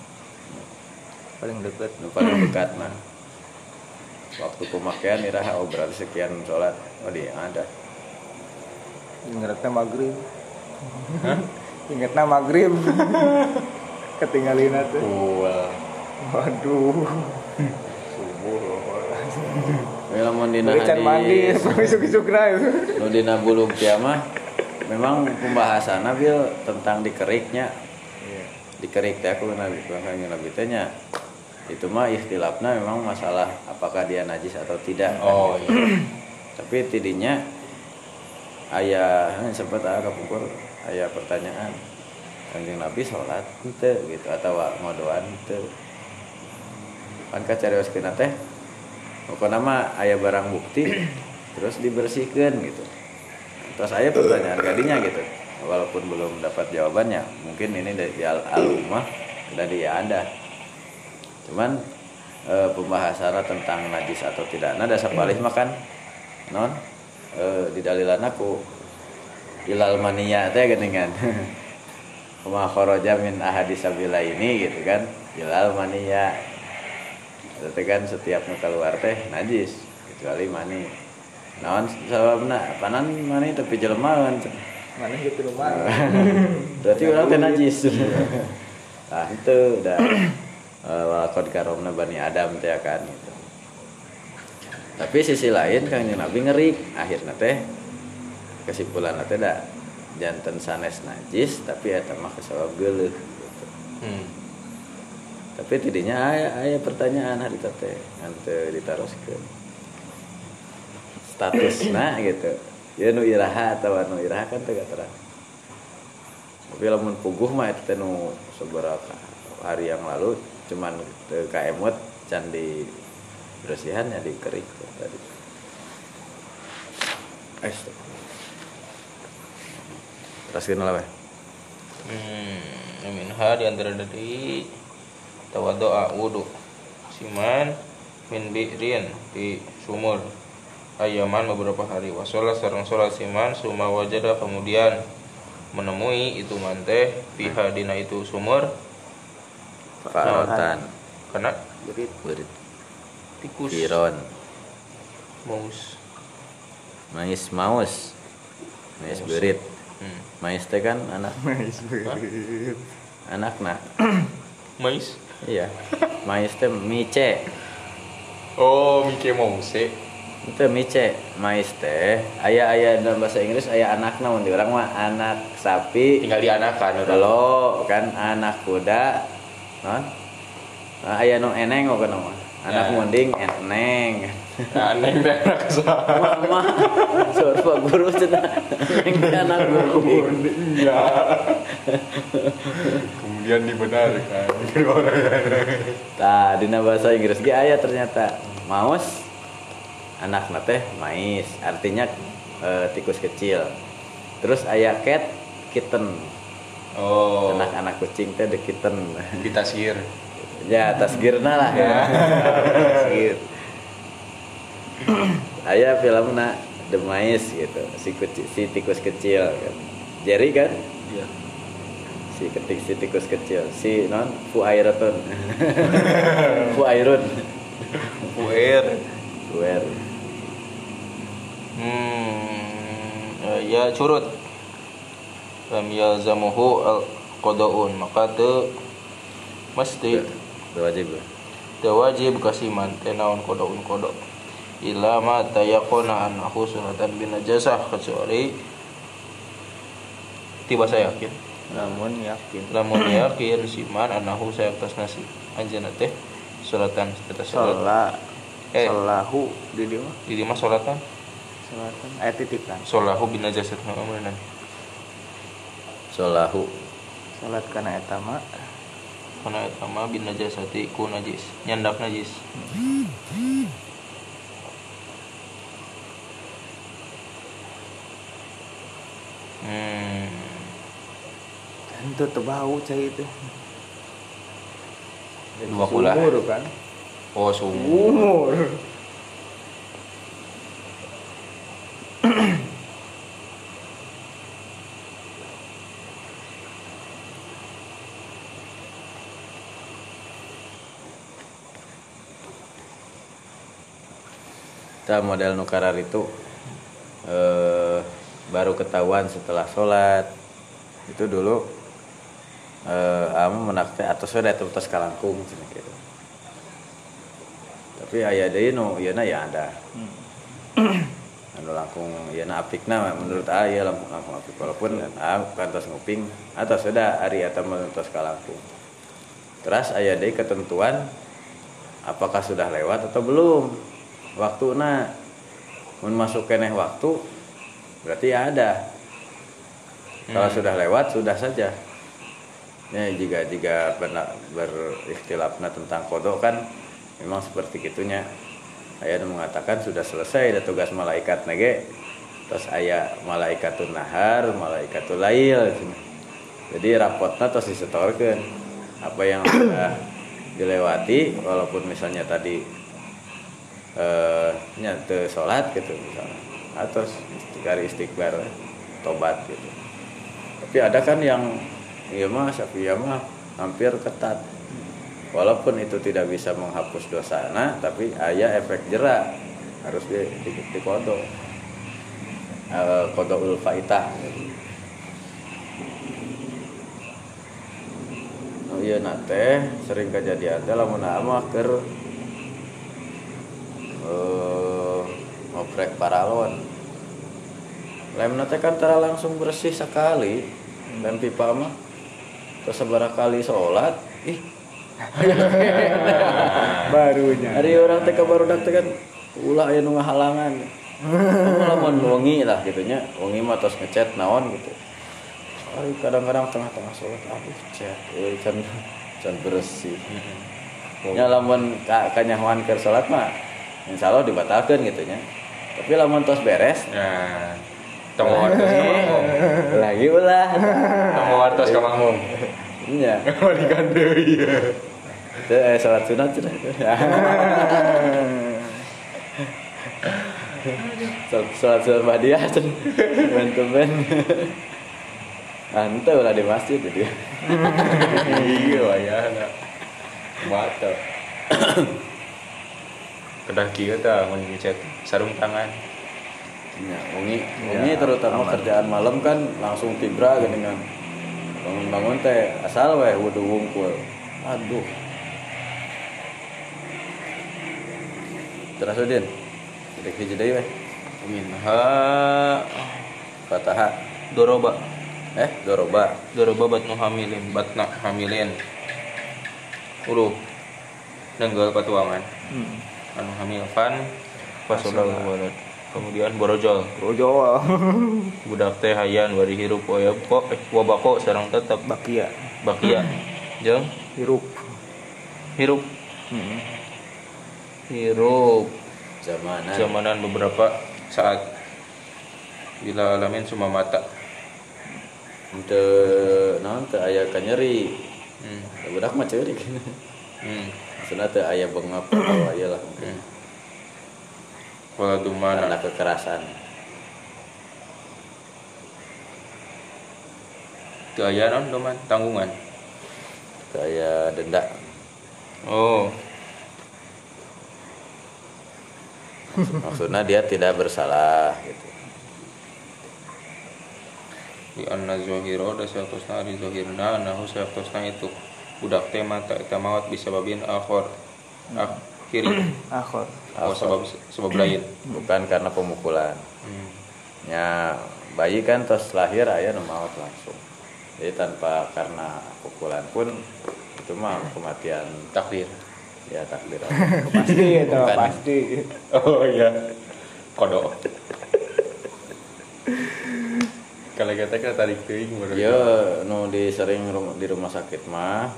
paling dekat. Paling dekat mah waktu pemakaian iraha oh berarti sekian sholat. Oh dia ada. Ingetnya maghrib. Ingetnya maghrib. Ketinggalin tuh Wah. waduh. Ya lamun dina Beli can mandi hadis isuk-isukna itu nu dina bulu mah memang pembahasan bil tentang dikeriknya. Iya. Dikerik teh aku nabi kanjeng nabi teh nya itu mah ikhtilafna memang masalah apakah dia najis atau tidak kan oh gitu. iya. Tapi tidinya ayah sempat agak pukul ayah pertanyaan kanjeng nabi sholat ente gitu atau ngodoan ente. Kan kacarios kena teh pokoknya mah ayah barang bukti terus dibersihkan gitu terus ayah pertanyaan gadinya gitu. Walaupun belum dapat jawabannya mungkin ini dari al alumah dari anda. Cuman eh, pembahasan tentang najis atau tidak. Nah dasar palih makan non eh, di dalilan aku ilal mania teh geuningan Kuma kharaja ahadis sabila ini gitu kan. Ilal mania. Berarti kan setiap keluar teh najis kecuali mani. Naon sababna panan mani tapi jelema kan. mana gitu rumah Berarti orang teh najis. Nah, itu udah eh, walakon karomna bani Adam teh kan gitu. Tapi sisi lain Kang Nabi ngeri akhirnya teh kesimpulan teh da janten sanes najis tapi eta mah kesabab geuleuh gitu. Hmm. Tapi tidinya aya aya pertanyaan hari teh ngan teu ditaroskeun. Statusna gitu. Ya nu iraha atau nu iraha kan teu terang. Tapi lamun puguh mah teh nu seberapa hari yang lalu cuman teu kaemut can di bersihan ya dikerik tadi. Es tuh. Teruskeun lah. Hmm, minha di antara dari tawaddoa wudu siman min bi'rin di sumur ayaman beberapa hari wasola sarang sholat siman suma wajada kemudian menemui itu manteh piha dina itu sumur Farotan. karena berit Berit. tikus Kiron. maus Mais maus. Mais berit. hmm. Mais teh kan anak mais berit anakna. mais Iya. Mais teh mice. oh Mickey Mouse Itu mice. Mais teh aya aya dalam bahasa Inggris aya anakna mun di urang mah anak sapi. tinggal di anakan udah Lo kan anak kuda. Non? Nah, aya nu eneng kok mah. Anak Ya. munding eneng. aneh deh anak saya Mama, suara Pak Guru cenah. Eneng teh anak munding. iya kemudian dibenarkan orang Nah, dina bahasa Inggris ge aya ternyata. Maus anak teh mais, artinya eh, tikus kecil. Terus aya cat kitten. oh Anak-anak kucing teh the kitten. ditasir ya, tasgirna lah ya. Tasgir. aya filmna The Mice gitu, si kuci- si tikus kecil kan. Jerry kan? iya Si ketik si tikus kecil, si non Fuairatun. Fuairun. puer Fuair. Hmm eh, ya curut. Lam yalzamuhu al qadaun maka teu mesti Itu wajib. teu wajib kasih mante naon qadaun qada. Ila ma tayaqona annahu sunatan bin najasah. Kecuali tiba saya yakin. Namun yakin. Lamun yakin siman anahu saya atas nasi. Anjeunna teh salatan atas salat Eh. sholahu di dia mah? Di dieu mah salatan sholatan ayat titik kan? Salahu bin najasah ngomongna Solahu. sholat kana eta mah kana eta mah bin najasati ku najis. Nyandak najis. Hmm. Itu tebau cai itu. Dua puluh. Sumur kan? Oh sumur. Umur Kita model nukarar itu eh, baru ketahuan setelah sholat. Itu dulu eh, amu menakte atau sudah terus kalangkung gitu. Tapi aya deui nu ieu ya ada. Anu langkung ieu apikna menurut aya langkung langkung apik. Walaupun ah kantos nguping atau sudah ari eta menurut kalangkung. Terus aya deui ketentuan apakah sudah lewat atau belum? Waktu na mun masuk keneh waktu berarti ya ada. Kalau Hmm. sudah lewat sudah saja. Ya jika jika benar berikhtilafna tentang kodok kan memang seperti gitunya ayah mengatakan sudah selesai ada tugas malaikat nage. Terus ayah malaikatul nahar malaikatul lail. Jadi rapotnya terus disetorkan. Apa yang sudah dilewati walaupun misalnya tadi eh nyate sholat gitu misalnya. Atau istighfar istighfar tobat gitu. Tapi ada kan yang iya mah Syafi'iyah mah hampir ketat walaupun itu tidak bisa menghapus dosa nah tapi ayah efek jerak harus di di, di kodok. Eh, kodok ul faitah. Oh iya nate sering kejadian teh lamun amah keur eh ngoprek paralon. Lem nate kan tara langsung bersih sekali. Lem pipa mah terus kali sholat ih barunya Hari orang teh baru teh kan ulah aya nu ngahalangan. Kamu lamun wengi lah gitunya, wengi mah tos ngechat naon gitu. Ari kadang-kadang tengah-tengah sholat aduh chat euy can can bersih. Ya lamun ka kanyahoan keur sholat mah insyaallah dibatalkeun gitu nya. Tapi lamun tos beres, Nah, tong wartos ka lagi ulah. Tong wartos ka makmum. Nya. Oh digandeui. Teu eh sholat sunat. Sholat sholat sunat badiah cenah. Ben-ben. Ante ulah di masjid jadi. Iya wayahna. Mata. Kedah kieu tah mun ngecet sarung tangan. Ya, wengi, wengi terutama kerjaan malam kan langsung tibra kan. Bangun-bangun teh asal weh wudu wungkul. Aduh. Terus Udin. Jadi hiji deui weh. Minha Fataha. doroba. Eh, doroba. Doroba batnu hamilin, batna hamilin. Huruf Nenggal patuangan. hmm. Anu hamil fan fasodal walad. Kemudian borojol. Rojo Budak teh hayan bari hirup waya kok eh, wabako sareng tetep bakia bakia. Jeung hirup hirup hmm. hirup Zamanan. zamanan beberapa saat bila alamin cuma mata Untuk naon teu aya kanyeri. hmm. Budak mah ceurik. hmm. Maksudnya teu aya bengap atau lah mungkin. hmm. Wala dumana Karena kekerasan. Teu aya naon doman tanggungan? Teu aya denda. oh. Maksudnya dia tidak bersalah gitu. di anna zohiro da sayaktosna di zohirna anahu sayaktosna itu. Budak teh mata eta mawat bisa babin akhor. Akhiri akhor oh sebab sebab lain Bukan karena pemukulan. hmm. Ya bayi kan tos lahir ayah nu maut langsung. Jadi tanpa karena pukulan pun itu mah kematian takdir ya takdir. pasti itu Bukan. pasti oh iya kodok kalau kita kan tarik teuing baru Ya nu di sering rum- di rumah sakit mah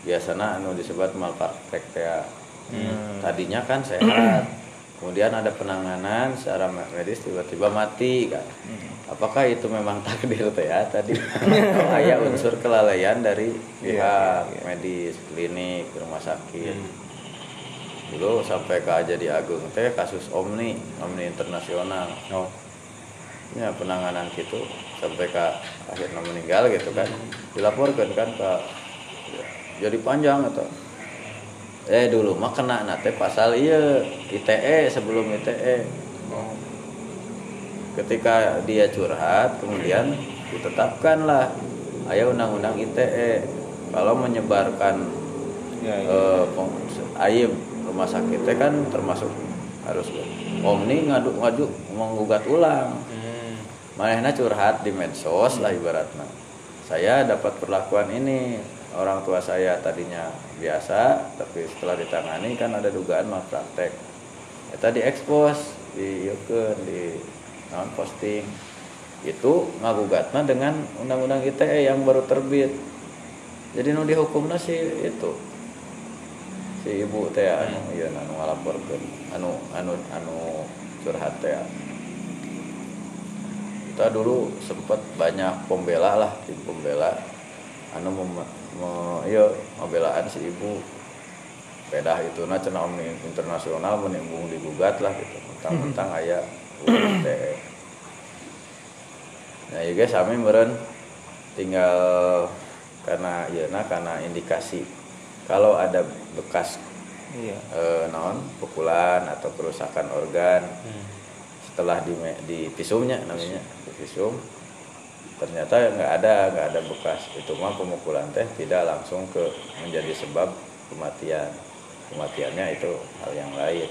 biasana anu disebut malpraktek ya. Tadinya kan sehat. Kemudian ada penanganan secara medis tiba-tiba mati kan. Apakah itu memang takdir teh ya tadi? Ada unsur kelalaian dari pihak medis, klinik, rumah sakit. Dulu sampai ke aja di Agung teh kasus Omni, Omni internasional. oh Ya penanganan gitu sampai ke akhirnya meninggal gitu kan. Dilaporkan kan ke jadi panjang atau eh dulu mah kena nate pasal iya ITE sebelum ITE oh ketika dia curhat kemudian ditetapkan lah ayo undang-undang ITE kalau menyebarkan ya, ya. eh, aib rumah sakit teh kan termasuk harus omni ngadu ngadu menggugat ulang. Hmm. curhat di medsos lah ibaratnya saya dapat perlakuan ini orang tua saya tadinya biasa tapi setelah ditangani kan ada dugaan malpraktek. Itu diekspos di yukeun, di non posting. Itu ngagugatna dengan undang-undang ITE yang baru terbit. Jadi nu dihukumna si itu. Si ibu teh anu ieu anu ngalaporkeun anu anu anu curhat teh. Kita dulu sempat banyak pembela lah tim pembela anu mem, me- iya pembelaan si ibu. Pedah itu nah cenah omni internasional menimbung digugat lah gitu. Tentang-tentang aya UITE nah iya guys kami meren tinggal karena iya nah karena indikasi. Kalau ada bekas iya. eh, non pukulan atau kerusakan organ Hmm. setelah di di visumnya namanya di visum ternyata nggak ada nggak ada bekas. Itu mah pemukulan teh tidak langsung ke menjadi sebab kematian. Kematiannya itu hal yang lain.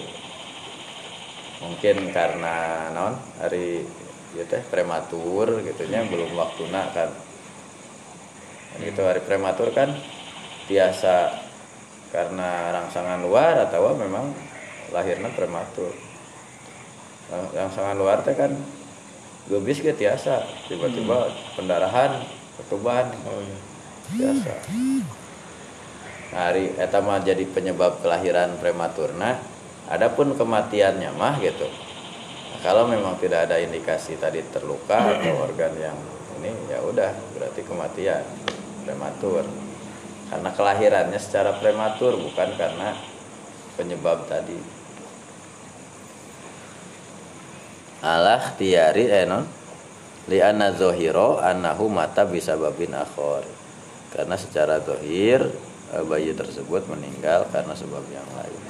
Mungkin karena non hari ya teh prematur gitunya belum waktunya kan. Dan gitu hari prematur kan biasa. Karena rangsangan luar atau memang lahirnya prematur. Rang- rangsangan luar teh kan gebis ge tiasa tiba-tiba pendarahan ketuban Oh iya. biasa nah, hari eta mah jadi penyebab kelahiran prematurna adapun kematiannya mah gitu. Nah, kalau memang tidak ada indikasi tadi terluka atau organ yang ini ya udah berarti kematian prematur. Karena kelahirannya secara prematur bukan karena penyebab tadi alah tiari eh non? Li anna zohiro annahu mata bisa babin akhor. Karena secara zohir eh, bayi tersebut meninggal karena sebab yang lain.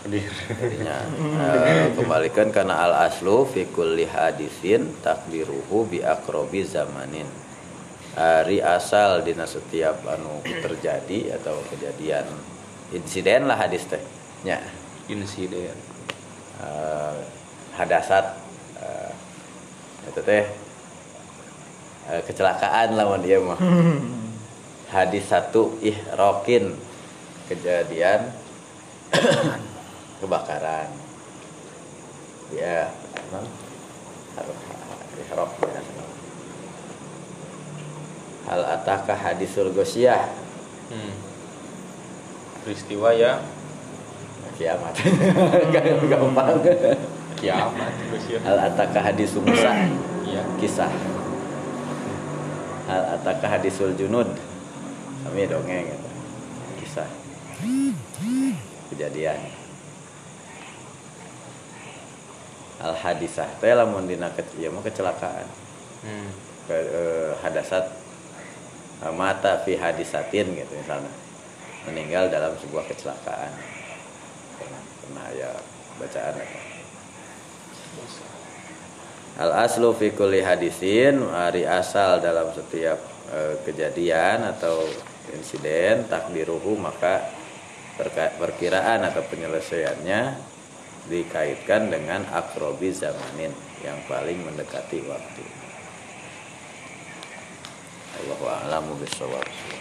Jadinya eh, kembalikan karena al aslu fi kulli hadisin takdiruhu bi akrobi zamanin. Hari asal dina setiap anu terjadi atau kejadian. Insiden lah hadis teh. Nya Insiden. eh, hadasat eh, itu teh eh, kecelakaan lawan dia mah. Hadis satu ihrokin kejadian kebakaran. Ya ihrok ya. hal ataka hadisul gosyah Hmm. Peristiwa ya kiamat. Gampang kiamat hal ataka hadisul musa. Iya. kisah. Hal ataka hadisul junud. Kami dongeng gitu. kisah. Kejadian. Al hadisah teh lamun dina ke, ya mah kecelakaan. Hmm. ke, eh, hadasat. Mata fi hadisatin gitu misalnya. Meninggal dalam sebuah kecelakaan. Pernah, pernah ya bacaan apa Al aslu fi kulli hadisin hari asal dalam setiap eh, kejadian atau insiden takdiruhu maka perkiraan atau penyelesaiannya dikaitkan dengan akrobi zamanin yang paling mendekati waktu. Allahu a'lamu bissawab.